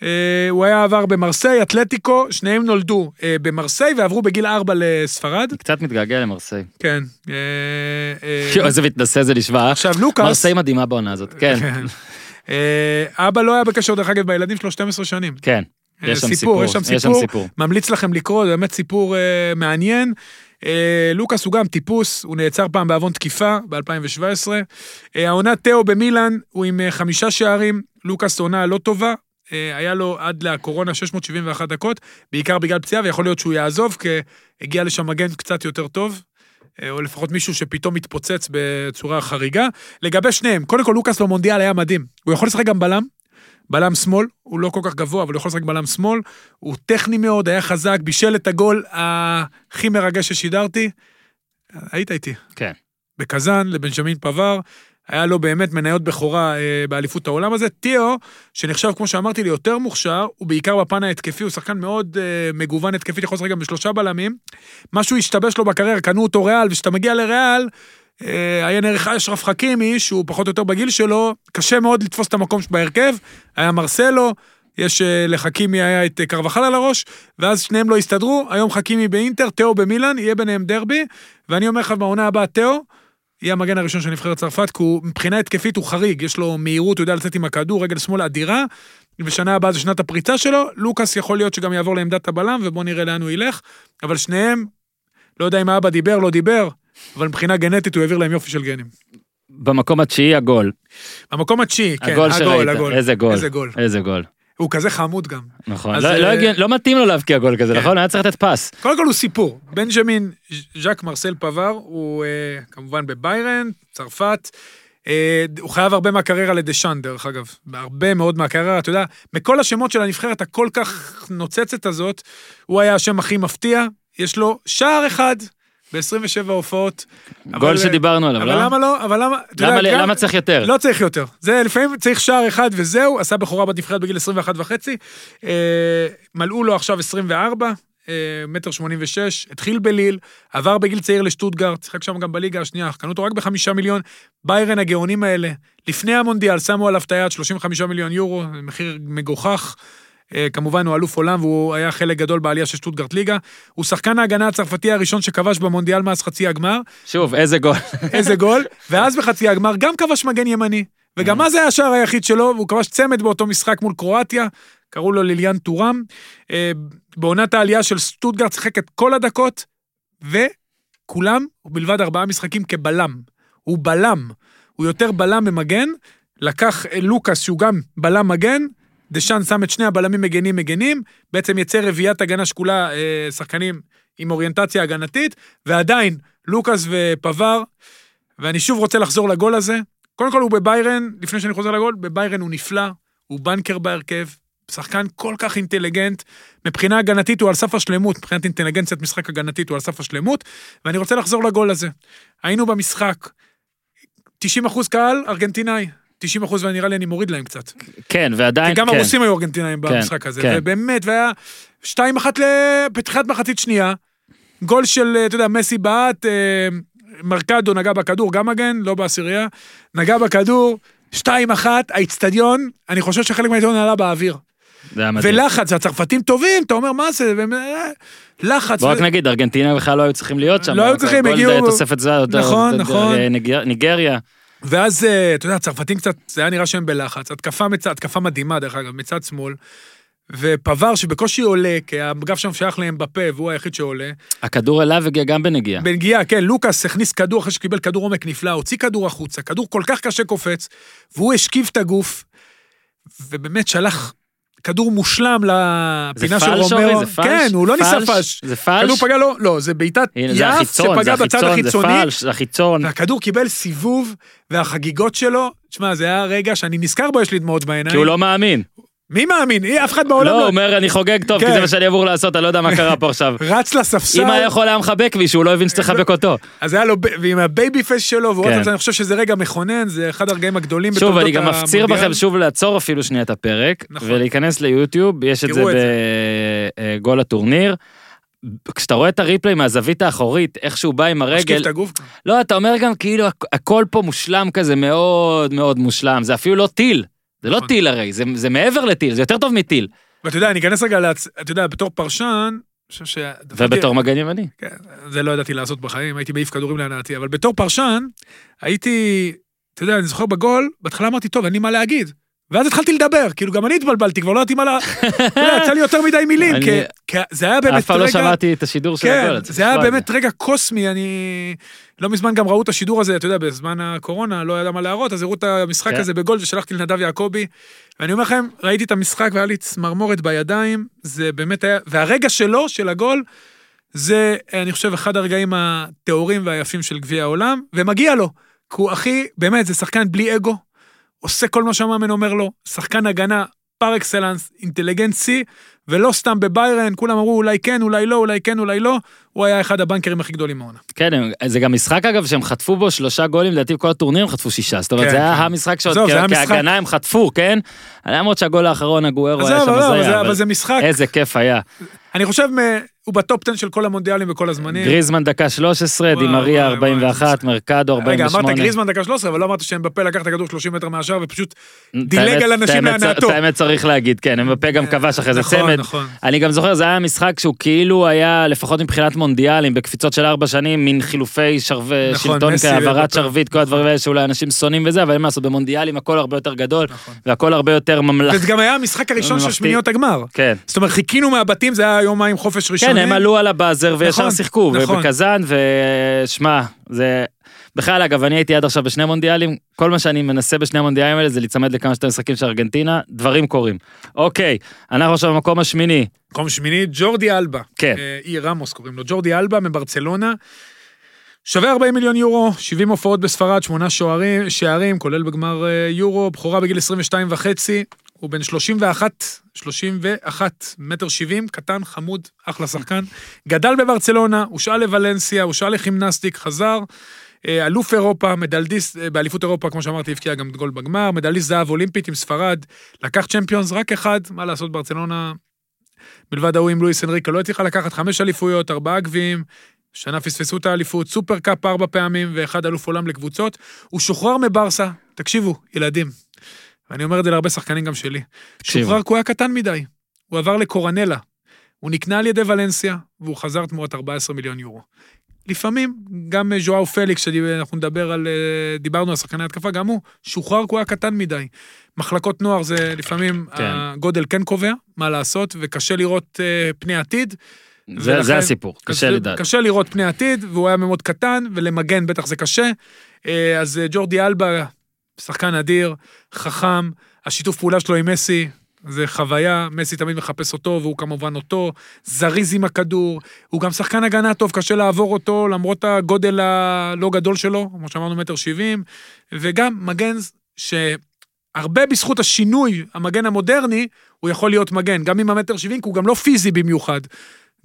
אה, הוא היה עבר במרסיי, אתלטיקו, שניהם נולדו אה, במרסיי ועברו בגיל 4 לספרד. קצת מתגעגע למרסיי. כן. אה, איזה מתנשא זה נשמע. עכשיו לוקאס, מרסיי מדהימה בעונה הזאת, כן, כן. אבא לא היה בקשר, דרך אגב, בילדים שלו 12 שנים. כן. יש שם סיפור, יש שם יש שם סיפור. ממליץ לכם לקרוא, זה באמת סיפור מעניין. לוקאס הוא גם טיפוס, הוא נעצר פעם בעוון תקיפה ב-2017. אה, העונה תאו במילאן, הוא עם חמישה שערים, לוקאס עונה לא טובה. אה, היה לו עד לקורונה 671 דקות, בעיקר בגלל פציעה, ויכול להיות שהוא יעזוב, כי הגיע לשם מגן קצת יותר טוב. אה, או לפחות מישהו שפתאום מתפוצץ בצורה חריגה. לגבי שניהם, קודם כל לוקאס במונדיאל היה מדהים. הוא יכול לשחק גם בלם, בלם שמאל, הוא לא כל כך גבוה, אבל הוא יכול לשחק בלם שמאל. הוא טכני מאוד, היה חזק, בישל את הגול הכי מרגש ששידרתי. היית איתי. כן. בקזאן, לבנג'מין פבר. היה לו באמת מניות בכורה אה, באליפות העולם הזה. טיו, שנחשב, כמו שאמרתי, ליותר מוכשר, הוא בעיקר בפן ההתקפי, הוא שחקן מאוד אה, מגוון התקפית, יכול לשחק גם בשלושה בלמים. משהו השתבש לו בקריירה, קנו אותו ריאל, וכשאתה מגיע לריאל, אה, היה נערך אשרף חכימי, שהוא פחות או יותר בגיל שלו, קשה מאוד לתפוס את המקום בהרכב, היה מרסלו, יש אה, לחכימי היה את אה, קרבחל על הראש, ואז שניהם לא הסתדרו, היום חכימי באינטר, תאו במילאן, יהיה ביניהם דרבי, ואני אומר לך, בעונה הבאה תאו, יהיה המגן הראשון של נבחרת צרפת, כי הוא מבחינה התקפית הוא חריג, יש לו מהירות, הוא יודע לצאת עם הכדור, רגל שמאל אדירה, ושנה הבאה זה שנת הפריצה שלו, לוקאס יכול להיות שגם יעבור לעמדת הבלם, ובוא נראה לאן הוא ילך, אבל שניהם, לא יודע אם האבא דיבר, לא דיבר, אבל מבחינה גנטית הוא העביר להם יופי של גנים. במקום התשיעי הגול. המקום התשיעי, כן, הגול הגול. הגול. איזה גול. איזה גול. איזה גול. הוא כזה חמוד גם. נכון. אז, לא- לא אה, הגיוני- לא מתאים לו להבקיע גול כזה, כן. נכון? היה צריך לתת פס. קודם כל הוא סיפור. בנג'מין ז'אק מרסל פבר, הוא אה, כמובן בביירן, צרפת. אה, הוא חייב הרבה מהקריירה לדשאן, דרך אגב. הרבה מאוד מהקריירה, אתה יודע, מכל השמות של הנבחרת הכל כך נוצצת הזאת, הוא היה השם הכי מפתיע. יש לו שער אחד ב-27 הופעות. גול אבל- שדיברנו עליו, אבל לא? למה לא? אבל למה? אתה למה- יודע, גם- למה צריך יותר? לא צריך יותר. זה לפעמים צריך שער אחד וזהו, עשה בכורה בנבחרת בגיל 21 וחצי. אה, מלאו לו עכשיו 24, אה, מטר 86, התחיל בליל, עבר בגיל צעיר לשטוטגרט, שיחק שם גם בליגה השנייה, קנו אותו רק בחמישה מיליון. ביירן הגאונים האלה, לפני המונדיאל שמו עליו את היד 35 מיליון יורו, מחיר מגוחך. אה, כמובן הוא אלוף עולם והוא היה חלק גדול בעלייה של שטוטגרט ליגה. הוא שחקן ההגנה הצרפתי הראשון שכבש במונדיאל מאז חצי הגמר. שוב, איזה גול. איזה גול, ואז בחצי הגמר גם כבש מגן ימני, וגם אז היה השער היחיד שלו, והוא כבש צמד באותו משחק מול קרואטיה, קראו לו ליליאן טורם. אה, בעונת העלייה של סטוטגרט שיחק את כל הדקות, וכולם, ובלבד ארבעה משחקים כבלם. הוא בלם, הוא יותר בלם ממגן, לקח אה, לוקאס שהוא גם בלם מגן, דשאן שם את שני הבלמים מגנים מגנים, בעצם יצא רביעיית הגנה שקולה, אה, שחקנים עם אוריינטציה הגנתית, ועדיין לוקאס ופבר, ואני שוב רוצה לחזור לגול הזה. קודם כל הוא בביירן, לפני שאני חוזר לגול, בביירן הוא נפלא, הוא בנקר בהרכב, שחקן כל כך אינטליגנט, מבחינה הגנתית הוא על סף השלמות, מבחינת אינטליגנציית משחק הגנתית הוא על סף השלמות, ואני רוצה לחזור לגול הזה. היינו במשחק, 90 אחוז קהל, ארגנטינאי. 90 אחוז ונראה לי אני מוריד להם קצת. כן, ועדיין, כי גם כן. הרוסים היו ארגנטינאים כן, במשחק הזה, כן. ובאמת, והיה 2-1 לפתיחת מחצית שנייה, גול של, אתה יודע, מסי בעט, אה, מרקדו נגע בכדור, גם מגן, לא בעשירייה, נגע בכדור, 2-1, האיצטדיון, אני חושב שחלק מהאיצטדיון עלה באוויר. ולחץ, והצרפתים טובים, אתה אומר, מה זה, והם, אה, לחץ. בוא רק ו- נגיד, ארגנטינה בכלל לא היו צריכים להיות שם. לא היו צריכים, גול הגיעו- תוספת זמן, נכון, נכון. ניגריה. ואז, אה, אתה יודע, הצרפתים קצת, זה היה נראה שהם בלחץ. התקפה, מצד, התקפה מדהימה, דרך אגב, מצד שמאל. ופבר שבקושי עולה, כי הגב שם שייך להם בפה, והוא היחיד שעולה. הכדור אליו הגיע גם בנגיעה. בנגיעה, כן, לוקאס הכניס כדור אחרי שקיבל כדור עומק נפלא, הוציא כדור החוצה, כדור כל כך קשה קופץ, והוא השכיב את הגוף, ובאמת שלח כדור מושלם זה לפינה של פלש, רומרו. אורי? זה פלש? כן, הוא לא ניסה פלש? פלש. זה פלש? כדור פגע לו, לא, זה בעיטת זה החיצון, שפגע זה בצד החיצון, זה החיצוני, פלש, זה החיצון. והכדור קיבל סיבוב, והחגיגות שלו, תשמע, זה היה רגע שאני נזכר בו, יש לי דמעות בעיניים. כי הוא לא מאמין. מי מאמין? אי, אף אחד בעולם לא, הוא אומר, אני חוגג טוב, כי כן. זה מה שאני אמור לעשות, אני לא יודע מה קרה פה עכשיו. רץ לספסל. אם היה יכול היה מחבק בי, שהוא לא הבין שצריך לחבק אותו. אז היה לו, ועם ה baby face שלו, והוא כן. רץ, אני חושב שזה רגע מכונן, זה אחד הרגעים הגדולים שוב, אני גם. מפציר בכם שוב לעצור אפילו שנייה את הפרק, נכון. ולהיכנס ליוטיוב, יש את זה בגול הטורניר. כשאתה רואה את ה replay מהזווית האחורית, איך שהוא בא עם משקיף הרגל, את הגוף. לא, אתה אומר גם כאילו הכ- הכל פה מושלם כזה, מאוד מאוד מושלם, זה אפילו לא טיל. זה לא נכון. טיל הרי, זה, זה מעבר לטיל, זה יותר טוב מטיל. ואתה יודע, אני אכנס רגע, להצ... אתה יודע, בתור פרשן, חושב ש... ובתור מגן ימני. כן, זה לא ידעתי לעשות בחיים, הייתי מעיף כדורים להנאתי, אבל בתור פרשן, הייתי, אתה יודע, אני זוכר בגול, בהתחלה אמרתי, טוב, אין לי מה להגיד. ואז התחלתי לדבר, כאילו גם אני התבלבלתי, כבר לא ידעתי מה. אתה יודע, יצא לי יותר מדי מילים, כי- זה היה באמת אף פעם לא רגע... שמעתי את השידור של כן, הגול. צריך זה היה באמת רגע קוסמי, אני... לא מזמן גם ראו את השידור הזה, אתה יודע, בזמן הקורונה, לא ידע מה להראות, אז הראו את המשחק כן. הזה בגול ושלחתי לנדב יעקבי. ואני אומר לכם, ראיתי את המשחק והיה לי צמרמורת בידיים, זה באמת היה... והרגע שלו, של הגול, זה, אני חושב, אחד הרגעים הטהורים והיפים של גביע העולם, ומגיע לו. כי הוא הכי, באמת, זה שחקן בלי אגו, עושה כל מה שהמאמן אומר לו, שחקן הגנה פר אקסלנס, אינטליגנט שיא, ולא סתם בביירן, כולם אמרו אולי כן, אולי לא, אולי כן, אולי לא, הוא היה אחד הבנקרים הכי גדולים מהעונה. כן, הם- זה גם משחק אגב שהם חטפו בו שלושה גולים, לדעתי בכל הטורניר הם חטפו שישה. זאת אומרת, כן, זה היה כן. המשחק שעוד היה כ- משחק. כהגנה הם חטפו, כן? למרות שהגול האחרון, הגוארו היה שם אבל, אבל, זה, הזיה, אבל זה משחק, איזה כיף היה. אני חושב, מ- הוא בטופ 10 של כל המונדיאלים וכל הזמנים. גריזמן דקה 13, וואו, דימריה וואי, וואי, 41, זה- מרקדו רגע, 48. אמרת גריזמן דקה 13, אבל לא אמרת שאמבפה לקח את הכדור 30 מטר מהשאר ופשוט דילג על אנשים להנאתו. את האמת צריך להגיד, כן, אמבפה גם כבש אחרי זה נכון, צמד. נכון. אני גם זוכר, זה היה משחק שהוא כאילו היה, לפחות מבחינת מונדיאלים, בקפיצות של ארבע שנים, מין חילופי שרבי נכון, שלטון, ואמבפה. שרביט, כל הדברים האלה שאולי אנשים שונאים וזה, אבל אין מה לעשות, במונדיאלים הכל הרבה יותר גדול, נכון. והכל הרבה יותר ממלכתי. וזה גם היה המשחק הראשון של. שמיניות הגמר. כן. זאת אומרת, חיכינו מהבתים, זה היה יומיים חופש ראשוני. כן, הם עלו על הבאזר וישר נכון, שיחקו, נכון. ובקזאן, ושמע, זה... בכלל, אגב, אני הייתי עד עכשיו בשני מונדיאלים, כל מה שאני מנסה בשני המונדיאלים האלה זה להיצמד לכמה שיותר משחקים של ארגנטינה, דברים קורים. אוקיי, אנחנו עכשיו במקום השמיני. מקום שמיני, ג'ורדי אלבה. כן. אה, אי רמוס קוראים לו. ג'ורדי אלבה מברצלונה. שווה 40 מיליון יורו, 70 הופעות בספרד, שמונה שוערים, שערים, כולל בגמר אה, יורו, בכורה בגיל 22 וחצי. הוא בן 31, 31, מטר 70, קטן, חמוד, אחלה שחקן. גדל בברצלונה, הושאל לוולנסיה, הושאל לחימנסטיק, חזר. אה, אלוף אירופה, מדליסט, אה, באליפות אירופה, כמו שאמרתי, הבקיע גם גול בגמר, מדליסט זהב אולימפית עם ספרד, לקח צ'מפיונס רק אחד, מה לעשות, ברצלונה, מלבד ההוא עם לואיס אנריקה, לא הצליחה לקחת חמש אליפויות, ארבעה גביעים, שנה פספסו את האליפות, סופר קאפ ארבע פעמים ואחד אלוף עולם לקבוצות. הוא שוחרר מברסה, תקשיבו, ילדים, ואני אומר את זה להרבה שחקנים גם שלי, תקשיבו. שוחרר כי הוא היה קטן מדי, הוא עבר לקורנלה, הוא נקנה על ידי ולנסיה, והוא חזר תמורת 14 מיליון יורו. לפעמים, גם אה, ז'ואאו פליקס, שאנחנו נדבר על, אה, דיברנו על שחקני התקפה, גם הוא שוחרר כי הוא היה קטן מדי. מחלקות נוער זה לפעמים, כן. הגודל כן קובע, מה לעשות, וקשה לראות אה, פני עתיד. זה, ולכן- זה הסיפור, קשה לדעת. קשה לראות פני עתיד, והוא היה מאוד קטן, ולמגן בטח זה קשה. אה, אז אה, ג'ורדי אלבה, שחקן אדיר, חכם, השיתוף פעולה שלו עם מסי, זה חוויה, מסי תמיד מחפש אותו, והוא כמובן אותו, זריז עם הכדור, הוא גם שחקן הגנה טוב, קשה לעבור אותו, למרות הגודל הלא גדול שלו, כמו שאמרנו, מטר שבעים, וגם מגן שהרבה בזכות השינוי, המגן המודרני, הוא יכול להיות מגן, גם עם המטר שבעים, כי הוא גם לא פיזי במיוחד.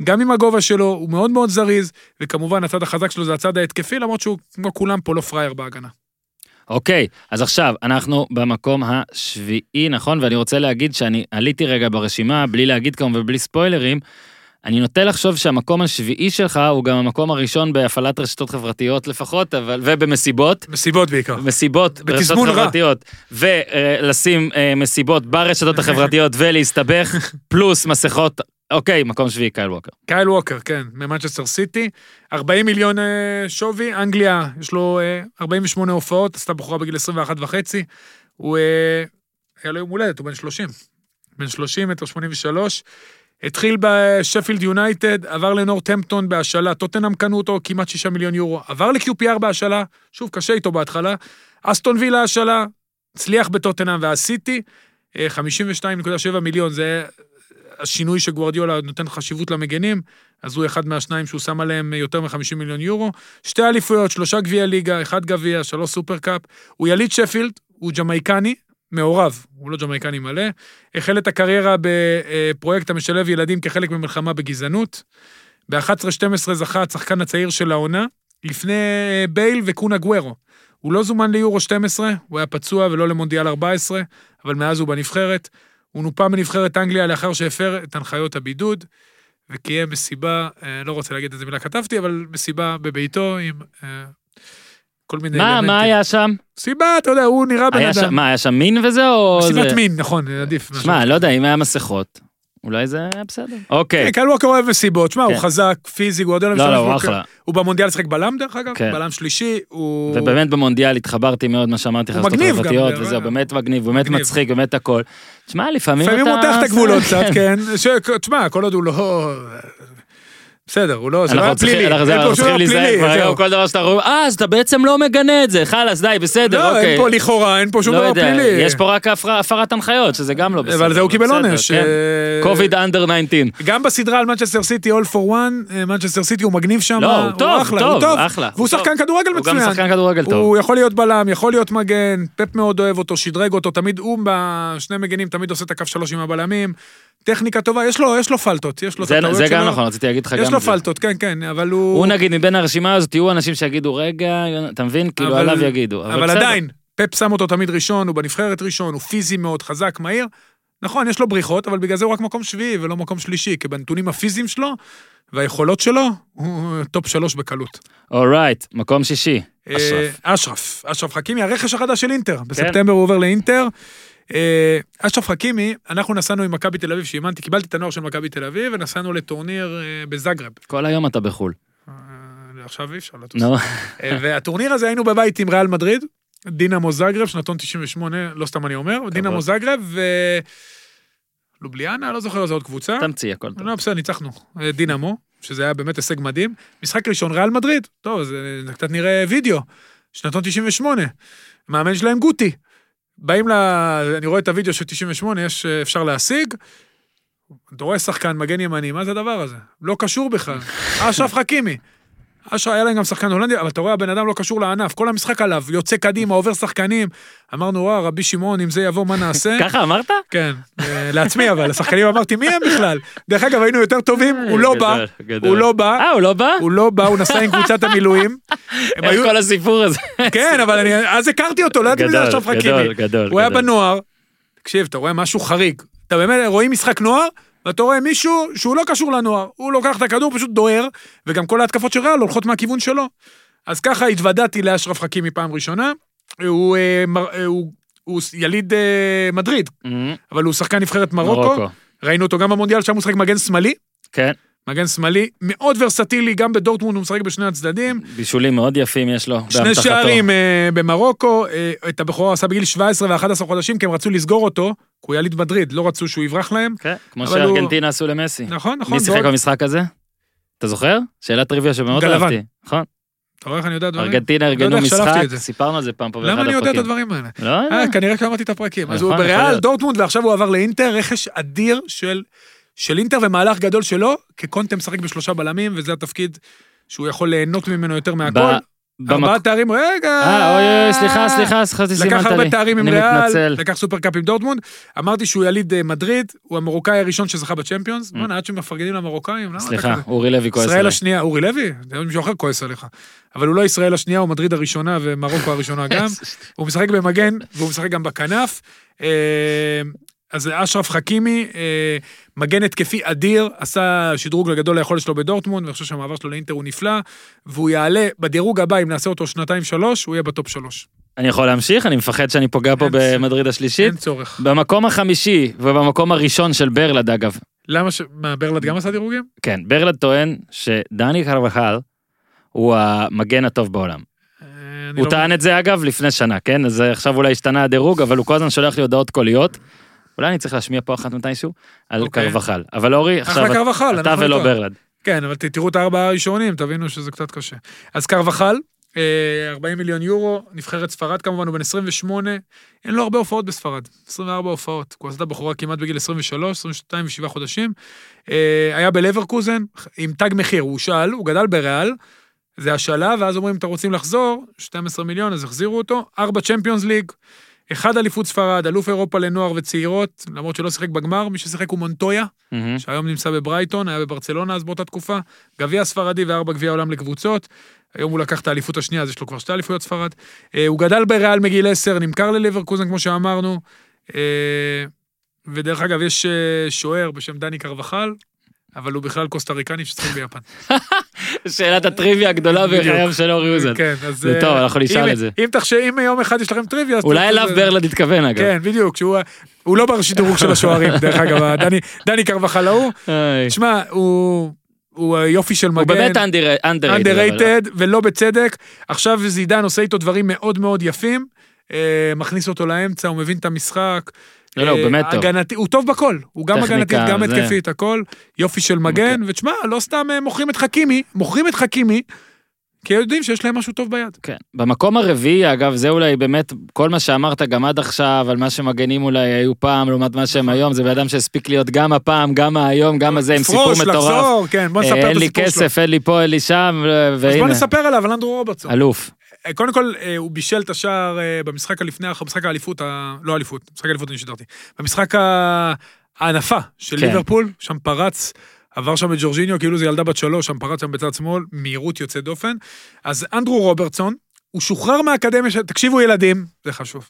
גם עם הגובה שלו, הוא מאוד מאוד זריז, וכמובן הצד החזק שלו זה הצד ההתקפי, למרות שהוא, כמו כולם פה, לא פראייר בהגנה. אוקיי, אז עכשיו, אנחנו במקום השביעי, נכון? ואני רוצה להגיד שאני עליתי רגע ברשימה, בלי להגיד כמובן ובלי ספוילרים, אני נוטה לחשוב שהמקום השביעי שלך הוא גם המקום הראשון בהפעלת רשתות חברתיות לפחות, אבל, ובמסיבות. מסיבות בעיקר. מסיבות ברשתות. חברתיות, ולשים אה, מסיבות ברשתות החברתיות ולהסתבך, פלוס מסכות, אוקיי, מקום שביעי קייל ווקר. קייל ווקר, כן, ממנצ'סטר סיטי. 40 מיליון אה, שווי, אנגליה, יש לו אה, 48 הופעות, עשה בכורה בגיל 21 וחצי. הוא, אה, היה לו יום הולדת, הוא בן 30. בן 30, מטר 83. התחיל בשפילד יונייטד, עבר לנורטהמפטון בהשאלה, טוטנאם קנו אותו כמעט 6 מיליון יורו, עבר ל-QPR בהשאלה, שוב, קשה איתו בהתחלה, אסטון וילה השאלה, הצליח בטוטנאם והסיטי, אה, 52.7 מיליון, זה השינוי שגוורדיולה נותן חשיבות למגנים, אז הוא אחד מהשניים שהוא שם עליהם יותר מ-50 מיליון יורו. שתי אליפויות, שלושה גביעי ליגה, אחד גביע, שלוש סופרקאפ. הוא יליד שפילד, הוא ג'מייקני, מעורב, הוא לא ג'מייקני מלא. החל את הקריירה בפרויקט המשלב ילדים כחלק ממלחמה בגזענות. ב-11-12 זכה השחקן הצעיר של העונה, לפני אה, בייל וקון אגוארו. הוא לא זומן ליורו 12, הוא היה פצוע ולא למונדיאל 14, אבל מאז הוא בנבחרת. הוא נופה מנבחרת אנגליה לאחר שהפר את הנחיות הבידוד, וקיים מסיבה, אה, לא רוצה להגיד איזה מילה כתבתי, אבל מסיבה בביתו עם אה, כל מיני מה, מה היה שם? סיבה, אתה יודע, הוא נראה בן שם, אדם. מה, היה שם מין וזה או... מסיבת זה- מין, נכון, עדיף. שמע, לא יודע, אם היה מסכות, אולי זה היה בסדר. אוקיי, כן, קל ווקר אוהב מסיבות, שמע, הוא כן. חזק, פיזי, גוארדיולה לא, משתמש לא, הוא אחלה. הוא במונדיאל שיחק בלם דרך אגב, כן. בלם שלישי, הוא... ובאמת במונדיאל התחברתי מאוד מה שאמרתי לך, הוא רשתות מגניב גם, חברתיות, זה- וזהו, באמת מגניב, באמת. מצחיק, באמת הכל. תשמע, לפעמים אתה... לפעמים הוא מותח את הגבולות קצת, כן. תשמע, כל עוד הוא לא... בסדר, הוא לא, זה לא היה פלילי. אנחנו אין פה אנחנו שום צריכים דבר להיזהר פלילי, כבר. היום, כל דבר שאתה רואה, אה, אז אתה בעצם לא מגנה את זה, חלאס, די, בסדר, לא, אוקיי. אין פה לכאורה, אין פה שום לא דבר פלילי. יש פה רק הפר- הפרת הנחיות, שזה גם לא בסדר. אבל זה הוא קיבל עונש. אה, קוביד under 19. גם בסדרה על מנצ'סטר סיטי, All for One, מנצ'סטר סיטי הוא מגניב שם. לא, הוא טוב, הוא טוב. אחלה. והוא הוא שחקן. כדורגל הוא גם מצוין. שחקן כדורגל טוב. הוא יכול להיות בלם, יכול להיות מגן, פפ מאוד אוהב אותו, שדרג אותו, תמיד הוא בשני מגנים, תמיד עושה את הקו שלוש עם הבלמים. טכניקה טובה, יש לו, יש לו פלטות, יש לו זה זה שלו. גם נכון, רציתי להגיד לך גם יש לו. פלטות, כן, כן, אבל הוא... הוא נגיד מבין הרשימה הזאת, יהיו אנשים שיגידו, רגע, אתה מבין? כאילו אבל- עליו יגידו. אבל בסדר. עדיין, פפ שם אותו תמיד ראשון, הוא בנבחרת ראשון, הוא פיזי מאוד, חזק, מהיר. נכון, יש לו בריחות, אבל בגלל זה הוא רק מקום שביעי ולא מקום שלישי, כי בנתונים הפיזיים שלו והיכולות שלו, הוא top שלוש בקלות. alright, מקום שישי. אה, אשרף. אשרף, אשרף חכימי, הרכש החדש של אינטר. בספטמבר הוא עובר לאינטר. אה, אשרף חכימי, אנחנו נסענו עם מכבי תל אביב, שאימנתי, קיבלתי את הנוער של מכבי תל אביב, ונסענו לטורניר אה, בזאגרב. כל היום אתה בחו"ל. אה, עכשיו אי אפשר לטוס. והטורניר הזה היינו בבית עם ריאל מדריד, דינמו זאגרב, שנתון 98, לא סתם אני אומר, דינמו זאגרב ו... לובליאנה, לא זוכר איזה עוד קבוצה. תמציא הכל טוב. לא, בסדר, ניצחנו. דינמו, שזה היה באמת הישג מדהים. משחק ראשון, ריאל מדריד. טוב, זה קצת נראה וידאו. שנתון 98. מאמן שלהם גוטי. באים ל... אני רואה את הוידאו של 98, יש, אה, אפשר להשיג. אתה רואה שחקן, מגן ימני, מה זה הדבר הזה? לא קשור בכלל. אשרף חכימי. אשרה היה להם גם שחקן הולנדי, אבל אתה רואה, הבן אדם לא קשור לענף, כל המשחק עליו, יוצא קדימה, עובר שחקנים. אמרנו, וואו, רבי שמעון, אם זה יבוא, מה נעשה? ככה אמרת? כן, אה, לעצמי אבל, לשחקנים אמרתי, מי הם בכלל? דרך אגב, היינו יותר טובים, הוא לא בא. הוא לא בא, אה, הוא לא בא? הוא לא בא, הוא נסע עם קבוצת המילואים. איך כל הסיפור הזה? כן, אבל אני, אז הכרתי אותו, לא ידעתי מי זה גדול, אשרף גדול, חכימי. גדול. הוא היה. בנוער, תקשיב, אתה רואה משהו חריג. אתה באמת, רואים משחק נוער, ואתה רואה מישהו שהוא לא קשור לנוער. הוא לוקח את הכדור, פשוט דוהר, וגם כל ההתקפות של ריאל הולכות מהכיוון שלו. אז ככה התוודעתי לאשרף חכימי פעם ראשונה. הוא, אה, מר- אה, הוא, הוא יליד אה, מדריד, מהמם. אבל הוא שחקן נבחרת מרוקו. ראינו אותו גם במונדיאל, שם הוא משחק מגן שמאלי. כן, מגן שמאלי, מאוד ורסטילי, גם בדורטמונד הוא משחק בשני הצדדים. בישולים מאוד יפים יש לו. שני באמתחתו. שערים אה, במרוקו, אה, את הבכורה עשה בגיל 17 ו-11 חודשים, כי הם רצו לסגור אותו, כי הוא יליד מדריד, לא רצו שהוא יברח להם. כן, כמו אבל הוא- שארגנטינה עשו למסי. נכון, נכון. מי שיחק ועוד- במשחק הזה? אתה זוכר? שאלת טריוויה שמאוד גלוון. אהבתי. נכון. אתה רואה איך אני יודע דברים? ארגנטינה לא ארגנו משחק. סיפרנו על זה פעם פה באחד למה אני יודע את הפרקים. הדברים האלה? לא, אה, כנראה שקראתי את הפרקים. אז נכון, הוא בריאל. דורטמונד, ועכשיו הוא עבר לאינטר, רכש אדיר של של אינטר ומהלך גדול שלו, כקונטה משחק בשלושה בלמים, וזה התפקיד שהוא יכול ליהנות ממנו יותר מהכל. ארבעה תארים, רגע. אה, אוי סליחה, סליחה, חשבתי לקח שסימנת הרבה לי. תארים עם ריאל. לקח Super Cup עם דורטמונד. אמרתי שהוא יליד אה, מדריד, הוא המרוקאי הראשון שזכה ב Champions. בוא'נה, עד שמפרגנים למרוקאים, Mm. סליחה? אורי לוי כועס ישראל עליי. השנייה, אורי לוי? מישהו אחר כועס עליך. אבל הוא לא ישראל השנייה, הוא מדריד הראשונה ומרוקו הראשונה גם. הוא משחק במגן, והוא משחק גם בכנף. אז אשרף חכימי, אה, מגן התקפי אדיר, עשה שדרוג לגדול ליכולת שלו בדורטמונד, ואני חושב שהמעבר שלו לאינטר הוא נפלא, והוא יעלה בדירוג הבא, אם נעשה אותו שנתיים-שלוש, הוא יהיה בטופ שלוש. אני יכול להמשיך? אני מפחד שאני פוגע פה במדריד השלישית. אין צורך. במקום החמישי ובמקום הראשון של ברלד אגב. למה ש... מה, ברלד גם עשה דירוגים? כן, ברלד טוען שדני קרבחל הוא המגן הטוב בעולם. אה, הוא לא- טען את זה אגב לפני שנה, כן? אז עכשיו אולי השתנה הדירוג, אבל הוא כל הזמן שולח לי הודעות קוליות. אולי אני צריך להשמיע פה אחת מתישהו על אוקיי. קרבחל. אבל אורי, עכשיו אתה ולא. ברלד. כן, אבל תראו את הארבעה הראשונים, תבינו שזה קצת קשה. אז קרבחל, אה, 40 מיליון יורו, נבחרת ספרד כמובן, הוא בן 28, אין לו הרבה הופעות בספרד, 24 הופעות. הוא עשה את הבחורה כמעט בגיל 23, 22 ושבעה חודשים. אה, היה בלברקוזן, עם תג מחיר, הוא שאל, הוא גדל בריאל, זה השאלה, ואז אומרים, אתם רוצים לחזור, 12 מיליון, אז החזירו אותו, ארבע צ'מפיונס ליג, אחד אליפות ספרד, אלוף אירופה לנוער וצעירות, למרות שלא שיחק בגמר, מי ששיחק הוא מונטויה, מהמם. שהיום נמצא בברייטון, היה בברצלונה אז באותה תקופה, גביע ספרדי וארבע גביע עולם לקבוצות. היום הוא לקח את האליפות השנייה, אז יש לו כבר שתי אליפויות ספרד. אה, הוא גדל בריאל מגיל 10, נמכר לליברקוזן, כמו שאמרנו. אה, ודרך אגב, יש אה, שוער בשם דני קרבחל, אבל הוא בכלל קוסטה ריקני ששיחק ביפן. שאלת הטריוויה הגדולה. בחייו של אורי אוזן. כן, אז... זה אה, טוב, אנחנו נשאל את זה. אם תחשב, אם יום אחד יש לכם טריוויה, אז... אולי אליו. ברלד התכוון אגב. כן, בדיוק, שהוא... הוא לא בשידורג של השוערים, דרך אגב, דני, קרבחל ההוא. תשמע, הוא... הוא יופי של מגן. הוא באמת אנדררייטד. ולא בצדק. עכשיו זידן עושה איתו דברים מאוד מאוד יפים, אה, מכניס אותו לאמצע, הוא מבין את המשחק. לא, לא, הוא אה, באמת טוב. הגנתי, הוא טוב בכל, הוא גם הגנתית, גם אוקיי. התקפית, הכל. יופי של מגן, ותשמע, לא סתם אה, מוכרים את חכימי, מוכרים את חכימי, כי יודעים שיש להם משהו טוב ביד. כן. במקום הרביעי, אגב, זה אולי באמת, כל מה שאמרת גם עד עכשיו, על מה שמגנים אולי היו פעם, לעומת מה שהם היום, זה בן אדם שהספיק להיות גם הפעם, גם היום, גם הזה, עם סיפור מטורף. לחזור, כן, בוא נספר אה, את אין לי הסיפור שלו. כסף, אין לי פה, אין לי שם, ו- אז בוא והנה, נספר עליו, על אנדרו רוברטסון. אלוף. אה, קודם כל, אה, הוא בישל את השער אה, במשחק הלפני, במשחק האליפות, ה- לא האליפות, משחק האליפות אני שידרתי. במשחק ה- ההנפה של כן. ליברפול, שם פרץ, עבר שם את ג'ורג'יניו, כאילו זה ילדה בת שלוש, שם פרץ שם בצד שמאל, מהירות יוצאת דופן. אז אנדרו רוברטסון, הוא שוחרר מהאקדמיה. תקשיבו ילדים, זה חשוב.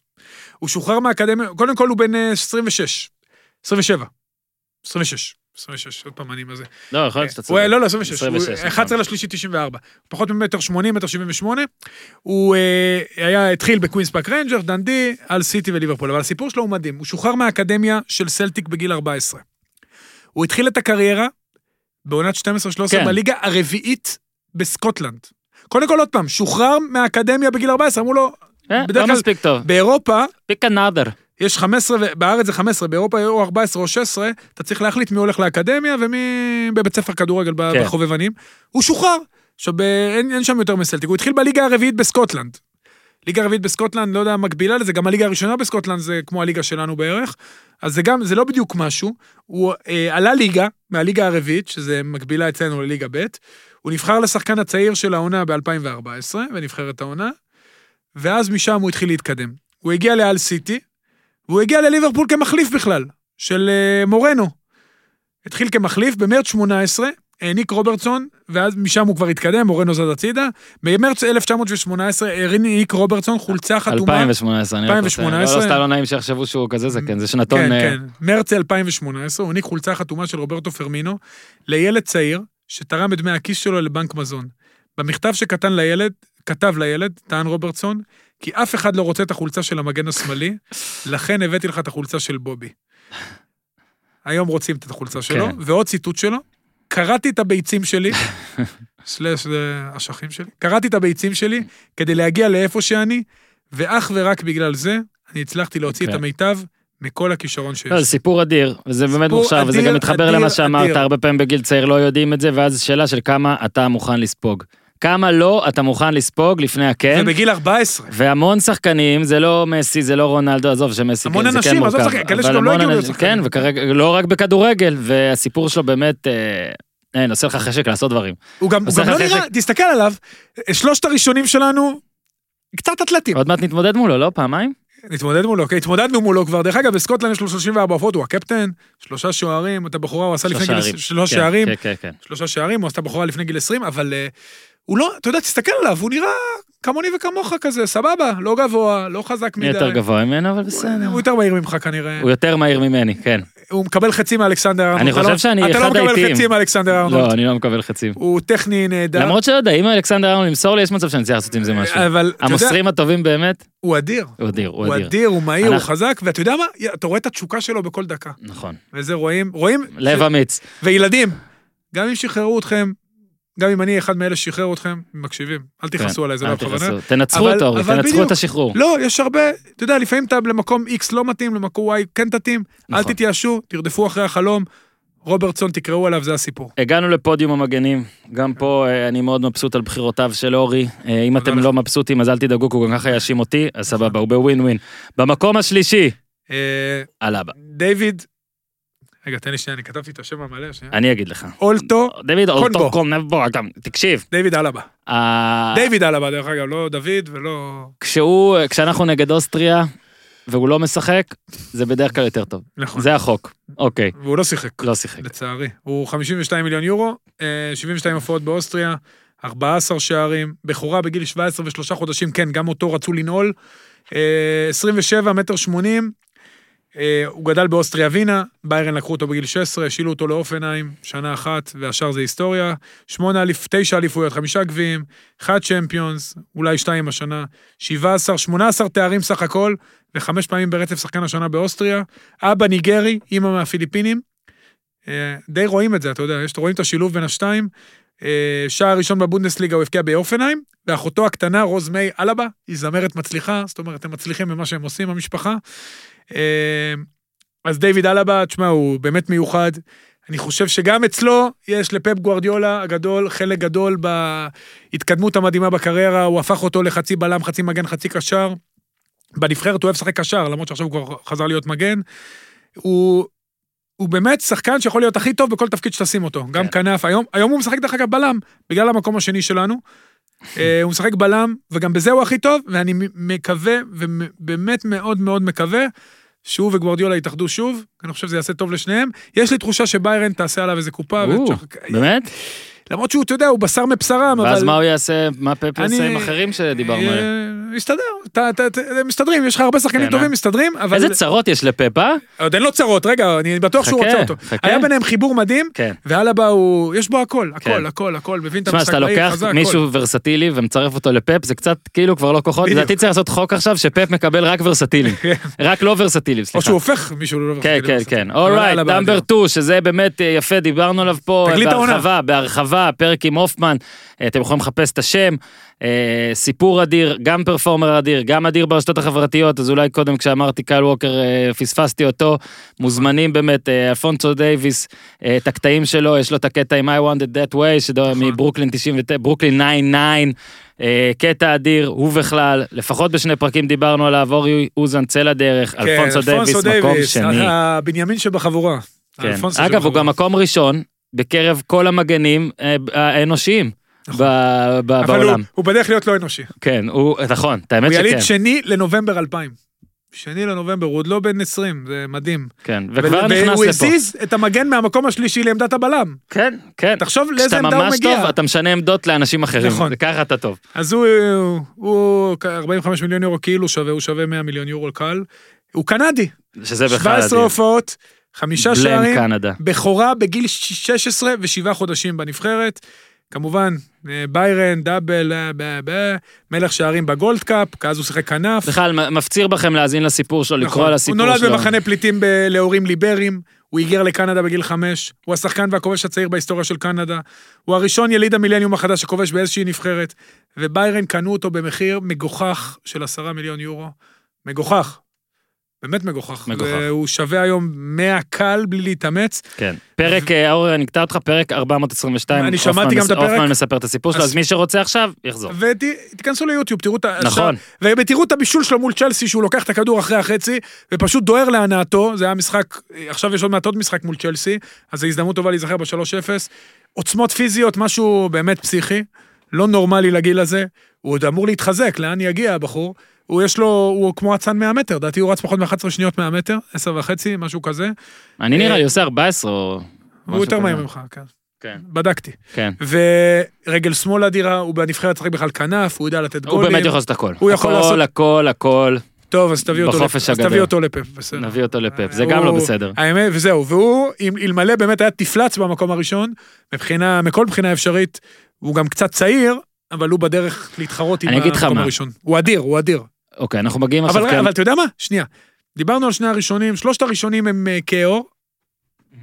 הוא שוחרר מהאקדמיה, קודם כל הוא בן אה, 26, 27, 26. 26, עוד פעם אני מה זה. לא, יכול להיות שאתה הוא היה- צודק. לא, לא, 26. 26, הוא נכון. 11 לשלישי 94. פחות ממטר 80, מטר 78. הוא אה, היה, התחיל בקווינס פאק רנג'ר, דנדי, האל סיטי וליברפול. אבל הסיפור שלו הוא מדהים. הוא שוחרר מהאקדמיה של סלטיק בגיל 14. הוא התחיל את הקריירה בעונת 12-13 כן. בליגה הרביעית בסקוטלנד. קודם כל, עוד פעם, שוחרר מהאקדמיה בגיל 14, אמרו לו, אה, לא כלל- מספיק טוב. באירופה פיק אנאדר. יש 15, ו- בארץ זה 15, באירופה או 14 או 16, אתה צריך להחליט מי הולך לאקדמיה ומי בבית ספר כדורגל כן. בחובבנים. הוא שוחרר. עכשיו, אין, אין שם יותר מסלטיק, הוא התחיל בליגה הרביעית בסקוטלנד. ליגה הרביעית בסקוטלנד, לא יודע, מקבילה לזה, גם הליגה הראשונה בסקוטלנד זה כמו הליגה שלנו בערך. אז זה גם, זה לא בדיוק משהו. הוא אה, עלה ליגה, מהליגה הרביעית, שזה מקבילה אצלנו לליגה ב', הוא נבחר לשחקן הצעיר של העונה ב-2014, בנבחרת העונה, ואז משם הוא התחיל להתקדם. הוא הגיע לאל סיטי, והוא הגיע לליברפול כמחליף בכלל, של אה, מורנו. התחיל כמחליף במרץ 18, העניק רוברטסון, ואז משם הוא כבר התקדם, מורנו זז הצידה. במרץ 1918 העניק רוברטסון חולצה חתומה. 2018, אני רק רוצה. 2018. לא, לא, סתם לא נעים שיחשבו שהוא כזה זקן, זה שנתון... כן, אה, כן. מרץ 2018, הוא העניק חולצה חתומה של רוברטו פרמינו לילד צעיר שתרם את דמי הכיס שלו לבנק מזון. במכתב שכתב לילד, כתב לילד, טען רוברטסון, כי אף אחד לא רוצה את החולצה של המגן השמאלי, לכן הבאתי לך את החולצה של בובי. היום רוצים את החולצה שלו, כן. ועוד ציטוט שלו, קראתי את הביצים שלי, סלאש זה אשכים שלי, קראתי את הביצים שלי כדי להגיע לאיפה שאני, ואך ורק בגלל זה, אני הצלחתי להוציא את כן. המיטב מכל הכישרון שיש. לא, זה סיפור אדיר, וזה באמת מוכשר, וזה גם מתחבר אדיר, למה שאמרת. הרבה פעמים בגיל צעיר לא יודעים את זה, ואז שאלה של כמה אתה מוכן לספוג. כמה לא אתה מוכן לספוג לפני הכן, ובגיל 14. והמון שחקנים, זה לא מסי, זה לא רונלדו, עזוב שמסי, המון כן, זה אנשים, כן עזוב מורכב. שחקנים, כאלה שלא המון הגיעו להיות אנשים- שחקנים. כן, וכרגע, לא רק בכדורגל, והסיפור שלו באמת, אה, אין, עושה לך חשק לעשות דברים. הוא גם, הוא גם לא לך נראה, חשק. תסתכל עליו, שלושת הראשונים שלנו, קצת אתלטים. עוד מעט נתמודד מולו, לא? פעמיים? נתמודד מולו, אוקיי, התמודדנו מולו כבר. דרך אגב, בסקוטלנד יש לו 34 הופעות, הוא הקפטן, שלושה שוערים, את הבחורה הוא עשה לפני גיל... שערים. שלוש כן, שערים, כן, כן, כן. שלושה שערים, הוא עשתה בחורה לפני גיל 20, אבל אה, הוא לא, אתה יודע, תסתכל עליו, הוא נראה כמוני וכמוך כזה, סבבה, לא גבוה, לא חזק מדי. יותר גבוה ממנו, אבל בסדר. הוא יותר מהיר ממך כנראה. הוא יותר מהיר ממני, כן. הוא מקבל חצי מאלכסנדר ארנולד. אני חושב לא- שאני אתה אחד לא מקבל האיטיים. חצי מאלכסנדר לא, ארנולד. אני לא מקבל חצים. הוא טכני נהדר. למרות שלא יודע, אם אלכסנדר ארנולד ימסור לי, יש מצב שאני צריך לעשות עם זה משהו. אבל אתה יודע, המוסרים הטובים באמת, הוא אדיר. הוא אדיר, הוא הוא אדיר. אדיר, הוא מהיר, הוא חזק, ואתה יודע מה? אתה רואה את התשוקה שלו בכל דקה. נכון. וזה רואים, רואים, לב אמיץ. וילדים, גם אם שחררו אתכם, גם אם אני אחד מאלה ששחרר אתכם, מקשיבים. אל תכעסו עליי, זה כן, לא בכוונה. תנצחו אותו, תנצחו. את השחרור. לא, יש הרבה, אתה יודע, לפעמים אתה למקום X לא מתאים, למקום Y כן תתאים, אל נכון. תתייאשו, תרדפו אחרי החלום. רוברטסון, תקראו עליו, זה הסיפור. הגענו לפודיום המגנים, גם פה אה, אני מאוד מבסוט על בחירותיו של אורי. אה, אם אתם. לא מבסוטים אז אל תדאגו, כי הוא גם ככה יאשים אותי, אז סבבה, הוא בווין ווין. במקום השלישי, אה, אלבה. דיוויד, רגע, תן לי שנייה, אני כתבתי את השם המלא, שנייה. אני אגיד לך. אולטו, דוד קונבו. אולטו קונבו, גם, תקשיב. דיוויד אלבה. ה- דיוויד אלבה, דרך אגב, לא דוד ולא... כשהוא, כשאנחנו נגד אוסטריה, והוא לא משחק, זה בדרך כלל יותר טוב. נכון. זה החוק. אוקיי, והוא לא שיחק. לא שיחק. לצערי. הוא 52 מיליון יורו, אה, 72 הופעות באוסטריה, 14 שערים, בכורה בגיל 17 ושלושה חודשים, כן, גם אותו רצו לנעול. אה, 27 מטר 80, אה, הוא גדל באוסטריה ווינה, ביירן לקחו אותו בגיל 16, השילו אותו לאופנהיים, שנה אחת, והשאר זה היסטוריה. שמונה תשע אליפויות, חמישה גביעים, אחד צ'מפיונס, אולי שתיים השנה, 17, 18 תארים סך הכל, וחמש פעמים ברצף שחקן השנה באוסטריה. אבא ניגרי, אימא מהפיליפינים. אה, די רואים את זה, אתה יודע, רואים את השילוב בין השתיים. אה, שער ראשון בבונדסליגה הוא הבקיע באופנהיים, ואחותו הקטנה, רוז מיי אלבה, היא זמרת מצליחה, זאת אומרת, הם מצליחים במה שהם עושים, המשפחה. אה, אז דיוויד אלבה, תשמע, הוא באמת מיוחד. אני חושב שגם אצלו יש לפפ גוארדיולה הגדול חלק גדול בהתקדמות המדהימה בקריירה, הוא הפך אותו לחצי בלם, חצי מגן, חצי קשר. בנבחרת הוא אוהב לשחק קשר, למרות שעכשיו הוא כבר חזר להיות מגן. הוא, הוא באמת שחקן שיכול להיות הכי טוב בכל תפקיד שתשים אותו, גם כן. כנף. היום, היום הוא משחק דרך אגב בלם, בגלל המקום השני שלנו. אה, הוא משחק בלם, וגם בזה הוא הכי טוב, ואני מקווה, ובאמת מאוד מאוד מקווה, שהוא וגוורדיולה יתאחדו שוב, אני חושב שזה יעשה טוב לשניהם. יש לי תחושה שביירן תעשה עליו איזה קופה, באמת? למרות שהוא, אתה יודע, הוא בשר מבשרם, אבל... ואז מה הוא יעשה, מה פפ יעשה עם אחרים שדיברנו עליהם? אה, מסתדר, אתה- אתה- אתה- הם מסתדרים, יש לך הרבה שחקנים כן, טובים, אה? מסתדרים, אבל... איזה צרות יש לפפ, אה? עוד אין לו צרות, רגע, אני בטוח שהוא רוצה אותו. היה ביניהם חיבור מדהים, כן. ואלבה הוא, יש בו הכל, כן. הכל, הכל, הכל, מבין את המשחק שאתה לוקח. מישהו ורסטילי ומצרף אותו לפפ, זה קצת כאילו כבר לא כוחות. לדעתי צריך לעשות חוק עכשיו שפפ מקבל רק ורסטילים. רק לא ורסטילים, או סליחה. שהוא הופך מישהו כן, ורסטילי, כן, לא כן. alright, אלבה number אדיר. 2, שזה באמת יפה, דיברנו עליו פה העונה. בהרחבה, בהרחבה, פרק עם הופמן, אה, אתם יכולים לחפש את השם. אה, סיפור אדיר, גם performer אדיר, גם אדיר ברשתות החברתיות, אז אולי קודם כשאמרתי קייל ווקר אה, פספסתי אותו, מוזמנים באמת, אלפונסו דייוויס, את הקטעים שלו, יש לו את הקטע עם I want it that way, שזה נכון. מברוקלין 99, ברוקלין 99, אה, קטע אדיר, הוא בכלל, לפחות בשני פרקים דיברנו עליו, אורי אוזן צא לדרך, כן, אלפונסו דייוויס, מקום שני. הבנימין שבחבורה. כן. אגב, הוא שבחבורה. גם מקום ראשון, בקרב כל המגנים אה, האנושיים נכון. ב- ב- אבל הוא, בעולם. הוא בדרך להיות לא אנושי. כן, הוא, נכון, את האמת הוא יליד שכן. שני לנובמבר 2000. שני לנובמבר, הוא עוד לא בן 20, זה מדהים. כן, וכבר ו- נכנס והוא לפה. הזיז את המגן מהמקום השלישי לעמדת הבלם. כן, כן. תחשוב לאיזה כשאתה עמדה הוא ממש מגיע. טוב, אתה משנה עמדות לאנשים אחרים. נכון. זה ככה אתה טוב. אז הוא, הוא 45 מיליון יורו כאילו שווה, הוא שווה 100 מיליון יורו קל. הוא קנדי, שזה בכלל 17 אדיר. הופעות, חמישה שערים, קנדה. בכורה בגיל 16 ושבעה חודשים בנבחרת. כמובן, אה, ביירן, דאבל, אה, מלך שערים בגולדקאפ, כי אז הוא שיחק כנף. בכלל, מפציר בכם להאזין לסיפור שלו, לקרוא נכון. על הוא הסיפור נולד שלו. במחנה פליטים ב- להורים ליברים, הוא היגר לקנדה בגיל חמש, הוא השחקן והכובש הצעיר בהיסטוריה של קנדה, הוא הראשון יליד המילניום החדש שכובש באיזושהי נבחרת, וביירן קנו אותו במחיר מגוחך של עשרה מיליון יורו. מגוחך. באמת מגוחך. מגוחך. והוא שווה היום 100 קל בלי להתאמץ. כן. פרק, אה, אור, אני אקטע אותך, פרק 422. אני שמעתי גם את הפרק. הופמן מספר את הסיפור שלו, אז מי שרוצה עכשיו, יחזור. ותיכנסו ליוטיוב, תראו את ה... נכון. ותראו את הבישול שלו מול צ'לסי, שהוא לוקח את הכדור אחרי החצי, ופשוט דוהר להנאתו, זה היה משחק, עכשיו יש עוד מעט עוד משחק מול צ'לסי, אז זו הזדמנות טובה להיזכר ב-3-0. עוצמות פיזיות, משהו באמת פסיכי, לא נורמלי לגיל הזה, הוא עוד אמור להתחזק, לאן יגיע הבחור? הוא יש לו, הוא כמו אצן 100 מטר, לדעתי הוא רץ פחות מ-11 שניות 100 מטר, 10 וחצי, משהו כזה. אני נראה אה, לי עושה 14 או... הוא יותר. מהיר ממך, כן. כן, בדקתי. כן. ורגל שמאל אדירה, הוא בנבחרת לשחק בכלל כנף, הוא יודע לתת הוא גולים. באמת יכול לעשות הכל. הוא יכול הכל, לעשות- הכל, הכל, טוב, אז תביא אותו בחופש לפ- אז הגדול. תביא אותו לפאפ, בסדר. נביא אותו לפאפ. זה גם לא הוא- בסדר. האמת, וזהו, והוא, אלמלא באמת היה תפלץ במקום הראשון, מבחינה, מכל בחינה אפשרית, הוא גם קצת צעיר, אבל הוא בדרך להתחרות עם המקום מה. הראשון. הוא אדיר, הוא אדיר. אוקיי, אנחנו מגיעים אבל עכשיו... כן. אבל אתה יודע מה? שנייה. דיברנו על שני הראשונים, שלושת הראשונים הם אה, כאור.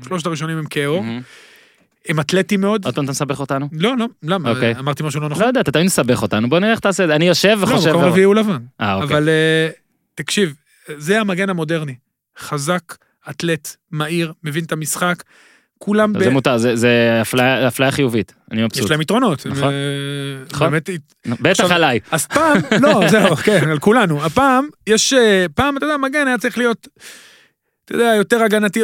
שלושת הראשונים הם כאור. מהמם. הם אתלטים מאוד. עוד פעם אתה מסבך אותנו? לא, לא, למה? אוקיי. אמרתי משהו לא נכון? לא יודע, אתה תמיד מסבך אותנו, בוא נראה איך תעשה את זה. אני יושב לא, וחושב... מקום רביעי הוא לבן. אה, אוקיי. אבל אה, תקשיב, זה המגן המודרני. חזק, אתלט, מהיר, מבין את המשחק. כולם ב... זה מותר, זה- זה אפליה אפליה חיובית. אני מבסוט. יש להם יתרונות. נכון. אה, נכון. באמת, בטח עכשיו- עליי. אז פעם, לא, זהו, כן, על כולנו. הפעם, יש, אה, פעם, אתה יודע, מגן היה צריך להיות, אתה יודע, יותר הגנתי.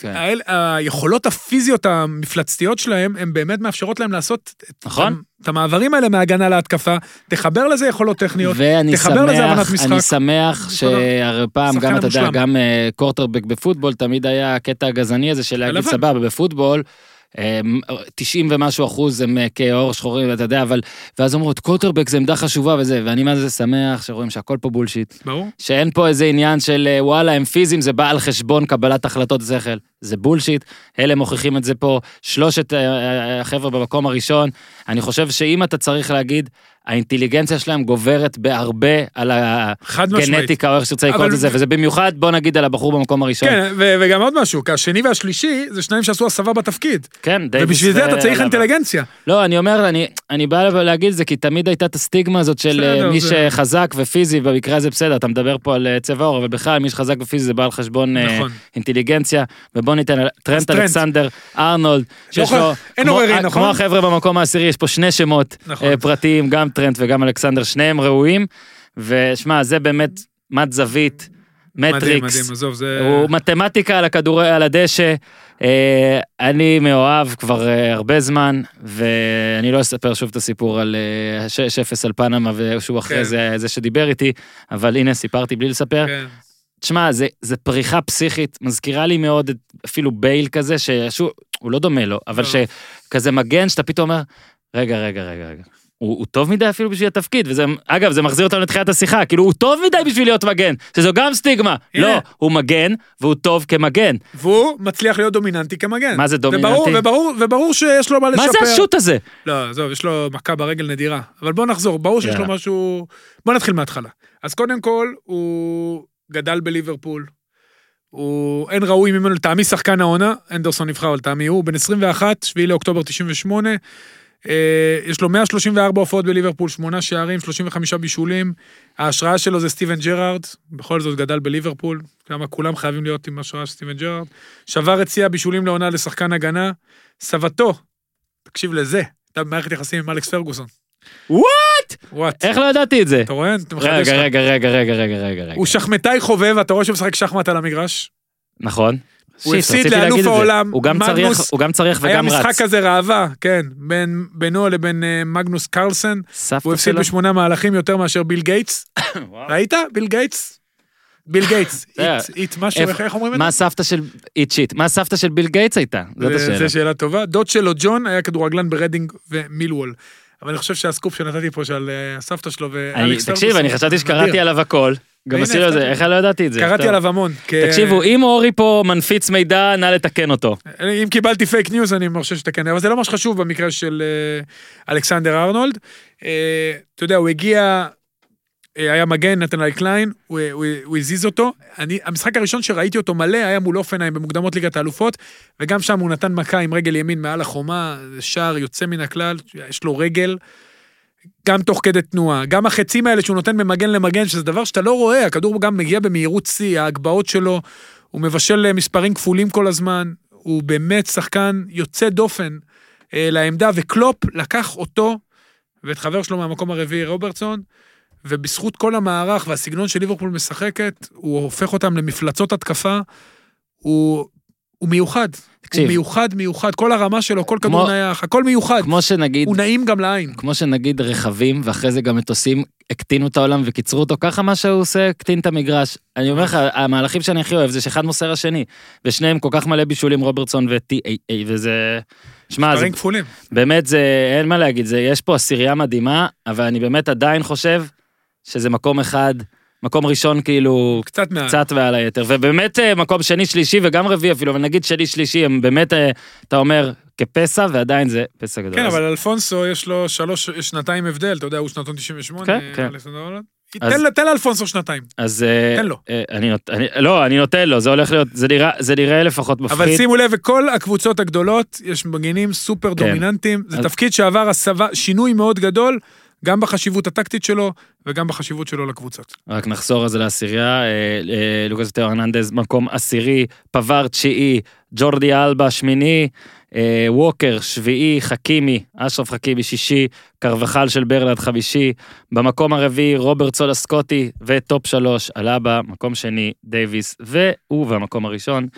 כן. האל, היכולות הפיזיות המפלצתיות שלהם, הן באמת מאפשרות להם לעשות את, נכון. את המעברים האלה מהגנה להתקפה, תחבר לזה יכולות טכניות, תחבר לזה הבנת שמח, משחק. אני שמח שהרי פעם, גם אתה יודע. גם אה, קורטרבק בפוטבול, תמיד היה הקטע הגזעני הזה של להגיד. סבבה, בפוטבול. אה, 90 ומשהו אחוז הם אה, כעור שחורים, אתה יודע, אבל... ואז אמרו, קורטרבק זה עמדה חשובה וזה, ואני מה זה שמח שרואים שהכל פה בולשיט. ברור. שאין פה איזה עניין של אה, וואלה, הם פיזיים, זה בא על חשבון קבלת החלטות שכל. זה בולשיט, אלה מוכיחים את זה פה, שלושת אה, אה, החבר'ה במקום הראשון. אני חושב שאם אתה צריך להגיד, האינטליגנציה שלהם גוברת בהרבה על. הגנטיקה, או איך שרצה לקרוא לזה, וזה במיוחד, בוא נגיד, על הבחור במקום הראשון. כן, ו- וגם עוד משהו, כי השני והשלישי זה שניים שעשו הסבה בתפקיד. כן, דייוויס ובשביל זה אתה צריך. אינטליגנציה. לא, אני אומר, אני, אני בא להגיד את זה, כי תמיד הייתה את הסטיגמה הזאת של בסדר, אה, מי זה- שחזק ופיזי, במקרה הזה בסדר, אתה מדבר פה על צבע עור, אבל בכלל, מי שחזק ופיזי זה בא על חשבון נכון. אינטליגנציה, ובוא ניתן, טרנט. אלכסנדר, ארנולד, שיש לו, אין כמו- עוררין, נכון? כמו החבר'ה במקום העשירי, יש פה שני שמות נכון. אה, פרטיים, גם טרנט וגם אלכסנדר, שניהם ראויים, ושמע, זה באמת מד זווית, מדהים, מטריקס. מדהים, עזוב, זה... הוא מתמטיקה על הכדור, על הדשא. אה, אני מאוהב כבר אה, הרבה זמן, ואני לא אספר שוב את הסיפור על אה, 6-0 על פנמה, ושהוא אחרי כן. זה, זה שדיבר איתי, אבל הנה, סיפרתי בלי לספר. כן. תשמע, זה, זה פריחה פסיכית, מזכירה לי מאוד את אפילו בייל כזה, ששוב, הוא לא דומה לו, אבל לא. שכזה מגן, שאתה פתאום אומר, רגע, רגע, רגע, רגע. הוא, הוא טוב מדי אפילו בשביל התפקיד, וזה, אגב, זה מחזיר אותנו לתחילת השיחה, כאילו, הוא טוב מדי בשביל להיות מגן, שזו גם סטיגמה. הנה. לא, הוא מגן, והוא טוב כמגן. והוא מצליח להיות דומיננטי כמגן. מה זה דומיננטי? וברור, וברור, וברור שיש לו מה לשפר. מה זה השוט הזה? לא, עזוב, יש לו מכה ברגל נדירה. אבל בוא נחזור, ברור שיש לו יאללה. משהו... בוא נתחיל מההתחלה. אז קודם כל, הוא גדל בליברפול. הוא... אין ראוי ממנו לטעמי שחקן העונה, אנדרסון נבחר על טעמי הוא, בן 21, 7 לאוקטובר 98. אה, יש לו 134 הופעות בליברפול, 8 שערים, 35 בישולים. ההשראה שלו זה סטיבן ג'רארד, בכל זאת גדל בליברפול, כמה כולם חייבים להיות עם השראה של סטיבן ג'רארד. שבר את שיא הבישולים לעונה לשחקן הגנה. סבתו, תקשיב לזה, הייתה במערכת יחסים עם אלכס פרגוסון. וואט? וואט. איך לא ידעתי את זה? אתה רואה? רגע. רגע, רגע, רגע, רגע, רגע. הוא שחמטאי חובב, אתה רואה שהוא משחק שחמט על המגרש? נכון. הוא הפסיד לאלוף. העולם, הוא גם צריך-. הוא גם צריך היה וגם רץ. משחק כזה ראווה, כן, בין, בינו לבין אה, מגנוס קרלסן. הוא הפסיד. בשמונה מהלכים יותר מאשר ביל גייטס. ראית? ביל גייטס? ביל גייטס. Eat, משהו, איך- אומרים את מה זה? הסבתא של Eat shit? מה הסבתא של ביל גייטס הייתה? זאת זה- השאלה. זה שאלה טובה. דוד שלו, ג'ון, היה כדורגלן ברדינג ומילוול. אבל אני חושב שהסקופ שנתתי פה של אה, הסבתא שלו ואלכס תקשיב, אני חשבתי שקראתי עליו הכל. גם הנה, עשינו את זה. איך לא ידעתי את זה? קראתי. עליו המון. תקשיבו, אם אורי פה מנפיץ מידע, נא לתקן אותו. אם קיבלתי פייק ניוז אני מרשה שתקן, אבל זה לא מה שחשוב במקרה של אה, אלכסנדר ארנולד. אה, אתה יודע, הוא הגיע, היה מגן, נתנאל קליין, הוא, הוא, הוא הזיז אותו. אני, המשחק הראשון שראיתי אותו מלא היה מול אופנהיים במוקדמות ליגת האלופות, וגם שם הוא נתן מכה עם רגל ימין מעל החומה, שער יוצא מן הכלל, יש לו רגל. גם תוך כדי תנועה, גם החצים האלה שהוא נותן ממגן למגן, שזה דבר שאתה לא רואה, הכדור גם מגיע במהירות שיא, ההגבהות שלו, הוא מבשל אה, מספרים כפולים כל הזמן, הוא באמת שחקן יוצא דופן אה, לעמדה, וקלופ לקח אותו ואת חבר שלו מהמקום הרביעי, רוברטסון, ובזכות כל המערך והסגנון של ליברפול משחקת, הוא הופך אותם למפלצות התקפה, הוא, הוא מיוחד. תקשיב. הוא מיוחד, מיוחד, כל הרמה שלו, כל כמו- כדור נייח, הכל מיוחד. כמו שנגיד, הוא נעים גם לעין. כמו שנגיד רכבים, ואחרי זה גם מטוסים הקטינו את העולם וקיצרו אותו, ככה מה שהוא עושה, הקטין את המגרש. אני אומר לך, המהלכים שאני הכי אוהב זה שאחד מוסר השני, ושניהם כל כך מלא בישולים, רוברטסון ו-T.A.A, וזה... שמע, זה כפולים. באמת זה, אין מה להגיד, זה, יש פה עשירייה מדהימה, אבל אני באמת עדיין חושב שזה מקום אחד, מקום ראשון כאילו, קצת מעל. קצת ועל היתר, ובאמת אה, מקום שני, שלישי וגם רביעי אפילו, אבל נגיד שני, שלישי, הם באמת, אה, אתה אומר, כפסע, ועדיין זה פסע גדול. כן, אז- אבל אלפונסו יש לו שלוש, שנתיים הבדל, אתה יודע, הוא שנתון 98. כן, אה, כן. אז- תן תן לאלפונסו שנתיים. אז... תן לו. אני. אני... לא, אני נותן לו, זה הולך להיות, זה נראה, זה נראה לפחות מפחיד. אבל שימו לב, בכל הקבוצות הגדולות יש מגינים סופר כן. דומיננטים. זה אז- תפקיד שעבר הסבה, שינוי מאוד גדול, גם בחשיבות הטקטית שלו וגם בחשיבות שלו לקבוצות. רק נחזור אז לעשירייה, אה, אה, לוקאס תאו ארננדז מקום עשירי, פבאר תשיעי, ג'ורדי אלבה שמיני, אה, ווקר שביעי, חכימי, אשרף חכימי שישי, קרבחל של ברלד חמישי, במקום הרביעי רוברטסון הסקוטי ו top שלוש, אלבה, מקום שני דייוויס, והוא במקום הראשון,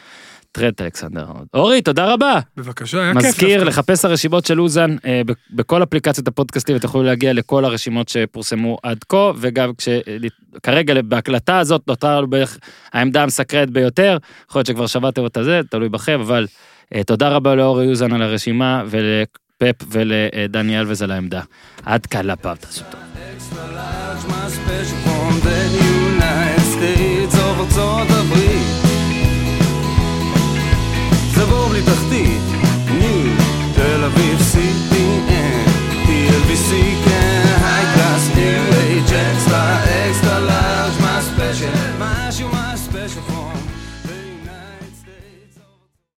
טרנט אלכסנדר. אורי, תודה רבה. בבקשה, היה כיף. מזכיר. לחפש הרשימות של אוזן אה, ב- בכל אפליקציות הפודקאסטים ותוכלו להגיע לכל הרשימות שפורסמו עד כה וגם כשכרגע בהקלטה הזאת נותרה לנו בערך העמדה המסקרנת ביותר יכול להיות שכבר שמעתם אותה זה תלוי בכם אבל אה, תודה רבה לאורי אוזן על הרשימה ולפפ ולדני אלווז על העמדה. עד כאן לפעם תעשו טוב.